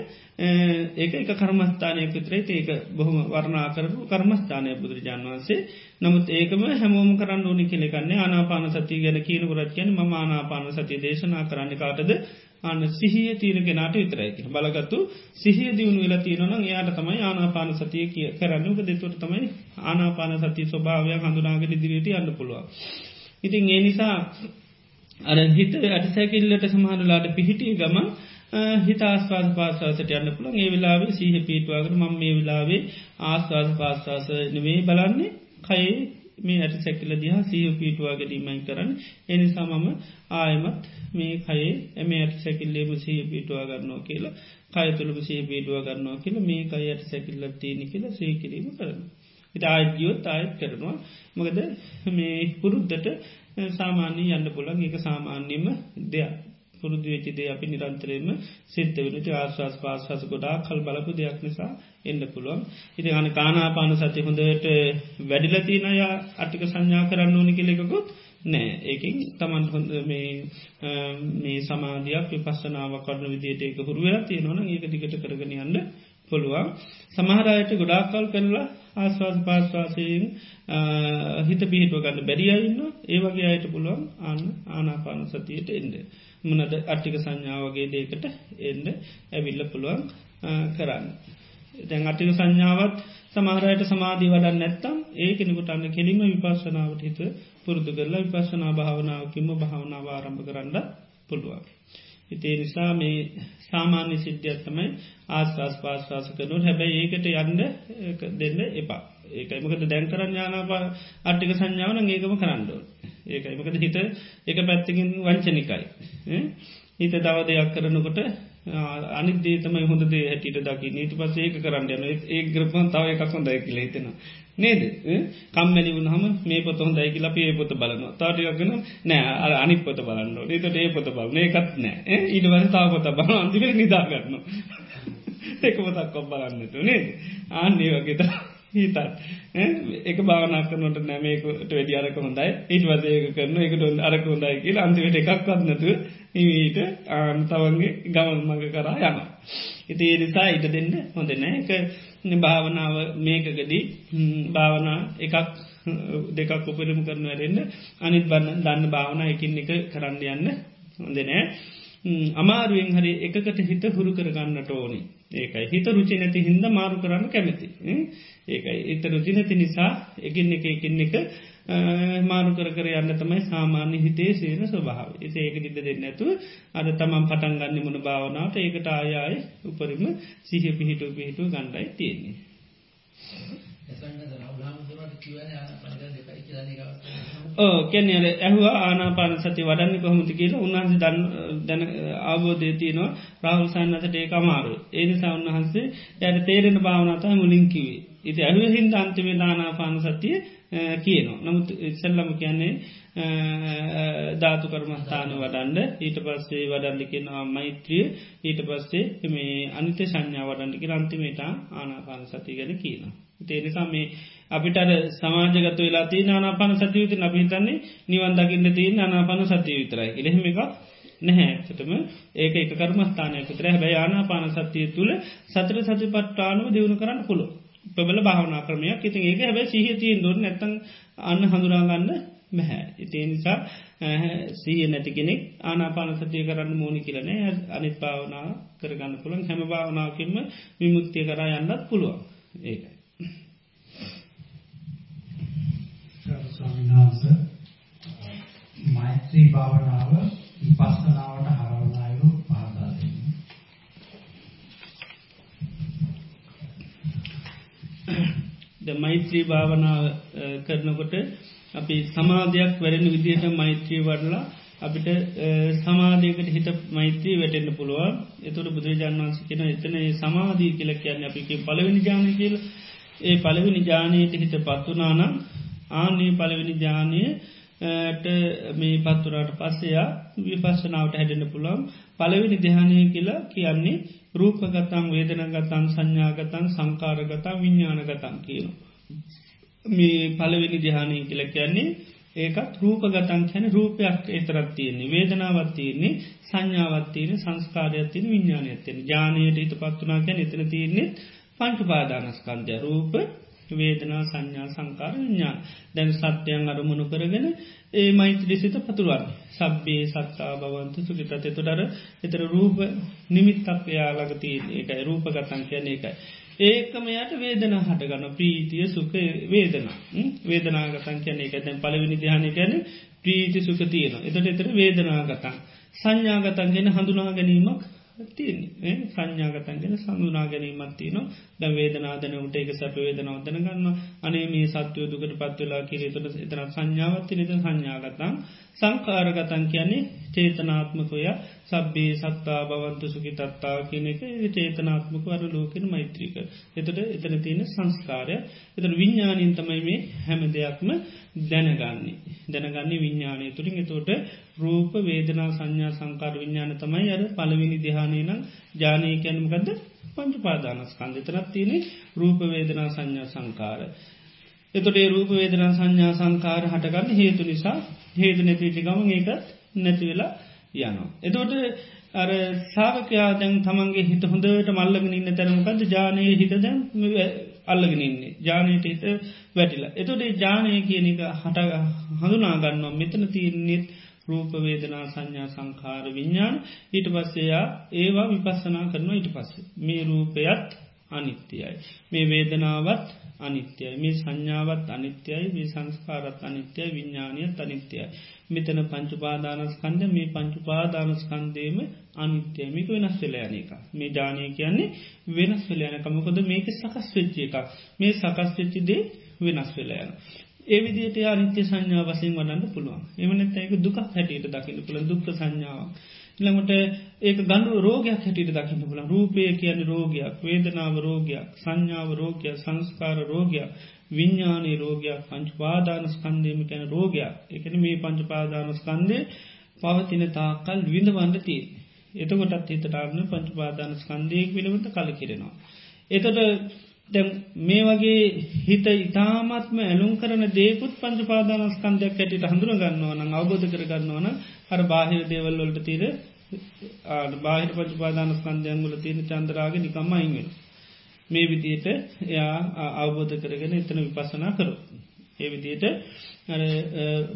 ඒක එක කර්මස්ථානය පිතරේ ඒක බොහොම වර්ණා කරපු කර්මස්ථානය බුදුරජාන් වන්සේ නමුත් ඒකම හැමෝම කරන්න ඕනි කෙනෙකන්නේ ආනාපාන සතිය ගැන කියනකුරත් කියන ම ආනාපාන සතිය දේශනා කරන්න කාටද? අන්න සිහිය තීර කෙනට විතරයි බලගත්තු සිහිය දියුණු වෙලා තියෙනනම් එයාට තමයි ආනාපාන සතිය කිය කරන්නක දෙතුට තමයි ආනාපාන සතිය ස්වභාවයක් හඳුනාගෙන ඉදිරියට යන්න පුළුවන්. ඉතින් ඒ නිසා අර හිත ඇටසැකිල්ලට සමහරලාට පිහිටිය ගම හිත ආස්වාද පාස්වාසට යන්න පුළන් ඒ වෙලාවේ සීහ පීටවාකට මං මේ වෙලාවේ ආස්වාද පාස්වාස නෙවේ බලන්නේ කයේ මේ ඇට සැකිල දිහා සීහ පීටවා ගැඩීමයි කරන්න එනිසා මම ආයමත් මේ කයේ එම ඇට සැකිල්ලේම සහ පිටවා ගන්නවා කියලා කය තුළම සහ පීටවා ගන්නවා කියල මේ කයි ඇයට සැකිල්ලත් තියෙන කියලා සේ කිරීම කරන. ඉතා අයජියොත් අයත් කරනවා මකද මේ පුරුද්ධට සාමාන්‍ය යන්න පුලන් ඒක සාමාන්‍යම දෙයක්. පුරුදු වෙචිදේ අපි නිරන්තරයම සිද්ධ වෙනට ආශවාස් පාශවාස ගොඩා කල් බලපු දෙයක් නිසා එන්න පුළුවන්. ඉති අන කානාපාන සති හොඳට වැඩිලතිනය අටික සංඥා කරන්න ඕනි කෙලෙකුත් නෑ ඒකින් තමන් හොඳ මේ සමාධයක් විපස්සනාව කරන විදියට ඒක හුරුවලා තියෙනවන ඒක දිගට කරගෙන යන්න පුළුවන් සමහරයට ගොඩාකල් කරලා ආස්වාස පාස්වාසයෙන් හිත පිහිටුව ගන්න බැරිියඉන්න ඒ වගේ අයට පුළුවන් අන්න ආනාපාන සතියට එන්ඩ මනද අට්ටික සංඥාවගේ දේකට එන්ඩ ඇවිල්ල පුළුවන් කරන්න. දැන් අටික සංඥාවත් සමහරයට සමාධී වඩන්න නැත්තම් ඒකෙනෙකුට අන්න කෙලිම විපස්සනාවට හිත පුරුදු කරලා විපස්සනා භාවනාවකින්ම භාවනාව ආරම්භ කරන්න පුළුවන්. ඉතේ නිසා මේ සාමාන්‍ය සිද්ධියත්තමයි ආස්වාස් පාස්වාස කරනු හැබැයි ඒකට යන්න දෙන්න එපා. ඒකයිමකද දැන් කරන්න යානාපා අට්ටික සංඥාවන ඒකම කරන්නඩෝ ඒකයිමකද හිත එක පැත්තිකින් වංචනිකයි. හිත දව දෙයක් කරනකොට අනිදේ තමයි හොඳදේ හැටිට දකි නීට පස ඒක කරන්න යන ඒ ග්‍රපන් තව එකක් හොඳයි කියල හිතෙන නේද? කම්මැලි වුණහම මේ පොත හොඳයි කියලා අපේ පොත බලනවා. තාටයක්ගෙන නෑ අර අනි පොත බලන්න ඒතට ඒ පොත බලන එකත් නෑ. ඊට වස තාව පොත බල අන්තික නිදාගන්න එක පොතක් කොබ් බලන්නතු නේද? ආන්නේ වගේත හිතත්. එක භාවනක්කනොට නෑමේකට වැඩි අරක හොඳයි. ඊට වදයක කරන එකට අරක හොඳයි කියලා අන්තිවට එකක් වත්නතු හිමීට ආන්තවන්ගේ ගමන් මඟ කරා යන. ඉති ඒ නිසා ඉට දෙන්න හොඳ නෑ. එක භාවනාව මේකගදී භාවනා එකක් දෙකක් උපරම කරන වැඩෙන්න්න අනිත් බන්න දන්න භාවනා එකින් එක කරන්න යන්න හොඳ නෑ. අමාරුවෙන් හරි එකකට හිත හුරු කරගන්නට ඕනි. ඒකයි. හිත රුචි නැති හින්ද මාරු කරන්න කැමති. ඒකයි. එත රුචි නැති නිසා එකින් එක එකින් එක මාරු කර කර යන්න තමයි සාමාන්‍ය හිතේ සේන ස්වභාව ඒක ඉද දෙන්න ඇතු අද තමන් පටන් ගන්න මුණ භාවනාවට ඒකට ආයාය උපරිම සිහ පිහිටු පිහිටු ගණ්ඩයි තියෙන්නේ. ඕ කෙනෙ ඇහවා ආනාපාන සති වඩන්න කොහොමති කියලා උන්හන්ස දන්න දැන ආබෝධය තියනවා රාහුල් සන්නසට ඒ අමාරු ඒනිසා උන්වහන්සේ යට තේරෙන භාවනතහ මුලින්කිවේ ඉති ඇහුව හින්ද අන්තිමේ දානාපාන සතිය කියනවා. නමුත් ඉස්සල්ලම කියන්නේ ධාතු කර්මස්ථාන වඩන්ඩ ඊට පස්සේ වඩල්ලිකෙනවා මෛත්‍රිය ඊට පස්සේ මේ අනිත සංඥා වඩන්ඩිකි අන්තිමේට ආනාපාන සති ගැන කියනවා. තේනිසා මේ අපිට සමාජගත වෙලා තිය නාපාන සතියවිත නබිහිතන්නේ නිවන් දකින්න තියන අනාපාන සතිය විතරයි. එළෙහෙම එක නැහැතටම ඒක එක කර්මස්ථානයක තර හැබැයි ආනාපාන සතිය තුළ සතර සති පට්ටානුව දියුණු කරන්න පුළුව ප්‍රබල භාවනා ක්‍රමයක්. ඉතින් ඒක හැබැ සිහිතියෙන් දොර නැත්තන් අන්න හඳුරාගන්න මැහැ ඉතිේ නිසා සීය නැති කෙනෙක් ආනාපාන සතිය කරන්න මෝනි කියලනේ අනිත් භාවනා කරගන්න පුළන් හැම භාවනාවකින්ම විමුක්තිය කරා යන්නත් පුළුවන්. ඒකයි. ස්වාමිනාස මෛත්‍රී භාවනාව විපස්සනාවට හරවන අයුරු පහදා දෙන්න. ද මෛත්‍රී භාවනාව කරනකොට අපි සමාධයක් වැරෙන විදිහට මෛත්‍රී වඩලා අපිට සමාධයකට හිට මෛත්‍රී වැටෙන්න්න පුළුවන්. එතුට බුදුරජාන් වන්ස කෙන එතන සමාධී කියල කියන්න අපික පලවෙනි ජානය කියල. ඒ පලවෙනි ජානයට හිට පත්වනානම් ආනේ පලවෙනි ජානයට මේ පත්තුරට පස්සයා විපස්සනාවට හැඩෙන පුළන් පලවෙනි දෙහානය කියලා කියන්නේ රූපගතන් වේදනගතන් සංඥාගතන් සංකාරගතා විඤ්ඥානගතන් කියන. මේ පලවෙනි දිහානය කියල කියන්නේ ඒකත් රූපගතන් කැන රූපයක් එතරත් තියන්නේ. වේදනාවත් තියන්නේ සංඥාවත්තියන සංස්කාරයත්තින විඤ්ඥානයත්තෙන ජානයට හිත පත්වනා කැන එතන තියන්නේ පංචුපාදානස්කන්ධය රූප වේදනා සංඥා සංකාර විඤ්ඥාන දැන් සත්‍යයන් අරමුණු කරගෙන ඒ මෛත්‍රී සිත පතුරුවන් සබ්බේ සත්තා බවන්තු සුගිතත තොඩර එතර රූප නිමිත්තක් එයාලග තියන එකයි. රූපගතන් කියන එකයි. ඒකමයට වේදන හටගන්න ප්‍රීතිය සුක වේදන. වේදනාගතන් කියන එක දැන් පලවිනි දිහානය ගැන ප්‍රීති සුක තියෙන එතට එතර වේදනාගතන් සංඥාගතන් ගෙන හඳුනා ගැනීමක් තියන්නේ. සංඥාගතන්ගෙන සඳුනා ගැනීමත් තියන ද වේදනාදන උට එක සැප වේදනවදන ගන්න අනේ මේ සත්වය දුකට පත්වෙලා කිරේතුට එතන සංඥාවත්ති නිත සංඥාගතන් සංකාරගතන් කියන්නේ චේතනාත්මකොය සබ්බේ සත්තා බවන්තු සුකි තත්තා කියන එක. චේතනාත්මක වර ලෝකෙන මෛත්‍රික. එතට එතන තියෙන සංස්කාරය. එතන විඤ්ඥානින් තමයි මේ හැම දෙයක්ම දැනගන්නේ. දැනගන්නේ විඤ්ඥානය තුළින්. එතෝට රූප වේදනා සංඥා සංකාර විඤ්ඥාන තමයි අර පලවිනි දිහානය නම් ජානය කැනමකද පංච පාදානස්කන්ධ තරත් තියෙනෙ රූප වේදනා සංඥා සංකාර. එතොටේ රූප වේදනා සංඥා සංකාර හටගන්න හේතු නිසා හේතු නැතිචි ගම ඒකත් නැතිවෙලා යනවා. එතෝට අර සාාවකයා දැන් තමන්ගේ හිත හොඳට මල්ලගෙන ඉන්න තැනමකද ජානය හිත දැන් අල්ලගෙන ඉන්නේ ජානයට හිත වැටිලා. එතොටේ ජානය කියන එක හට හඳුනාගන්නවා මෙතන තියන්නෙත් රූපවේදනා සංඥා සංකාර විඤ්ඥාන ඊට පස්සේයා ඒවා විපස්සනා කරනවා ඊට පස්සේ. මේ රූපයත් අනිත්‍යයි. මේ වේදනාවත් අනිත්‍යයි. මේ සංඥාවත් අනිත්‍යයි. මේ සංස්කාරත් අනිත්‍යයි. විඤ්ඥානයත් අනිත්‍යයි. මෙතන පංචුපාදානස්කන්ද මේ පංචුපාදානස්කන්දේම අනිත්‍යය. මේක වෙනස් වෙලයන එක මේ ජානය කියන්නේ වෙනස් වෙලයනකමකොද මේක සකස් වෙච්චි එක මේ සකස් වෙච්චිදේ වෙනස් වෙලයන. ඒවිදිට අනිත්‍ය සංඥා වසින් වඩන්න පුළුවන් එමනත් ඒක දුක් හැටියට දකින්න පුළ දුක්ක සංඥාව. ළඟට ඒක ගණඩු රෝගයක් හැටියට දකින්න පුළ රූපය කියන රෝගයක් වේදනාව රෝගයක් සංඥාව රෝගය සංස්කාර රෝගයක් විඤ්ඥානී රෝගයක් පංචුපාදාන ස්කන්දයම කැන රෝගයක් එකන මේ පංචුපාදාන ස්කන්දය පවතින තාකල් විඳ වන්ඩ තිය. එතකොටත් හිතටාරන පංචුපාදාන ස්කන්දයක් පිළිබඳ කල කිරෙනවා. එතට මේ වගේ හිත ඉතාමත්ම ඇලුම් කරන දේකුත් පංචපාදානස්කන්දයක් ඇටිට හඳුර ගන්නවන අවබෝධ කරගන්නවන හර බාහිර දේවල්වලට තීර බාහිර පංචපාදානස්කන්දයන් ගල තියෙන චන්දරාග නිකම්ම අයිංවෙන. මේ විදියට එයා අවබෝධ කරගෙන එතන විපසනා කරු. ඒ විදියට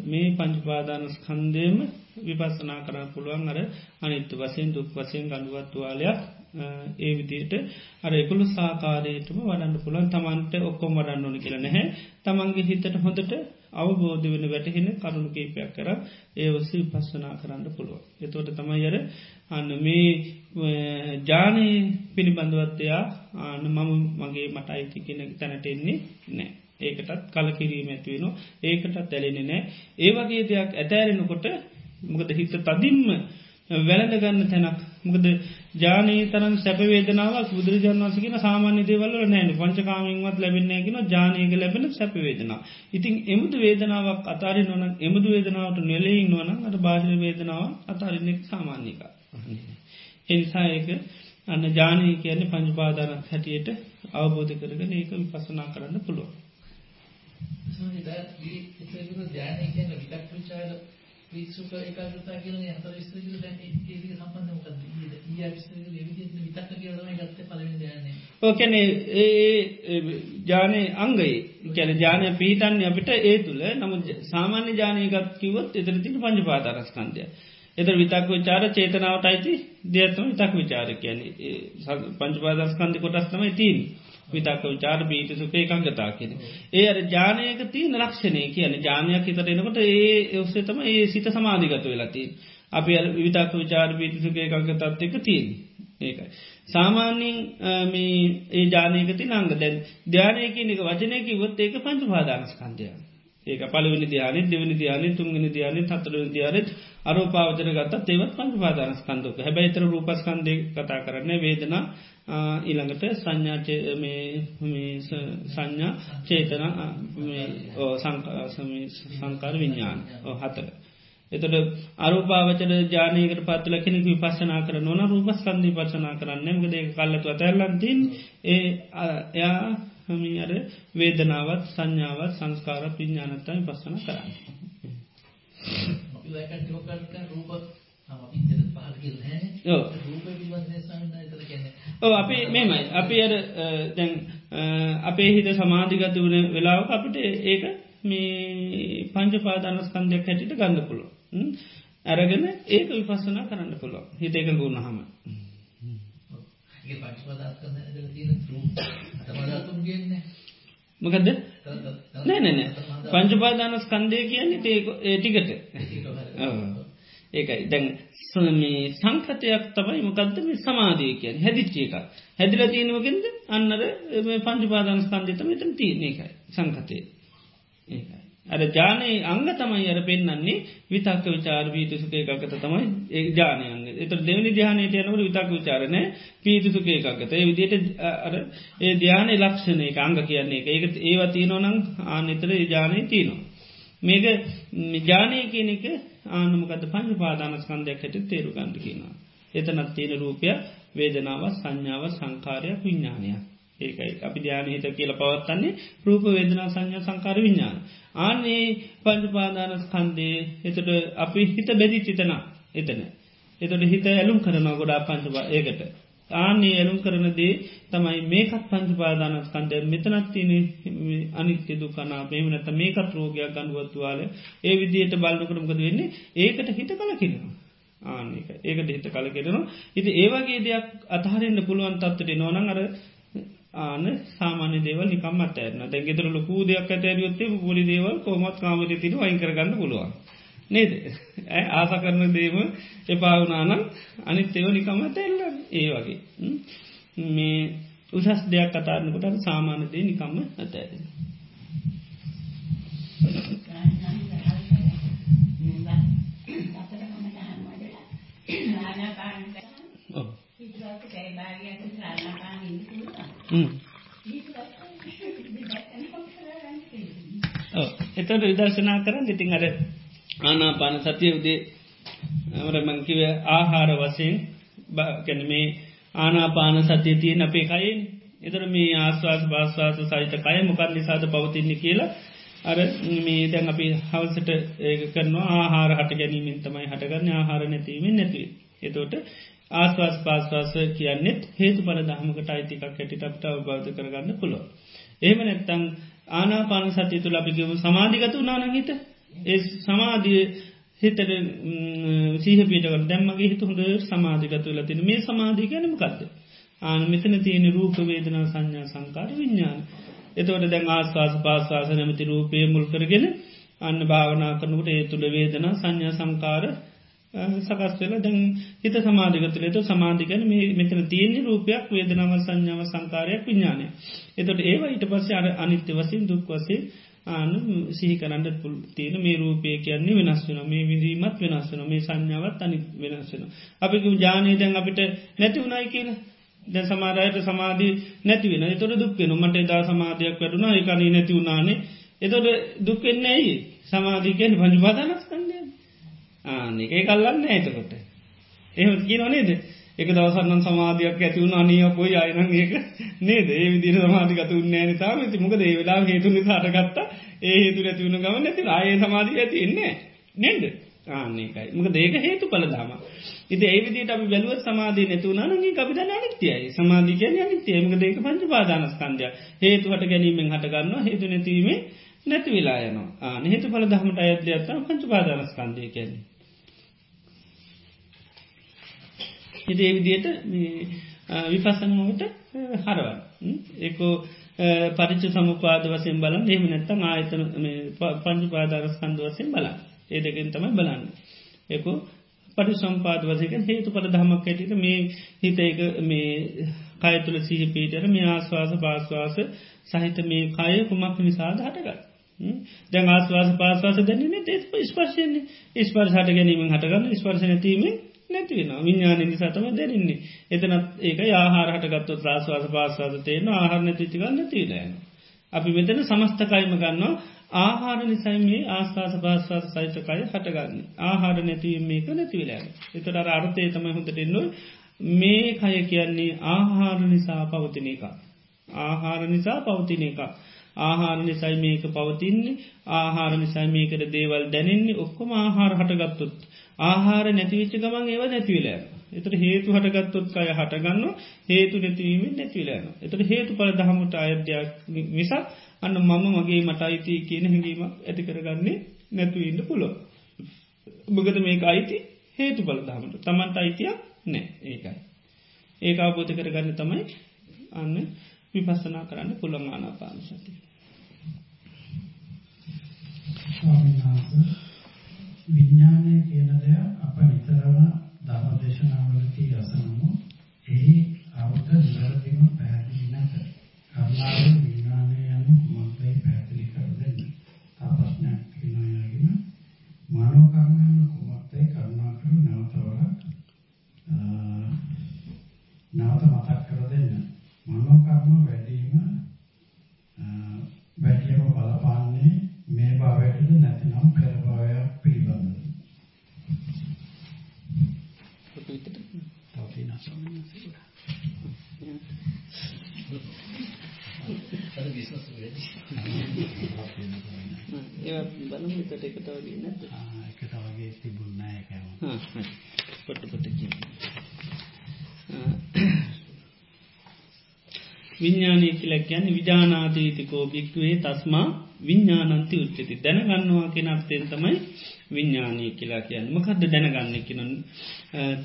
මේ පංචපාදානස්කන්දයම විපස්සනා කරන්න පුළුවන් අර අනිත්තු වසයෙන් දුක් වසයෙන් ගඩුවත්තුවාලයක් ඒ විදියට අර එකුළු සාකාරයටම වඩන්න පුළන් තමන්ට ඔක්කොම වඩන්න ඕන කියලා නැහැ. තමන්ගේ හිතට හොඳට අවබෝධ වෙන වැටහෙන කරුණු කේපයක් කර ඒ වසි පස්සනා කරන්න පුළුව. එතෝට තමයි අර අන්න මේ ජානය පිළිබඳවත්තයා ආන මම මගේ මට අයිති කෙන තැනට එන්නේ නෑ. ඒකටත් කලකිරීම ඇතිවෙන ඒකටත් ඇලෙන නෑ ඒ වගේ දෙයක් ඇතෑරෙනකොට මොකද හිත තදින්ම වැළඳ ගන්න තැනක්. මොකද ජානී තරන් සැපවේදනාවක් බුදුරජාන් වන්සගෙන සාමාන්‍ය දේවල්ල නෑන පංචකාමින්වත් ලැබෙන්නේගෙන ජානයක ලැබෙන සැපවේදනා. ඉතින් එමුදු වේදනාවක් අතාරි නොන එමුදු වේදනාවට නෙලෙයි නොන අට බාහිර වේදනාව අතාරන්නෙක් සාමාන්‍යක. එනිසා ඒක අන්න ජානය කියන්නේ පංචපාදානක් හැටියට අවබෝධ කරගෙන ඒක විපසනා කරන්න පුළුව. ධ්‍යානය කියන විතක් විචාර පිරිසුක ඒකාග්‍රතාව කියන්නේ හතර විස්තර කියලා දැන් ඒ කේසික සම්බන්ධ මොකක්ද ඊයේ ඊයේ විස්තර කියලා විදිහට විතක්ක කියලා තමයි ගත්තේ පළවෙනි ධ්‍යානය. ඔය කියන්නේ ඒ ඥානේ අංගය. කියන්නේ ඥානය පිහිටන්නේ අපිට ඒ තුල නම් සාමාන්‍ය ඥානය ගත් කිව්වොත් එතන තියෙන පංච පාදාරස්කන්ධය. එතන විතක්ක ਵਿਚාර චේතනාවට අයිති දෙයත්ම විතක්ක ਵਿਚාර කියන්නේ පංච පාදාරස්කන්ධ කොටස් තමයි තියෙන්නේ. විතක්ක විචාර බීති සුපේ එකංගතා කියෙන. ඒ අර ජානයක තියන ලක්ෂණය කියන ජානයක් හිතට එනකොට ඒ ඔස්සේතම ඒ සිත සමාධිගත වෙලති. අපි විතක්ක විචාර බීති සුකේ එකංගතත්ක තිීන්. ඒකයි. සාමාන්‍යින් ඒ ජානයකති නංග දැන් ධ්‍යානයකිනක වචනයකි වොත් ඒක පංච පාදානස්කන්දය. ඒක පලවිනි ධ්‍යාන දෙවනි ධ්‍යාන තුන්ගනි ධ්‍යාන හතර ධ්‍යානත් අරෝපාවචර ගත් ඒවත් පංච පාදානස්කන්දක හැබැයිතර රූපස්කන්දය කතා කරන්න වේදනා ඊළඟට සංඥා සංඥා චේතන සංකාර විඤ්ඥාන හතර. එතට අරුපාවචර ජානයකට පත්ල කෙනෙක විපස්සනා කර නොන රූපස්කන්ධී පසනා කරන්න මකද කල්ලතු අතැල්ලන්තින් ඒ එයා හමි අර වේදනාවත් සංඥාවත් සංස්කාර පිඥානත්තම පස්සන කරන්න. අපි වැකට ෝකල්ක රූප ඉතර පහල කියල හැ ඔව්. රූප පිළිබඳ සන්න තර කියන්නේ ඕ අපි මෙමයි අපි අර දැන් අපේ හිත සමාධිගත වන වෙලාවක අපිට ඒක මේ පංච පාදානස්කන්දයක් හැටිට ගන්න පුළො ඇරගෙන ඒක විපස්සනා කරන්න පුළො හිත එක ගුණ හම මොකදද? නෑ නෑනෑ පංචපාදානස් කන්දය කියන්නේ ඒ ටිකට ඒකයි. දැන් මේ සංකතයක් තමයි මොකක්ද මේ සමාධය කියන හැදිච්චේ එක හැදිල තියෙනවගෙන්ද අන්නර පංචපාදානස් කන්දතම එතන තියන එකයි සංකතය. ඒකයි. අර ජානයේ අංග තමයි අර පෙන්න්නන්නේ විතක්ක විචාර පීතුසුක එකකත තමයි ඒ ජානයන්ග එත දෙවනි ජානයට යනවට විතක් විචාරණ පීතුසුක එකකත ඒ විදියට අර ඒ ධ්‍යානය ලක්ෂණය එක අංග කියන්නේ එක ඒක ඒවා තියනොනං ආනෙතර ජානය තියනවා. මේක ජානය කියන එක ආනමකද පංච පාදානස්කන්දයක් හැට තේරු ගන්ඩ කියනවා. එතනත් තියෙන රූපය වේදනාව සංඥාව සංකාරයක් විඤ්ඥානයක්. ඒකයි අපි ධ්‍යානහිත කියල පවත්තන්නේ රූප වේදනා සංඥා සංකාර විඤ්ඥාන. ආනේ පංචපාදාන ස්කන්දේ එතට අපි හිත බැදි චිතන එතන. එතට හිත ඇලුම් කරනවා ගොඩා පංචපා ඒකට. ආනේ ඇලුම් කරනදේ තමයි මේකත් පංචපාදානස්කන්දය මෙතනත් තින අනිත්‍ය දුකනා මේම නැත මේකත් රෝගයක් ගණුවත්තුවාල ඒ විදියට බල්ලකරමකද වෙන්නේ? ඒකට හිත කලකිෙනවා. ආනික ඒකට හිත කල කෙරෙනවා ඉති ඒවගේ දෙයක් අතහරන්න පුළුවන් තත්වට නොනං අර ආන සාමාන්‍ය දේවල් නිකම් අතෑරන දැ ගෙතර ලොකූ දෙයක් ඇතෑරියොත්තේ පොලි දේවල් කොමත් කාමට තින වයිකරගන්න පුළුවන්. නේද? ආස කරන දේම එපාවනානම් අනිත් එව නිකම ඇතැල්ල ඒ වගේ. මේ උසස් දෙයක් කතාරනකොට සාමාන්‍ය දේ නිකම්ම ඔව්. එතට විදර්ශනා කරන්න ඉතින් අර ආනාපාන සතිය උදේ. අමර මංකිව ආහාර වසයෙන් ගැන මේ ආනාපාන සතිය තියෙන් අපේ කයින් එතර මේ ආස්වාස් භාස්වාස සහිත කය මොකක් නිසාද පවතින්නේ කියලා අර මේ දැන් අපි හවසට ඒ කරනවා ආහාර හට ගැනීමෙන් තමයි හටගන්න. ආහාර නැතිීමෙන් නැතිව. එතෝට ආස්වාස් පාස්වාස කියන්නෙත් හේතු පල දහමකට අයිතිකක් හැටිට අපට අවබෞධ කරගන්න පුළුව. ඒම නැත්තං ආනාපාන සතිය තුළ අපිගම සමාධිගත උනානහිත ඒ සමාධිය හිතට සීහපිටකට දැම්මගේ හිත හොඳ සමාධිගත වෙලා තින මේ සමාධී ගැනමකක්ද. ආන මෙතන තියෙන රූප වේදනා සංඥා සංකාර විඤ්ඥාන. එතවට දැන් ආස්වාස පාස්වාස නැමති රූපය මුල් කරගෙන අන්න භාවනා කරනකට ඒ තුළ වේදනා සංඥා සංකාර සකස් වෙල දැන් හිත සමාධිගතුලට සමාධිකන මෙතන තියෙන්නේ රූපයක් වේදනාව සංඥාව සංකාරයක් විඤ්ඥානය. එතොට ඒවා ඊට පස්සේ අර අනිත්‍ය වසින් දුක් වසේ ආන සිහි කරන්නට පුල් තියෙන මේ රූපය කියන්නේ වෙනස් වෙන මේ විදීමත් වෙනස් වෙන මේ සංඥාවත් අනි වෙනස් වෙන. අපි ජානය දැන් අපිට නැති වුණයි කියලා. දැ සමාරයට සමාධී නැතිවෙන තොට දුක්වෙන මට දා සමාධයක් වැඩුණා. එකනී නැති වුණානේ. එතොට දුක්වෙන්නේ ඇයි සමාධීකෙන් පංජුපාදානස් කන්නේ ආනේ ඒ කල්ලන්න ඇතකොට එහෙම කියන නේද? එක දවසන්න සමාධයක් ඇතිවුණ අනිය පොයි අයන ඒක නේද? ඒ විදිර සමාධිකත උන්නෑන තාම. ති මොකද ඒ වෙලා හේතු නිසාටගත්ත ඒ හේතු ඇතිවුණ ගම නැති ආය සමාධී ඇති එන්නේ නෙන්ද ආන්නේකයි මක දේක හේතු පල දාම ඉති ඒවිදිට අපි බැලුව සමාධී නැතුවනනගේ අපිට අනිත්‍යයයි සමාධිකයන අනිත්‍යයමක දේක පංච පාදානස්කන්දය හේතුවට ගැනීමෙන් හටගන්න හේතු නැතිවීමේ නැති වෙලා යනවා. හේතු පල දහමට අයද්‍යත්තා පංච පාදානස්කන්දය කියන්නේ. හිට ඒ විදියට විපසනමට හරවන් ඒකෝ පරිච සමුපාද වසෙන් බලන් එහම නැත්තම් ආයතන පංචු පාදාරස්කන්ද වසෙන් බලා ඒ දෙකෙන් තමයි බලන්න. ඒකෝ පටි සම්පාද වසක හේතු පට දහමක් ඇටිට මේ හිත එක මේ කයතුළ සහ පීටර මේ ආස්වාස පාස්වාස සහිත මේ කය කුමක් නිසාද හටගත් දැන් ආස්වාස පාස්වාස දැනීම ඒ ස්පර්ශයන්නේ ස්පර්ශ හට ගැනීම හටගන්න ස්පර්ශනැතීමේ නැතිවෙන විඤ්ඥාන නිසාතම දැරන්නේ එතනත් ඒක ආහාරහට ගත්තු ත්‍රාස්වාස පාස්වාද තේන ආහරණ තිතිකල් නැතිලයන. අපි මෙතන සමස්ථකයිම ගන්නවා. ආහාර නිසයි මේ ආස්වාස පාස්වාස සහිතකය හටගන්න. ආහාර නැතිවීම මේක නැතිවිලෑන එතට අර්ථය තමයි හොඳටෙන්න්නු මේ කය කියන්නේ ආහාර නිසා පවතින එක ආහාර නිසා පවතින එක ආහාර නිසයි මේක පවතින්නේ. ආහාර නිසයි මේකට දේවල් දැනෙන්නේ. ඔක්කොම ආහාර හටගත්තුත් ආහාර නැතිවිච්ච ගමන් ඒව නැතිවිලෑන එතට හේතු හටගත්තොත් කය හටගන්න හේතු නැතිවීමෙන් නැතිවිලෑන එතට හේතු පල දහමුට අයද්‍යයක් විසක් අන්න මම මගේ මට අයිති කියන හැඟීමක් ඇති කරගන්නේ නැතුවන්න පුලො බගත මේක අයිති හේතු බල දහමට තමන්ට අයිතියක් නෑ ඒකයි. ඒක අවබෝධ කරගන්න තමයි අන්න විපස්සනා කරන්න පුළොන් ආනාපාන සති විඥානය කියන දෙය අප නිතරම ධර්ම දේශනාවලදී අසනමු. එහි අවුත නිරදිම පැහැදිලි නැත. කරුණාවෙන් විඥානය යනු කුමක්දයි පැහැදිලි කර දෙන්න. තා ප්‍රශ්නයක් තියෙනවා යාගෙන මානව කර්ම යනු කුමක්දයි කරුණාකර නැවතවරක් නැවත මතක් කර දෙන්න. මනෝ කර්ම වැඩිම වැඩිම බලපාන්නේ මේ භවයටද නැතිනම් පෙර භවයක් පිළිබඳව. පොතු විතට තව තියෙනවා ස්වාමීන් වහන්සේ. අර බිස්නස් වෙලදී. ඒ බලමු විතට එකට වගේ නැද්ද ආ එකට වගේ තිබුණ නැහැ ඒකම. පොට්ට පොට කියලක් ගැන විජානාතීතිකෝ භික්වේ තස්මා විඤ්ඥානන්ති උච්චති. දැනගන්නවා කෙනක්තයෙන් තමයි විඤ්ඥානය කියලා කියන්න. මකද දැනගන්න කියනන්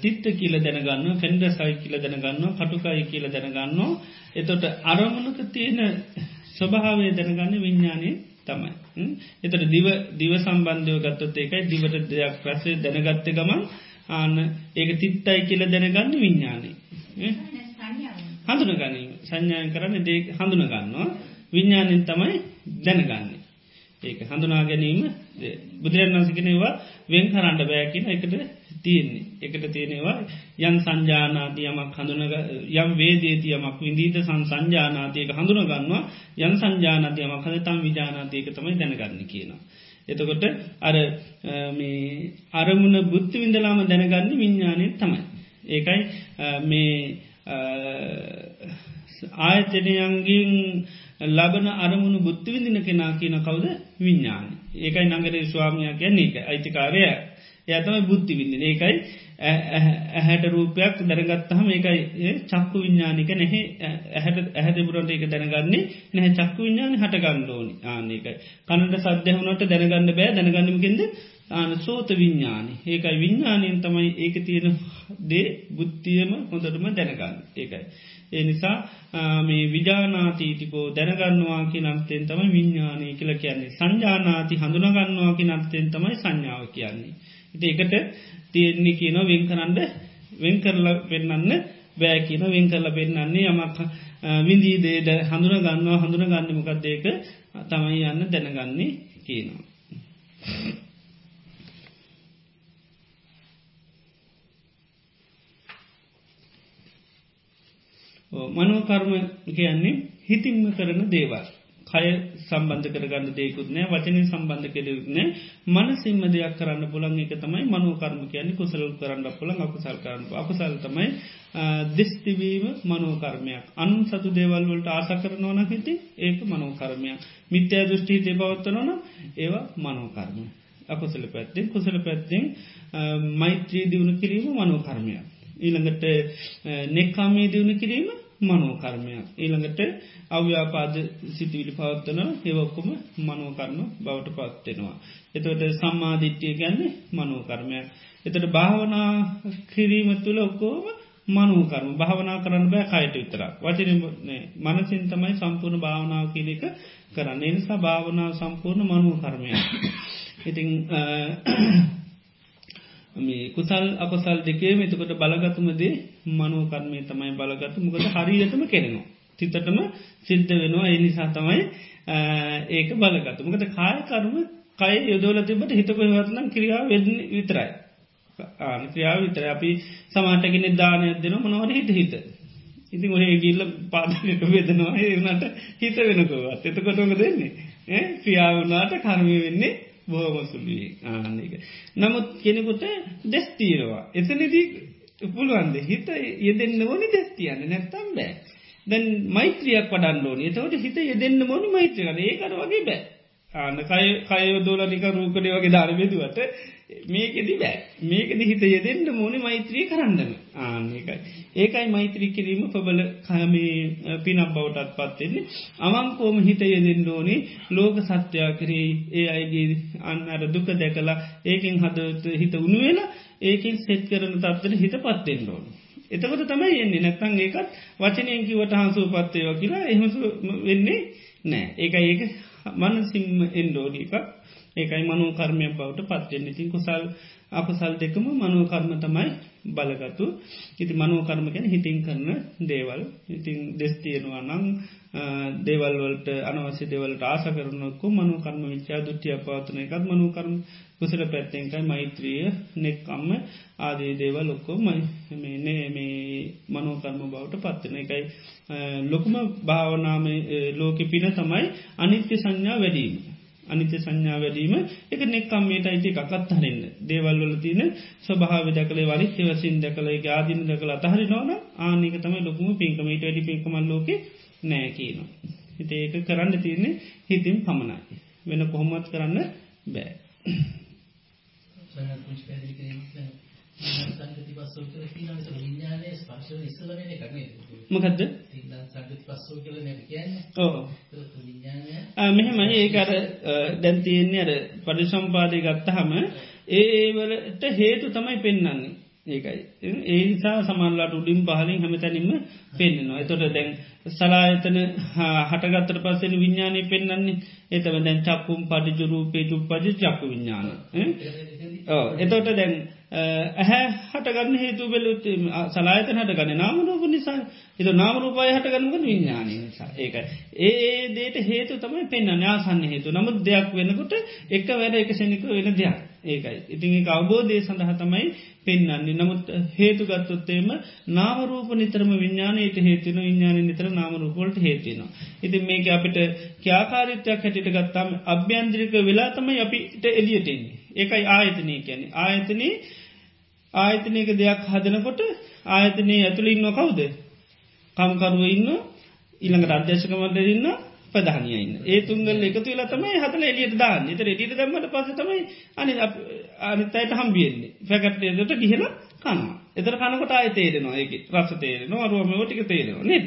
තිත්ත කියල දැනගන්න ෆෙන්ඩ සයි කියල දැනගන්න කටුකායි කියල දැනගන්නවා. එතොට අරමුණක තියෙන ස්වභාවය දැනගන්න විඤ්ඥානය තමයි. එතට දිව දිව සම්බන්ධයව ගත්තොත් ඒකයි දිවට දෙයක් ප්‍රසේ දැනගත්ත ගමන් ආන්න ඒක තිත්තයි කියල දැනගන්න විඤ්ඥානය හඳුන ගැනීම සංඥායන් කරන්න දේ හඳුන ගන්නවා විඤ්ඥානින් තමයි දැනගන්නේ ඒක හඳුනා ගැනීම බුදුරන් වන්සිකෙනවා වෙන් කරන්න බෑකින එකට තියෙන්නේ එකට තියෙනවා යන් සංජානාතියමක් හඳුන යම් වේදේතියමක් විින්දීත සන් සංජානාතියක හඳුන ගන්නවා යන් සංජානතියමක් හද තම් විජානාතියක තමයි දැනගන්න කියනවා. එතකොට අර අරමුණ බුද්ධ විඳලාම දැනගන්න විඤ්ඥානය තමයි. ඒකයි මේ ආයතනයන්ගින් ලබන අරමුණු බුද්ධ විදින කෙනා කියන කවුද? විඤ්ඥාන ඒකයි නගර ස්වාමයක් කියන්නේ. එක අයිතිකාරය. යතම බුද්ධි විදින ඒකයි ඇහැට රූපයක් දැනගත්තහම ඒකයි චක්කු විඤ්ඥානික නැහ. ඇහැට ඇහැට බුරට ඒක දැනගන්නේ නැහ. චක්කු විඤ්ඥාන හටගන්න ඕනි. ආනකයි කනට සද්‍යහුණට දැනගන්න බෑ. දැනගන්නමකින්ද ආන සෝත විඤ්ඥානි ඒකයි විඤ්ඥානයෙන් තමයි ඒක තියෙන දේ බුද්ධියම හොඳටම දැනගන්න. ඒකයි. ඒ නිසා මේ විජානාතීතිකෝ දැනගන්නවා කි නත්තෙන් තම විඤ්ඥානය කියල කියන්නේ සංජානාති හඳුනගන්නවා කි නත්තෙන් තමයි සංඥාව කියන්නේ. ඉති එකට තියෙන්නේ කියනො වෙන් කරන්න වෙන් කරල පෙන්න්න බෑ කියන වෙන් කරල පෙන්න්නන්නේ යමක් විඳී දේද හඳුන ගන්නවා හඳුන ගන්නමකක්දේක තමයි යන්න දැනගන්නේ කියනවා. මනෝකර්ම කියන්නේ හිතින්ම කරන දේවල්. කය සම්බන්ධ කරගන්න දෙයකුත් නෑ වචනය සම්බන්ධ කෙරෙක්නෑ මනසිම්ම දෙයක් කරන්න පුළන් එක තමයි මනෝකර්ම කියන්නේ. කුසල කරන්න පුළන් අකුසල් කරන්න අකුසල් තමයි දිස්තිවීම මනෝකර්මයක් අන් සතු දේවල්වලට ආස කරනවන හිති ඒක මනෝකර්මයක් මිත්‍යය දෘෂ්ටිහිතය පවත්වනවන ඒවා මනෝකර්ම අකුසල පැත්තිෙන් කුසල පැත්තිෙන් මෛත්‍රී දියුණු කිරීම මනෝකර්මයක් ඊළඟට නෙක්කාමේ දියුණු කිරීම මනෝකර්මයක් ඊළඟට අව්‍යාපාද සිතිවිලි පවත්වන ඒවක්කොම මනෝකර්ම බවට පත්වෙනවා. එතවට සම්මාධිට්්‍යය ගැන්නේ මනෝකර්මයක්. එතට භාවනා කිරීම තුළ ඔක්කෝම මනෝකර්ම භාවනා කරන්න බෑ කයට විතරක් වචන මනසින් තමයි සම්පූර්ණ භාවනාව කියලක කරන්න එනිසා භාවනාව සම්පූර්ණ මනෝකර්මය. ඉතිං මේ කුසල් අකුසල් දෙකේ මෙතකොට බලගතුමදේ මනෝකර්මය තමයි බලගතු මොකද හරියටම කෙරෙනවා. තිතටම සිද්ධ වෙනවා. එනිසා තමයි ඒක බලගතු මොකද කායකර්ම කය යොදෝල තිබට හිතකොවත්නම් ක්‍රියාව වෙද විතරයි. ආන ක්‍රියාව විතර අපි සමාටගෙන දානයක් දෙන මොනවර හිත හිත. ඉතින් ඔහේ ගිල්ල පාදනක වෙදනවා ඒනට හිත වෙනකවත්. එතකොටක දෙන්නේ ක්‍රියාවනාට කර්මය වෙන්නේ බෝම සුළුවේ ආන්නක. නමුත් කෙනෙකුට දෙස්තීරවා. එතනදී පුළුවන්ද හිත යෙදෙන්න්න ඕනි දෙස්තියන්න නැත්තම් බෑ. දැන් මෛත්‍රියක් පඩන්න ඕනි එතවට හිත යෙදෙන්න්න මොනි මෛත්‍රියන ඒකර වගේ බෑ. ආන්න කය කයෝදෝලනික රූකඩේ වගේ ධර්මයදුවට මේකෙදි බෑ මේකද හිත යෙදෙන්ට මොනි මෛත්‍රී කරන්නම ආන්නේකයි. ඒකයි මෛත්‍රී කිරීම පබල කමේ පිනම් බවටත් පත්වෙන්නේ. අවංකෝම හිත යෙදෙන්ට ඕනි ලෝක සත්‍යයා කරේ ඒ අයිගේ අන්න අර දුක දැකලා ඒකින් හදත හිත උනුවෙලා ඒකින් සෙත් කරන තත්වර හිත පත්වෙන්න ඕන. එතකොට තමයි එන්නේ නැත්තං ඒකත් වචනයෙන් කිවට හංසූ පත්තයෝ කියලා එහමසු වෙන්නේ නෑ ඒක ඒක මනසිම්ම එන්ඩෝඩ එකක්. ඒකයි මනෝ කර්මයක් බවට පත්වෙන්න ඉතින් කුසල් අපසල් දෙකම මනෝකර්ම තමයි බලගතු ඉති මනෝකර්ම ගැන හිටින් කරන දේවල්. ඉතින් දෙස්තියෙනවා නං දේවල්වලට අනවශ්‍ය දෙවලට ආස කරනක්කු මනුකර්ම විච්චා දුට්ටිය පවත්න එකත් මනුකර්ම කුසල පැත්තෙන්කයි මෛත්‍රිය නෙක්කම්ම ආදී දේවල් ලොක්කෝ මයිනේ මේ මනෝකර්ම බවට පත්වන එකයි ලොකුම භාවනාම ලෝක පින තමයි අනිත්‍ය සංඥා වැඩීම. අනිත්‍ය සංඥා වැඩීම එක නෙක්කම්මේට අයිති එකකත් හරන්න දේවල්වල තියන ස්වභාව දකලේ වලි එවසින් දකලේ ආදින දකල අතහරි නොන ආනික තමයි ලොකුම පින්කමට වැඩි පින්කමල් ලෝක නෑ කියනවා. හිත ඒක කරන්න තියන්නේ හිතින් පමණයි. වෙන කොහොමත් කරන්න බෑ. සංගති පස්සෝ කියලා කියනවානේ විඥානයේ ස්පර්ශන ඉස්සලම එන එකක් නේද? මොකද්ද? සංගති පස්සෝ කියලා නේද කියන්නේ? ඔව්. විඥානය ආ මෙහෙමයි ඒක අර දැන් තියෙන්නේ අර පරිසම්පාදේ ගත්තාම ඒ වලට හේතු තමයි පෙන්වන්නේ. ඒකයි. ඒ නිසා සමල්ලාට උඩින් පහලින් හැමතැනින්ම පෙන්න්නවා. එතොට දැන් සලායතන හටගත්තර පස්සෙන විඤ්ඥානය පෙන්න්නන්නේ එතම දැන් චක්කුම් පඩිජු රූපේ චුප් පජි චක්කු විඤ්ඥාන. එතොට දැන් ඇහැ හටගන්න හේතු බෙලුත් සලායතන හටගන්න නාමරූප නිසා එත නාමරූපය හටගන්නග විඤ්ඥානය නිසා ඒකයි. ඒ දේට හේතු තමයි පෙන්න්න න්‍යාසන්න හේතු නමුත් දෙයක් වෙනකොට එක වැඩ එක සැනික වෙන දෙයක් ඒකයි. ඉතින් එක අවබෝධය සඳහ තමයි පෙන්න්නන්නේ නමුත් හේතුගත්තොත්තේම නාමරූප නිතරම විඤ්ඥානයට හේතුන විඤ්ඥාන නිතර නාමරූපොලට හේතුනවා. ඉතින් මේක අපිට ක්‍යාකාරිත්‍යයක් හැටිට ගත්තාම අභ්‍යන්ත්‍රික වෙලා තමයි අපිට එලියටෙන්නේ. ඒකයි ආයතනය කියැනෙ. ආයතනයේ ආයතනයක දෙයක් හදනකොට ආයතනයේ ඇතුළින් නොකවුද. කම්කරුව ඉන්න ඉළඟට අධ්‍යශකමට ඉන්න ප්‍රධානයන්න ඒ තුන්ගල් එකතු වෙලා තමයි හතල එලියට දාන්න. එත එඩිට දම්මට පස තමයි අනි අනිතයට හම්බියෙන්නේ පැකට්ටේදට ගිහල කනවා. එතර කනකොට අය තේරෙනවා. ඒ රස තේරෙනවා අරුවම ටික තේරෙනවා නේද?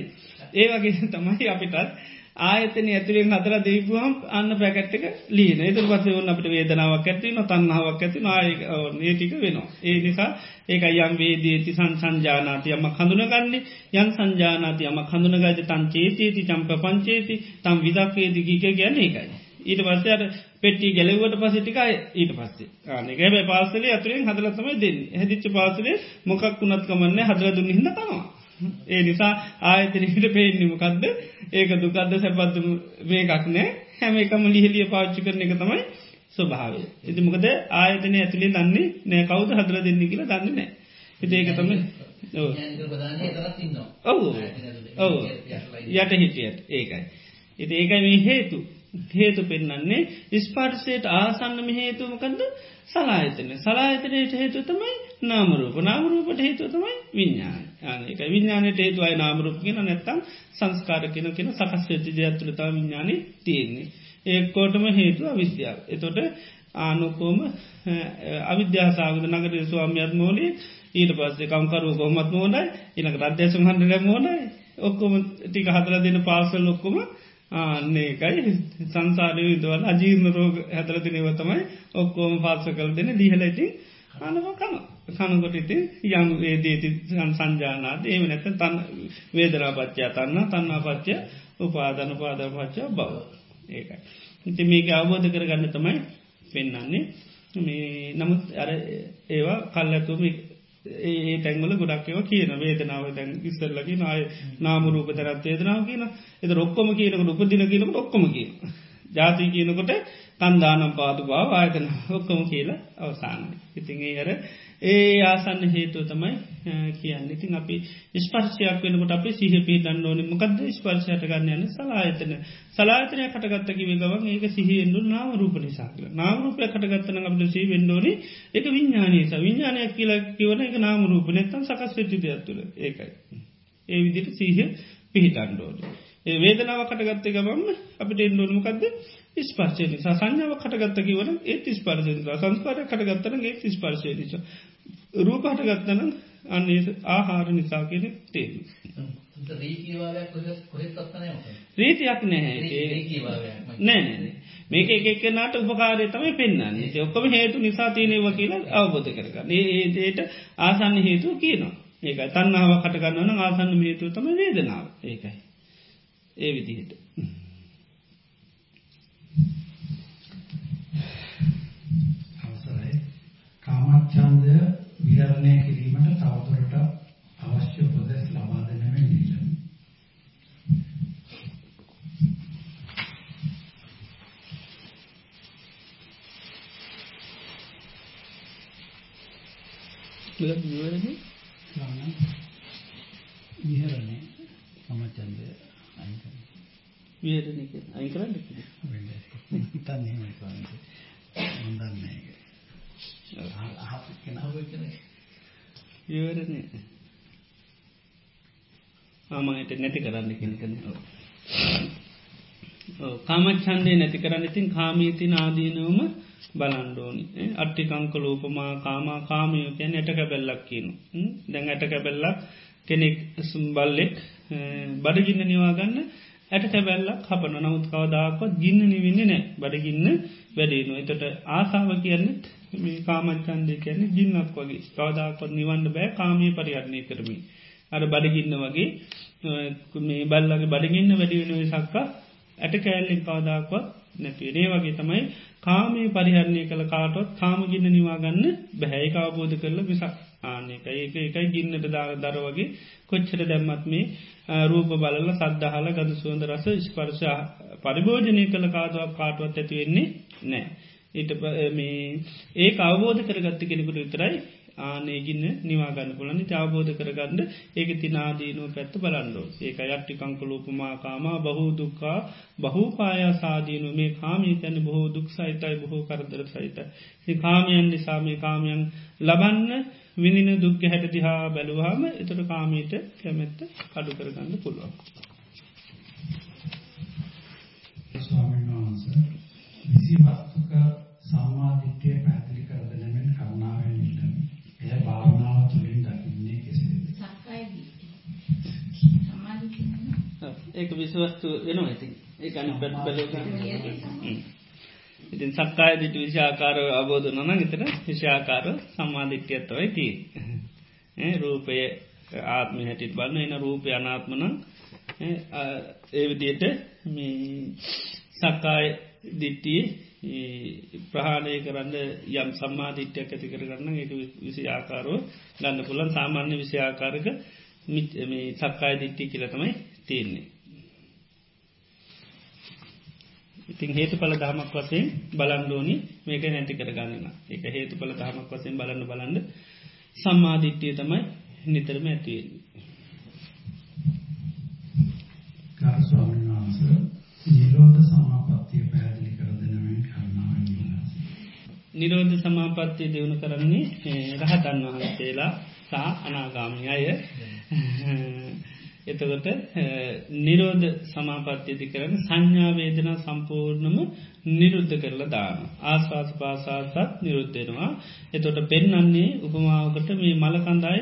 ඒවගේ තමයි අපිටත් ආයතන ඇතුරෙන් අතර දීපුහම් අන්න පැකට්ක ලීන එතුර පස වන්න අපට වේදනාවක් ඇති න තන්නාවක් ඇති නායක ඒටික වෙනවා. ඒ නිසා ඒක යම් වේදේති සන් සංජානාති යම කඳුනගන්නේ යන් සංජානාති යම කඳුනගද තන් චේතේති චම්ප පංචේති තම් විදක්වේදි ගීක ගැන ඒකයි. ඊට පස්සයට පෙට්ටි ගැලවට පසිටිකයි ඊට පස්සේ ආනක පාසලේ අතුරෙන් හදලතමයි දෙන්න හැදිච්ච පාසලේ මොකක් වුණත් කමන්න හදල දුන්න හිද කනවා. ඒ නිසා ආයතනයට පේන්නමකක්ද ඒක දුකක්ද සැපත්තු මේකක් නෑ. හැම එකම ලිහිලිය පාච්චි කරන එක තමයි ස්වභාවය. ඉති මොකද ආයතනය ඇතුළේ දන්නේ නෑ. කවුද හදර දෙන්න කියලා දන්න නෑ. හිත ඒක තම ඔවු. ඔවු. යට හිටියට. ඒකයි. ඉති ඒකයි මේ හේතු. හේතු පෙන්න්නන්නේ ස්පාර්සයට ආසන්නම හේතුමකන්ද සලායතන සලායතනයට හේතු තමයි නාමරූප නාමරූපට හේතු තමයි විඤ්ඥාන ආනක විඤ්ඥානයට හේතුවයි නාමරූප කියෙන නැත්තම් සංස්කාර කෙන කෙන සකස් වෙති ජයත්තුලතා විඤ්ඥාන තියෙන්නේ. ඒකෝටම හේතු අවිද්‍යාව. එතොට ආනුකෝම අවිද්‍යාසාගත නගර ස්වාමියත් මෝලේ ඊට පස්සේ කම්කරු කොහොමත් මෝනයි ඉනක රද්‍යසම් හන්ඩල මෝනයි ඔක්කොම ටික හතර දෙන පාසල් ඔක්කොම ආන්නේකයි සංසාරය දවල් අජීර්ණ රෝග හැතර තිනව තමයි ඔක්කෝම පාස කල් දෙන දිහලයිති අනව කන කනකොට ඉතින් යම් වේදේති සංජානාද ඒම නැත තන් වේදරාපච්චා තන්න තන්නාපච්චය උපාධන පාදර පච්චා බව. ඒකයි. ඉති මේක අවබෝධ කරගන්න තමයි පෙන්නන්නේ මේ නමුත් අර ඒවා කල්ලතුම ඒ තැන්වල ගොඩක්ව කියන වේදනාව දැන් ඉස්සරලකි නාය නාමරූප තරත් වේදනාව කියන. එත රොක්කොම කියනකට උපදින කියනකට ඔක්කොම කියන ජාති කියනකොට කන්දානම් පාතු බව ආයතන ඔක්කොම කියලා අවසානයි. ඉතින්ගේ හර ඒ ආසන්න හේතුව තමයි කියන්න. ඉතින් අපි ස්පර්ශයක් වෙනකට අපි සිහපී දන්න ඕන. මොකද ස්පර්ශයට ගන්න යන සලායතන. සලාතනය කටගත්තකිව ගවන් ඒක සිහිෙන්ඩු නාම රූප නිසා කියල. නාමරූපය කටගත්තන අපට සී වෙන්ඩෝනි එක විඤ්ඥානයස විඤ්ඥානයක් කියලා කිවන එක නාම රූප. නැත්තම් සකස් වෙච්චි දෙයක්තුළ ඒකයි. ඒ විදිට සීහ පිහිටන්ඩෝඩ. ඒ වේදනාව කටගත්ත ගමම අපිට එන්ඩෝනමකක්ද ස්පර්ශය නිසා. සංඥාව කටගත්ත කිවන ඒත් ස්පර්ශය සංස්කාරය කටගත්තන ඒත් ස්පර්ශය නිසා. රූප හටගත්තන අන්නේ ආහාර නිසා කියෙන තේරු. රීතියක් නැහැ. නෑ මේක එක නට උපකාරය තමයි පෙන්න්නන්නේ ඔක්කම හේතු නිසා තියනෙව කියලා අවබෝධ කරගන්න. ඒදයට ආසන්න හේතුව කියනවා. ඒක තන්නාව කටගන්නවන ආසන්න හේතුව තම වේදනාව. ඒකයි. ඒ විදිහට කාමච්ඡන්දය විහරණය කිරීමට තවදුරට අවශ්‍ය උපදෙස් ලබා දෙන මෙන් ඉල්ලමි. විවරණය ස්වාමීන් විහරණය කාමච්ඡන්දය අයින් කරන්න. විහරණය අයි කරන්න වෙන්නේ. තන් එහෙමයි වහන්සේ. මම දන්නේ ඒක. අහපු කෙනා වෙ කෙනෙක්. විවරණය ආමයට නැති කරන්න කෙනකන කාමච්චන්දය නැති කරන්න ඉතින් කාමීතින ආදීනවම බලන්ඩෝනි අට්ටිකංක ලෝපමා කාමා කාමයෝ කියැන ඇටක බැල්ලක් කියනු දැන් ඇටක බැල්ලක් කෙනෙක් සුම්බල්ලෙක් බඩගින්න නිවාගන්න ඇට කැබැල්ලක් හපන. නමුත් කවදාකොත් ගින්න නිවින්න නෑ බඩගින්න වැඩේනු එතට ආසාාව කියන්නෙත් මේ කාමච්චන්දය කියන්නේ ගින්නක් වගේ. කවදාකොත් නිවන්න බෑ කාමය පරිහරණය කරමි අර බඩගින්න වගේ මේ බල්ලගේ බඩගින්න වැඩිවෙන සක්කා ඇට කෑල්ලෙන් කවදාකොත් නැතිවේ ඒ වගේ තමයි කාමය පරිහරණය කළ කාටොත් කාමගින්න නිවාගන්න බැහැයි අවබෝධ කරල විසක් ආනක ඒක එකයි ගින්නට දාර දර වගේ කොච්චර දැම්මත් මේ රූප බලල සද්ධහල ගඳ සුවඳ රස ස්පර්ශ පරිභෝජනය කළ කාදුවක් කාටුවත් ඇතිවෙන්නේ නෑ. ඊට මේ ඒ අවබෝධ කරගත්ත කෙනෙකුට විතරයි ආනේගින්න නිවාගන්න පුලනි අවබෝධ කරගන්න ඒක තිනාදීනුව පැත්ත බලන්ඩෝ ඒක යට්ටිකංකලූපමාකාම බහු දුක්කා බහු පායා සාදීනු මේ කාමී තැන බොහෝ දුක් සහිතයි බොහෝ කරදර සහිත කාමයන් නිසාමේ කාමයන් ලබන්න විනින දුක්ග හැට දිහා බැලුවහම එතට කාමීට කැමැත්ත අඩු කරගන්න පුළුවන්. විසි වස්තුක සම්මාධිත්‍යය පැහැදිලි කර දෙනමෙන් කරුණාවෙන් ඉල්ලමි. එය භාවනාව තුළින් දකින්නේ කෙසේද? ඒක විශවස්තු වෙන ඇති ඒ අනි පැත් බැල ඉතින් සක්කාය දිට විශාකාර අබෝධ නොන ගතන විශාකාර සම්මාධිත්‍යයත්තවයි තිී රූපය ආත්ම හැටිත් බන්න එන රූපය අනාත්මන ඒ විදියට මේ සක්කාය දිට්ටිය ප්‍රහාණය කරන්න යම් සම්මාධිත්‍යයක් ඇති කරගන්න එක විසි ආකාරෝ ගන්න පුලන් සාමාන්‍ය විසි ආකාරක මේ සක්කාය දිට්ටි කියලතමයි තියෙන්නේ. ඉතින් හේතු පල දහමක් වසයෙන් බලන්ඩෝනි මේක නැති කරගන්නන එක හේතු පල දහමක් වසයෙන් බලන්න බලන්න සම්මාධිට්ටිය තමයි නිතරම ඇතිවෙන්නේ. ගරු ස්වාමීන් වහන්සේ නිරෝධ සමාපත්තිය පැහැදිලි කර දෙනවෙන් කරුණාවෙන් ඉල්ලා නිරෝධ සමාපත්තිය දෙවුණු කරන්නේ රහතන් වහන්සේලා සා අනාගාමි අය එතකොට නිරෝධ සමාපත්්‍යති කරන සංඥාවේදනා සම්පූර්ණම නිරුද්ධ කරලා දාන. ආස්වාස පාසාසත් නිරුද්ධෙනවා. එතොට පෙන්නන්නේ උපමාවකට මේ මලකන්දයි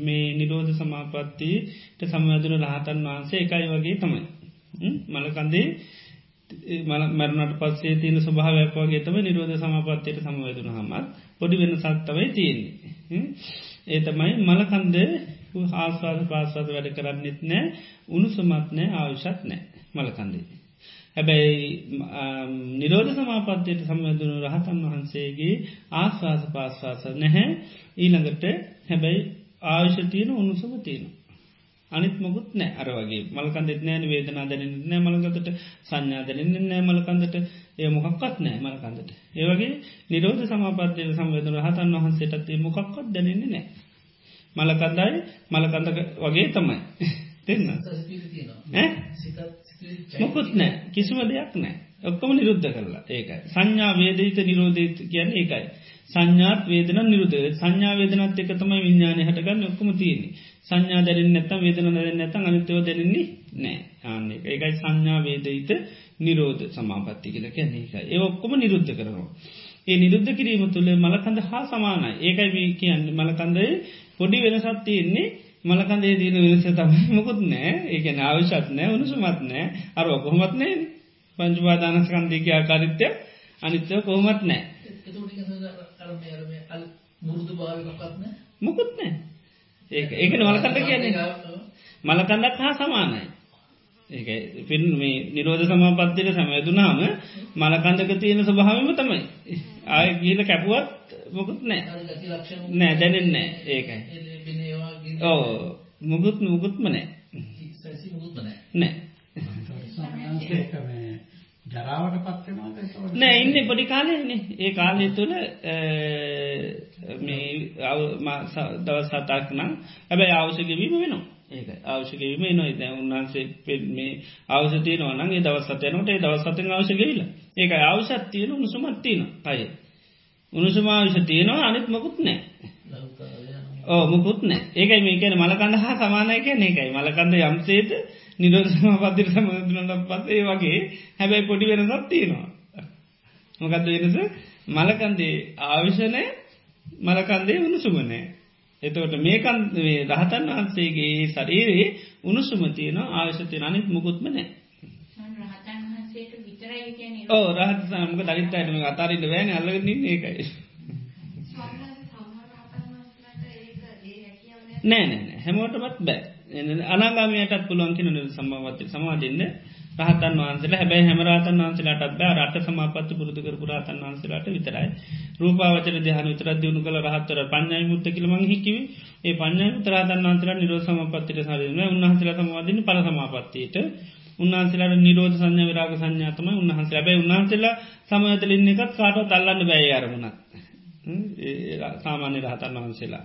මේ නිරෝධ සමාපත්තියට සමවැදුන රහතන් වහන්සේ එකයි වගේ තමයි. මලකන්දේ මරණට පස්සේ තියන ස්වභාවයක් වගේ තම නිරෝධ සමාපත්තියට සමවැදුන හමත් පොඩි වෙන සත්තවයි තියෙන්නේ. ඒ තමයි මලකන්ද ආස්වාද පාස්වාද වැඩ කරන්නෙත් නෑ උණුසුමත් නෑ ආවිශත් නෑ මලකන්දේ. හැබැයි නිරෝධ සමාපත්තියට සම්බඳුණු රහතන් වහන්සේගේ ආස්වාස පාස්වාස නැහැ. ඊළඟට හැබැයි ආවිශ තියෙන උණුසම තියෙන. අනිත් මොකුත් නෑ අර වගේ. මල්කන්දෙත් නෑන වේදනා දැනෙන නෑ මළකතට සංඥා දැනෙන නෑ මලකන්දට. ඒ මොකක්වත් නෑ මලකන්දට. ඒවගේ නිරෝධ සමාපත්ය සම්වේදන හතන් වහන්සේටත් මොකක්වත් දැනෙන්නේ නෑ. මලකන්දයි මලකන්ද වගේ තමයි. දෙන්න. මොකුත් නෑ. කිසිම දෙයක් නෑ. ඔක්කොම නිරුද්ධ කරලා. ඒකයි. සංඥා වේදීත නිරෝධීත කියන්න ඒකයි. සංඥාත් වේදන නිරුද සංඥා වේදනත් එක තමයි විඤ්ඥානය හටගන්න. ඔක්කම තියෙන්නේ. සංඥා දැරෙන් නැතම් වේදන දැරෙන් නැතම් අනිතව දැරෙන්නේ නෑ. ආන්න ඒකයි සංඥා වේදීත නිරෝධ සමාපත්ති කියල කියන්නේ. එක ඒ ඔක්කොම නිරුද්ධ කරනවා. ඒ නිරුද්ධ කිරීම තුළ මලකඳ හා සමානයි. ඒකයි මේ කියන්න. මලකන්දේ පොඩි වෙනසත් තියෙන්නේ මලකන්දේ දීන වෙනස තමයි. මොකුත් නෑ ඒකන ආවිශත් නෑ උනුසුමත් නෑ අර කොහොමත් නෑ පංචුපාදානස්කන්දීක ආකාරිත්‍ය අනිත්‍යව කොහොමත් නෑ මුකුත් නෑ ඒ ඒකන මලකන්ද කියන්නේ. මලකන්දක් හා සමානයි ඒක පින් මේ නිරෝධ සමාපත්තියට සමයදුනාම මලකන්දක තියෙන ස්වභාවම තමයි. ආය ගීල කැපුවත් මොකුත් නෑ. නෑ දැනෙන්නේ ඒකයි. ඕ මුකුත් මුකුත්ම නෑ. නෑ. ජරාවට පත්වෙනවාද නෑ ඉන්න පොඩි කාලයන්නේ ඒ කාලය තුළ මේ දවස් සතාක් නම් ඇබැයි අවශ්‍යගවීම වෙනවා ඒක අවශ්‍යගවීම නොයි දැ උන්හන්සේ පෙල් මේ අවසතිය නොනගේ දවස් සතයනට ඒ දවස් සතෙන් අවශ්‍යගවිල ඒක අවශ්‍යත්තියන උණුසුමත්තින අය උණුසුමාවිශ තියනවා. අනිත් මකුත් නෑ ඕ මුකුත් නෑ ඒකයි මේකන මලකඳ හා සමානය කිය ඒකයි. මලකඳ යම්සේත නිරෝධම පදිර සමදුනට පත්ඒ වගේ හැබැයි පොඩි වෙනසත් තියෙනවා. මොකක්ද වෙනස? මලකන්දේ ආවිෂණය මලකන්දේ උණුසුමනෑ එතවට මේකන් රහතන් වහන්සේගේ ශරීරයේ උණුසුමතියන ආවිශතිය අනිත් මුකුත්ම නෑ ඕ රහත සමක දරිත්තයටම අතාරිට වෑන අල්ලගනින් ඒකයි. නෑ නෑ හැමෝටමත් බෑ. අනාගාමයටත් පුළුවන් කින සම්බවත්ත සමාධන්න රහතන් වහන්සල. හැබැ හැමරතන් වහන්සලට බෑ. රට සමාපත් පුරදුකර පුරාතන් වහන්සලට විතරයි. රූපාවචර දහන විතර දියුණු කළ රහත්තර පඥයි මුත්ත කිලමං හිකිව ඒ පඥයි තරාතන් වහන්සල නිරෝ සමපත්තිට සරන උන්හන්සල සමවාදන පල සමාපත්තියට. උන්හන්සලට නිරෝධ සංඥ විරාග සංඥාතම උන්හන්ස ලැබයි උන්හන්සලා සමයතලින් එකත් කාට තල්ලන්න බැයි අරමුණක්. සාමාන්‍ය රහතන් වහන්සේලා.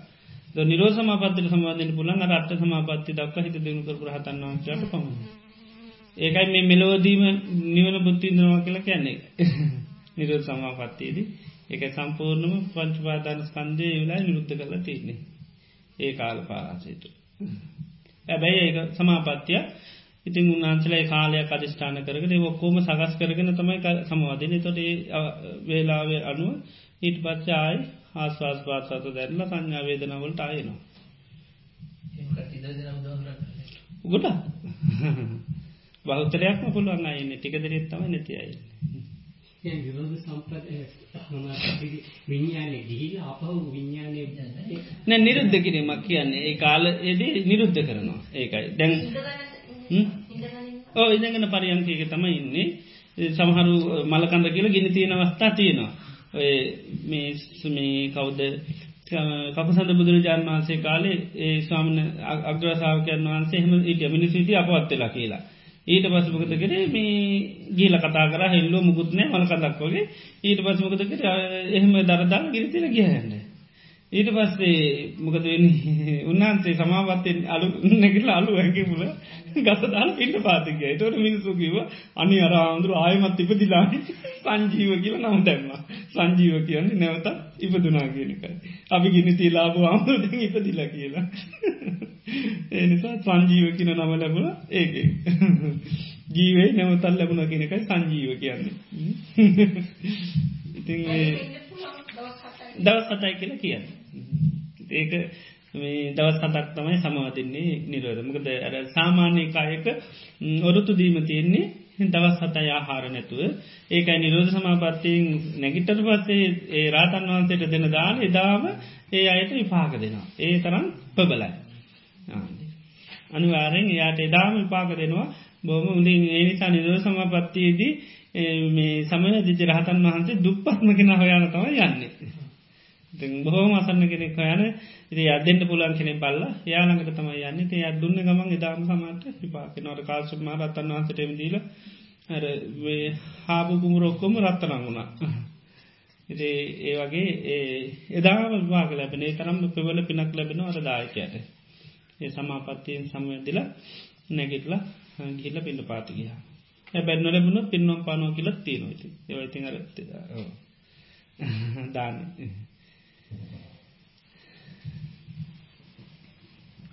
නිරෝ සමාපත්තිට සමාධන පුලන් රට සමාපත්ති දක් හිත දිනු කර හතන් වහන්සට පමණ ඒකයි මේ මෙලෝදීම නිවන බුද්ධින්දනවා කියලා කියන්නේ. නිරෝධ සමාපත්තයේදී එක සම්පූර්ණම පංචපාදාන ස්කන්දය වෙලා නිරුද්ධ කරලා තියන්නේ. ඒ කාල පාසේට ඇබැයි ඒ සමාපත්තිය ඉතින් උන්නාන්සලයි කාලයක් අධිෂ්ඨාන කරගෙන ඔක්කෝම සකස් කරගෙන තමයි සමවාදන තොට වේලාව අනුව ඊට පච්චායි ආස්වාස් පාසත දැරල සංඥා වේදනවලට අයනවා උගට බෞතරයක්ම පුළුවන් අයන්න ටික නැතියි ගිහිල අපහු විඤ්ඥානය නැ නිරුද්ධ කිරීමක් කියන්නේ ඒ කාල එද නිරුද්ධ කරනවා. ඒකයි. දැන් ඕ ඉදගෙන පරියන්කයක තමයි ඉන්නේ. සමහරු මලකඳ කියල ගෙන තියෙන අවස්ථා තියෙනවා. මේ සුමේ කවුද? කපසඳ බුදුරජාණන් වහන්සේ කාලේ ඒ ස්වාමන අග්‍රසාාවකයන් වහන්සේ හම ඉට මිනිස්විති අපවත්වෙලා කියලා ඊට පසමකත කරේ? මේ ගීල කතා කර හෙල්ලෝ මුකුත්නෑ මලකදක් වගේ. ඊට පසමකත කර? එහෙම දරදාන ගිරිතිල ගියහන්න ඊට පස්සේ මොකද උන්හන්සේ සමාපත්තෙන් අලු නැකිල අලු ඇගේ මුල ගතදාන පිට පාතිකය තොට මිනිසු කිව අනි අරාමුදුරු ආයමත් ඉපදිලා සංජීව කියල නම් දැම්ම. සංජීව කියන්නේ නැවත ඉපදුනා කියනකයි අපි ගිනි තිලාබ ආමුට ඉපදිලා කියලා. එනිසා සංජීව කියන නම ලැබුණ ඒක. ජීවේ නැවතල් ලැබුණ කෙනකයි සංජීව කියන්නේ. ඉතින් දවස් සතයි කියලා කියන්න ඒක මේ දවස් හතක් තමයි සමවතින්නේ නිරෝධමකද ඇර සාමාන්‍ය කායක ඔරුතු දීම තියෙන්නේ දවස් හතයි ආහාර නැතුව. ඒකයි නිරෝධ සමාපත්තියෙන් නැගිටට පස්සේ ඒ රාතන් වහන්සේට දෙන දාන එදාම ඒ අයට විපාක දෙනවා. ඒ තරම් පබලයි අනිවාරෙන් එයාට එදාම විපාක දෙනවා. බොහම උඳින් ඒ නිසා නිරෝධ සමාපත්තියේදී මේ සමය දිච රහතන් වහන්සේ දුප්පත්ම කෙන හොයාන තම යන්නේ. බොහෝම අසන්න කෙනෙක් යන ඉති අදෙන්ට පුලන් කෙනෙ බල්ල යානකට තම යන්න. ති අදුන්න ගමන් එදාම සමට විපාක නොට කාසුම රත්තන් වන්සටම දීල ඇර හාපු කුමරොක්කොම රත්තනං වුණා. ඉති ඒ වගේ එදාම විවාග ලැබෙන තරම් පෙවල පිනක් ලැබෙන අර දායකයට. ඒ සමාපත්තියෙන් සමවැදිල නැගිටල ගිල්ල පිඩ පාතිගිය බැන්න ලැබුණ පින්නම් පානෝ කියලත් තියෙනවති ඒවයිති අරත් දාන්න.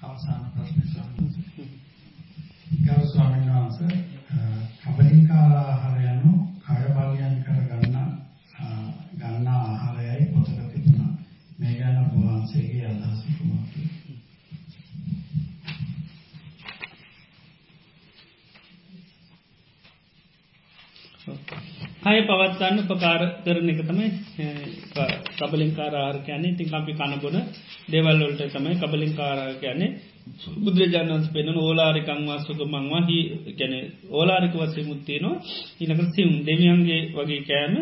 අවසාන ප්‍රශ්න ස්වාමීන් ගරු ස්වාමීන් වහන්සේ කබලින්කාර ආහාර යනු කය බලයන් කර ගන්න ගන්න ආහාරයයි පොතක තිබුණා මේ ගැන ඔබ වහන්සේගේ අදහස කුමක්ද හය පවත්වන්න උපකාර කරන එක තමයි කබලින්කාර ආර කියන්නේ. ඉතින් අපි කණබොන දෙවල්ලොල්ට තමයි කබලින්කාර කියන්නේ. බුදුරජාණන්ස් පෙන ඕලාරිකං වස්සක මංවා හි ගැන ඕලාරික වසේ මුත්තියනවා ඉනක සිවුම් දෙවියන්ගේ වගේ කෑම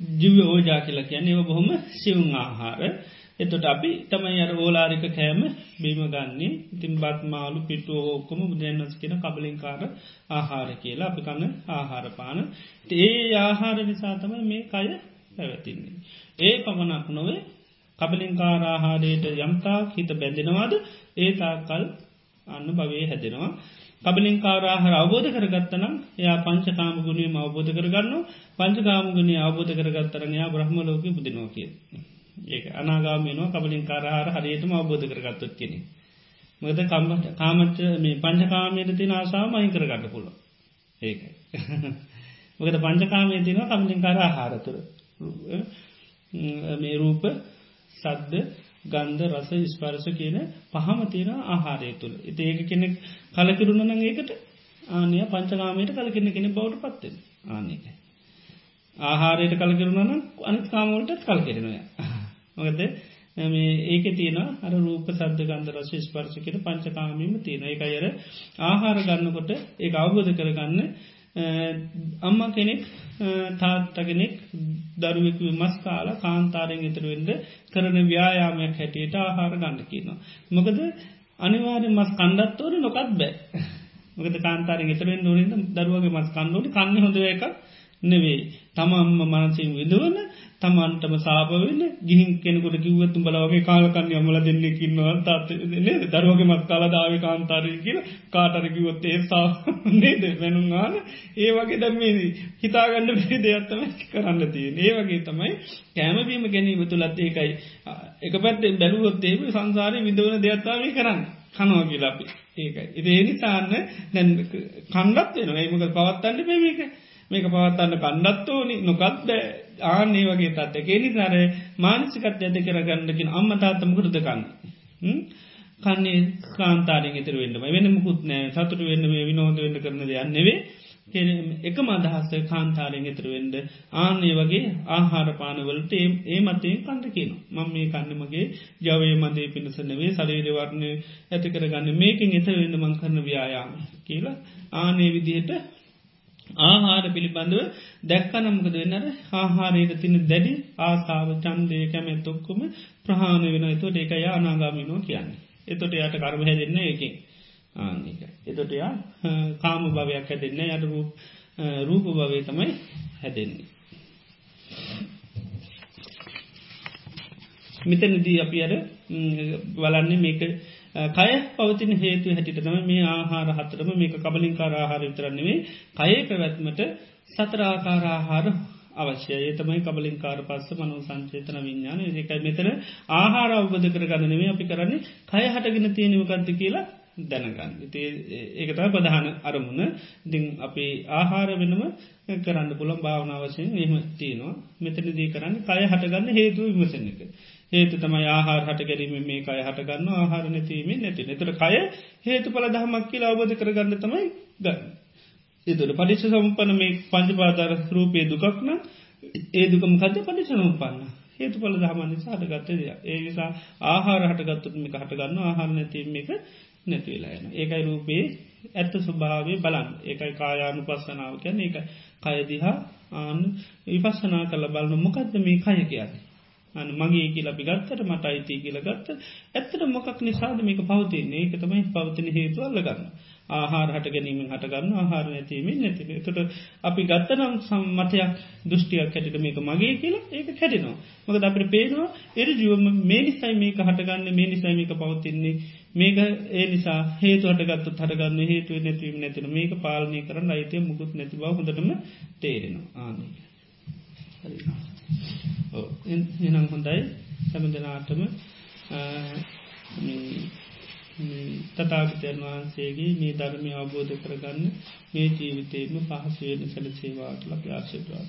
ජිව ඕජා කියලා කියන්නේ ඒව බොහොම සිවුම් ආහාර. එතොට අපි තමයි අර ඕලාරික කෑම බීම ගන්නේ ඉතින් බත් මාලු පිටුව ඕක්කොම බුදුරන්වස් කියෙන කබලින්කාර ආහාර කියලා අපි කන්න ආහාරපාන ඒ ආහාර නිසා තම මේ කය පැවැතින්නේ. ඒ පමණක් නොවේ කබලින්කාර ආහාරයට යම්තා හිත බැඳෙනවාද ඒ තාකල් අන්න භවේ හැදෙනවා. කබලින්කාරහර අවබෝධ කරගත්තනම් එයා පංචකාම ගුණියම අවබෝධ කරගන්න පංචකාම ගුණේ අවබෝධ කරගත්තරනයා බ්‍රහ්ම ලෝක බුදිනෝකිය. ඒක අනාගාමයනවා කබලින් කාරහාර හරියටම අවබෝධ කරගත්තොත් කෙනෙ. මද කම්මට කාමච්ච මේ පංචකාමයට තින ආසාාව මහින් කරගන්න පුළ ඒක. මොකද පංචකාමය තිනවා කමලින් කාර ආහාරතුර මේ රූප සද්ද ගන්ධ රස ස්පරස කියන පහම තියෙන ආහාරය තුළ ඉති ඒක කෙනෙක් කලකිරුණ නං ඒකට ආනය පංචකාමයට කලකින්න කෙනෙ බවට පත්වෙන ආනක. ආහාරයට කලකිරුණන අනිත් කාමවලට කල් කෙරෙනය. මොකද ඒක තියෙන අර රූප සද්ධ ගන්ධ රස ස්පර්ශකට පංචකාමීම තියෙන එක අයර ආහාර ගන්නකොට ඒ අවබෝධ කරගන්න අම්ම කෙනෙක් තාත්තගෙනෙක් දරුවෙක් මස් කාලා කාන්තාරයෙන් ඉතුරුවෙන්ද කරන ව්‍යයාමයක් හැටියට ආහාර ගන්න කියනවා. මොකද අනිවාර්ය මස් කණ්ඩත්තෝර නොකත් බෑ. මොකද කාන්තාරෙන් ඉතරෙන් නොරින්ද දරුවගේ මස් කණ්ඩෝට කන්න හොඳ එකක් නෙවේ තමම්ම මනසින් විදුවන තමන්ටම සාපවෙන්න ගිහින් කෙනෙකුට කිව්වත්තු බලවගේ කාලකන්න අමල දෙන්නෙකින්නවා තාත් දරුවගේ මත් කාලදාව කාන්තාරය කියල කාටරකිවොත් ඒ සා නේද? වැනුගාන ඒ වගේ දම්මේ හිතාගන්න පිරි දෙයක්ත්තම කරන්න තිය ඒ වගේ තමයි කෑමබීම ගැනීම තුළත් ඒකයි. එක පැත්තේ බැලුවොත්තේම සංසාරය විදවන දෙයක්ත්තාව කරන්න. කනවා කියලාපි ඒකයි. එති ඒනිසාන්න දැන් කණ්ඩත් වෙනවා. ඒමක පවත්තන්න පෙමේක මේක පවත්තන්න කණ්ඩත් ඕනි. නොකත් ආනේ වගේ තත්ත කෙනි සර මානසිකත් ඇද කරගන්නකින් අම්ම තාත්තම කෘතකන්න. කන්නේ? කාන්තාරෙන් ඉතර වෙන්නම වෙන මුකුත් නෑ. සතුට වෙන්න මේ විනෝද වෙන්න කරන දෙයක් නෙවේ එක මදහස්ස කාන්තාරෙන් ඉතරවෙන්ඩ ආනේ වගේ ආහාරපානවලට ඒ මතයෙන් කණ්ඩ කියන මං මේ කන්නමගේ ජවය මදේ පිණිසනවේ සලීරවරණය ඇති කරගන්න. මේකින් එත වෙන්න මං කරන ව්‍යයාම කියලා. ආනේ විදිහට ආහාර පිළිබඳව දැක්කනමකද වෙන්නර ආහාරයට තින දැඩි ආසාාව චන්දය කැමැත් ඔක්කොම ප්‍රහාණ වෙන එතොට ඒක යා අනාගාමිනෝ කියන්නේ. එතොට යට කරම හැදන්න එකින් ආක. එතොට යා කාම භවයක් හැදෙන්න යට රූප භවේ තමයි හැදෙන්නේ. මෙතනදී අපි අර බලන්නේ මේක කය පවතින හේතු හැටිටම මේ ආහාර හතරම මේක කබලින් කාරආහාර විතරන්නෙවේ කයේ පැවැත්මට සතරාකාරආහාර අවශ්‍යය තමයි කබලින් කාර පස්ස මනු සංචේතන විඤ්ඥාන ඒකයි මෙතන ආහාර අවබධ කරගන්නනේ අපි කරන්නේ කය හටගෙන තියෙනවකන්ත කියලා දැනගන්න. ඒකතයි ප්‍රධාන අරමුණ දිං අපි ආහාර වෙනම කරන්න පුළන් භාවනාවශයෙන් එහම තියෙනවා මෙතනදී කරන්න කය හටගන්න හේතු විමසන එක. හේතු තමයි ආහාර හට ගැරීම මේ කය හටගන්න ආහාර නැතිීමේ නැති එතුට කය හේතු පල දහමක් කියලා අවබධ කරගන්න තමයි ගන්න. එතුට පටිච්ච සම්පන මේ පංචපාදාර රූපය දුකක්න ඒ දුකම කද පටිච්ච සම්පන්න. හේතු පල දහමන්න සාටගත්ත දෙය ඒ නිසා ආහාර හටගත්තුත්මික හටගන්න ආහාර නැතිීම එක නැතිවෙලායන. ඒකයි රූපයේ ඇත්ත ස්වභාවේ බලන් ඒකයි කායානු පස්සනාව කියන්න එක කයදිහා ආන විපස්සනා කල බලන්න මොකක්ද මේ කය කියන්නේ. අන මගේ කියලා අපි ගත්තට මට අයිති කියල ගත්ත. ඇත්තට මොකක් නිසාද මේක පවතින්නේ? ඒක තමයි පවතින හේතු අල්ලගන්න. ආහාර හට ගැනීමෙන් හටගන්න ආහාර නැතිීමෙන් නැතිව තොට අපි ගත්තනම් සම්මතයක් දෘෂ්ටියක් හැටිට මේක මගේ කියලා ඒක කැඩෙනවා. මක අපට පේනවා එරි ජුවම මේ නිසයි මේක හටගන්න මේ නිසයි මේක පවතින්නේ. මේක ඒ නිසා හේතු හටගත්තු හටගන්න හේතුව නැතිවීම නැතින මේක පාලනය කරන්න අයිතිය මුකුත් නැති බව හොඳටම තේරෙනවා. ආනක එනම් හොඳයි. සැම දෙනාටම තතාගතයන් වහන්සේගේ මේ ධර්මය අවබෝධ කරගන්න මේ ජීවිතේම පහසුවෙන සැලසේවාට ලබ ආශිර්වාද.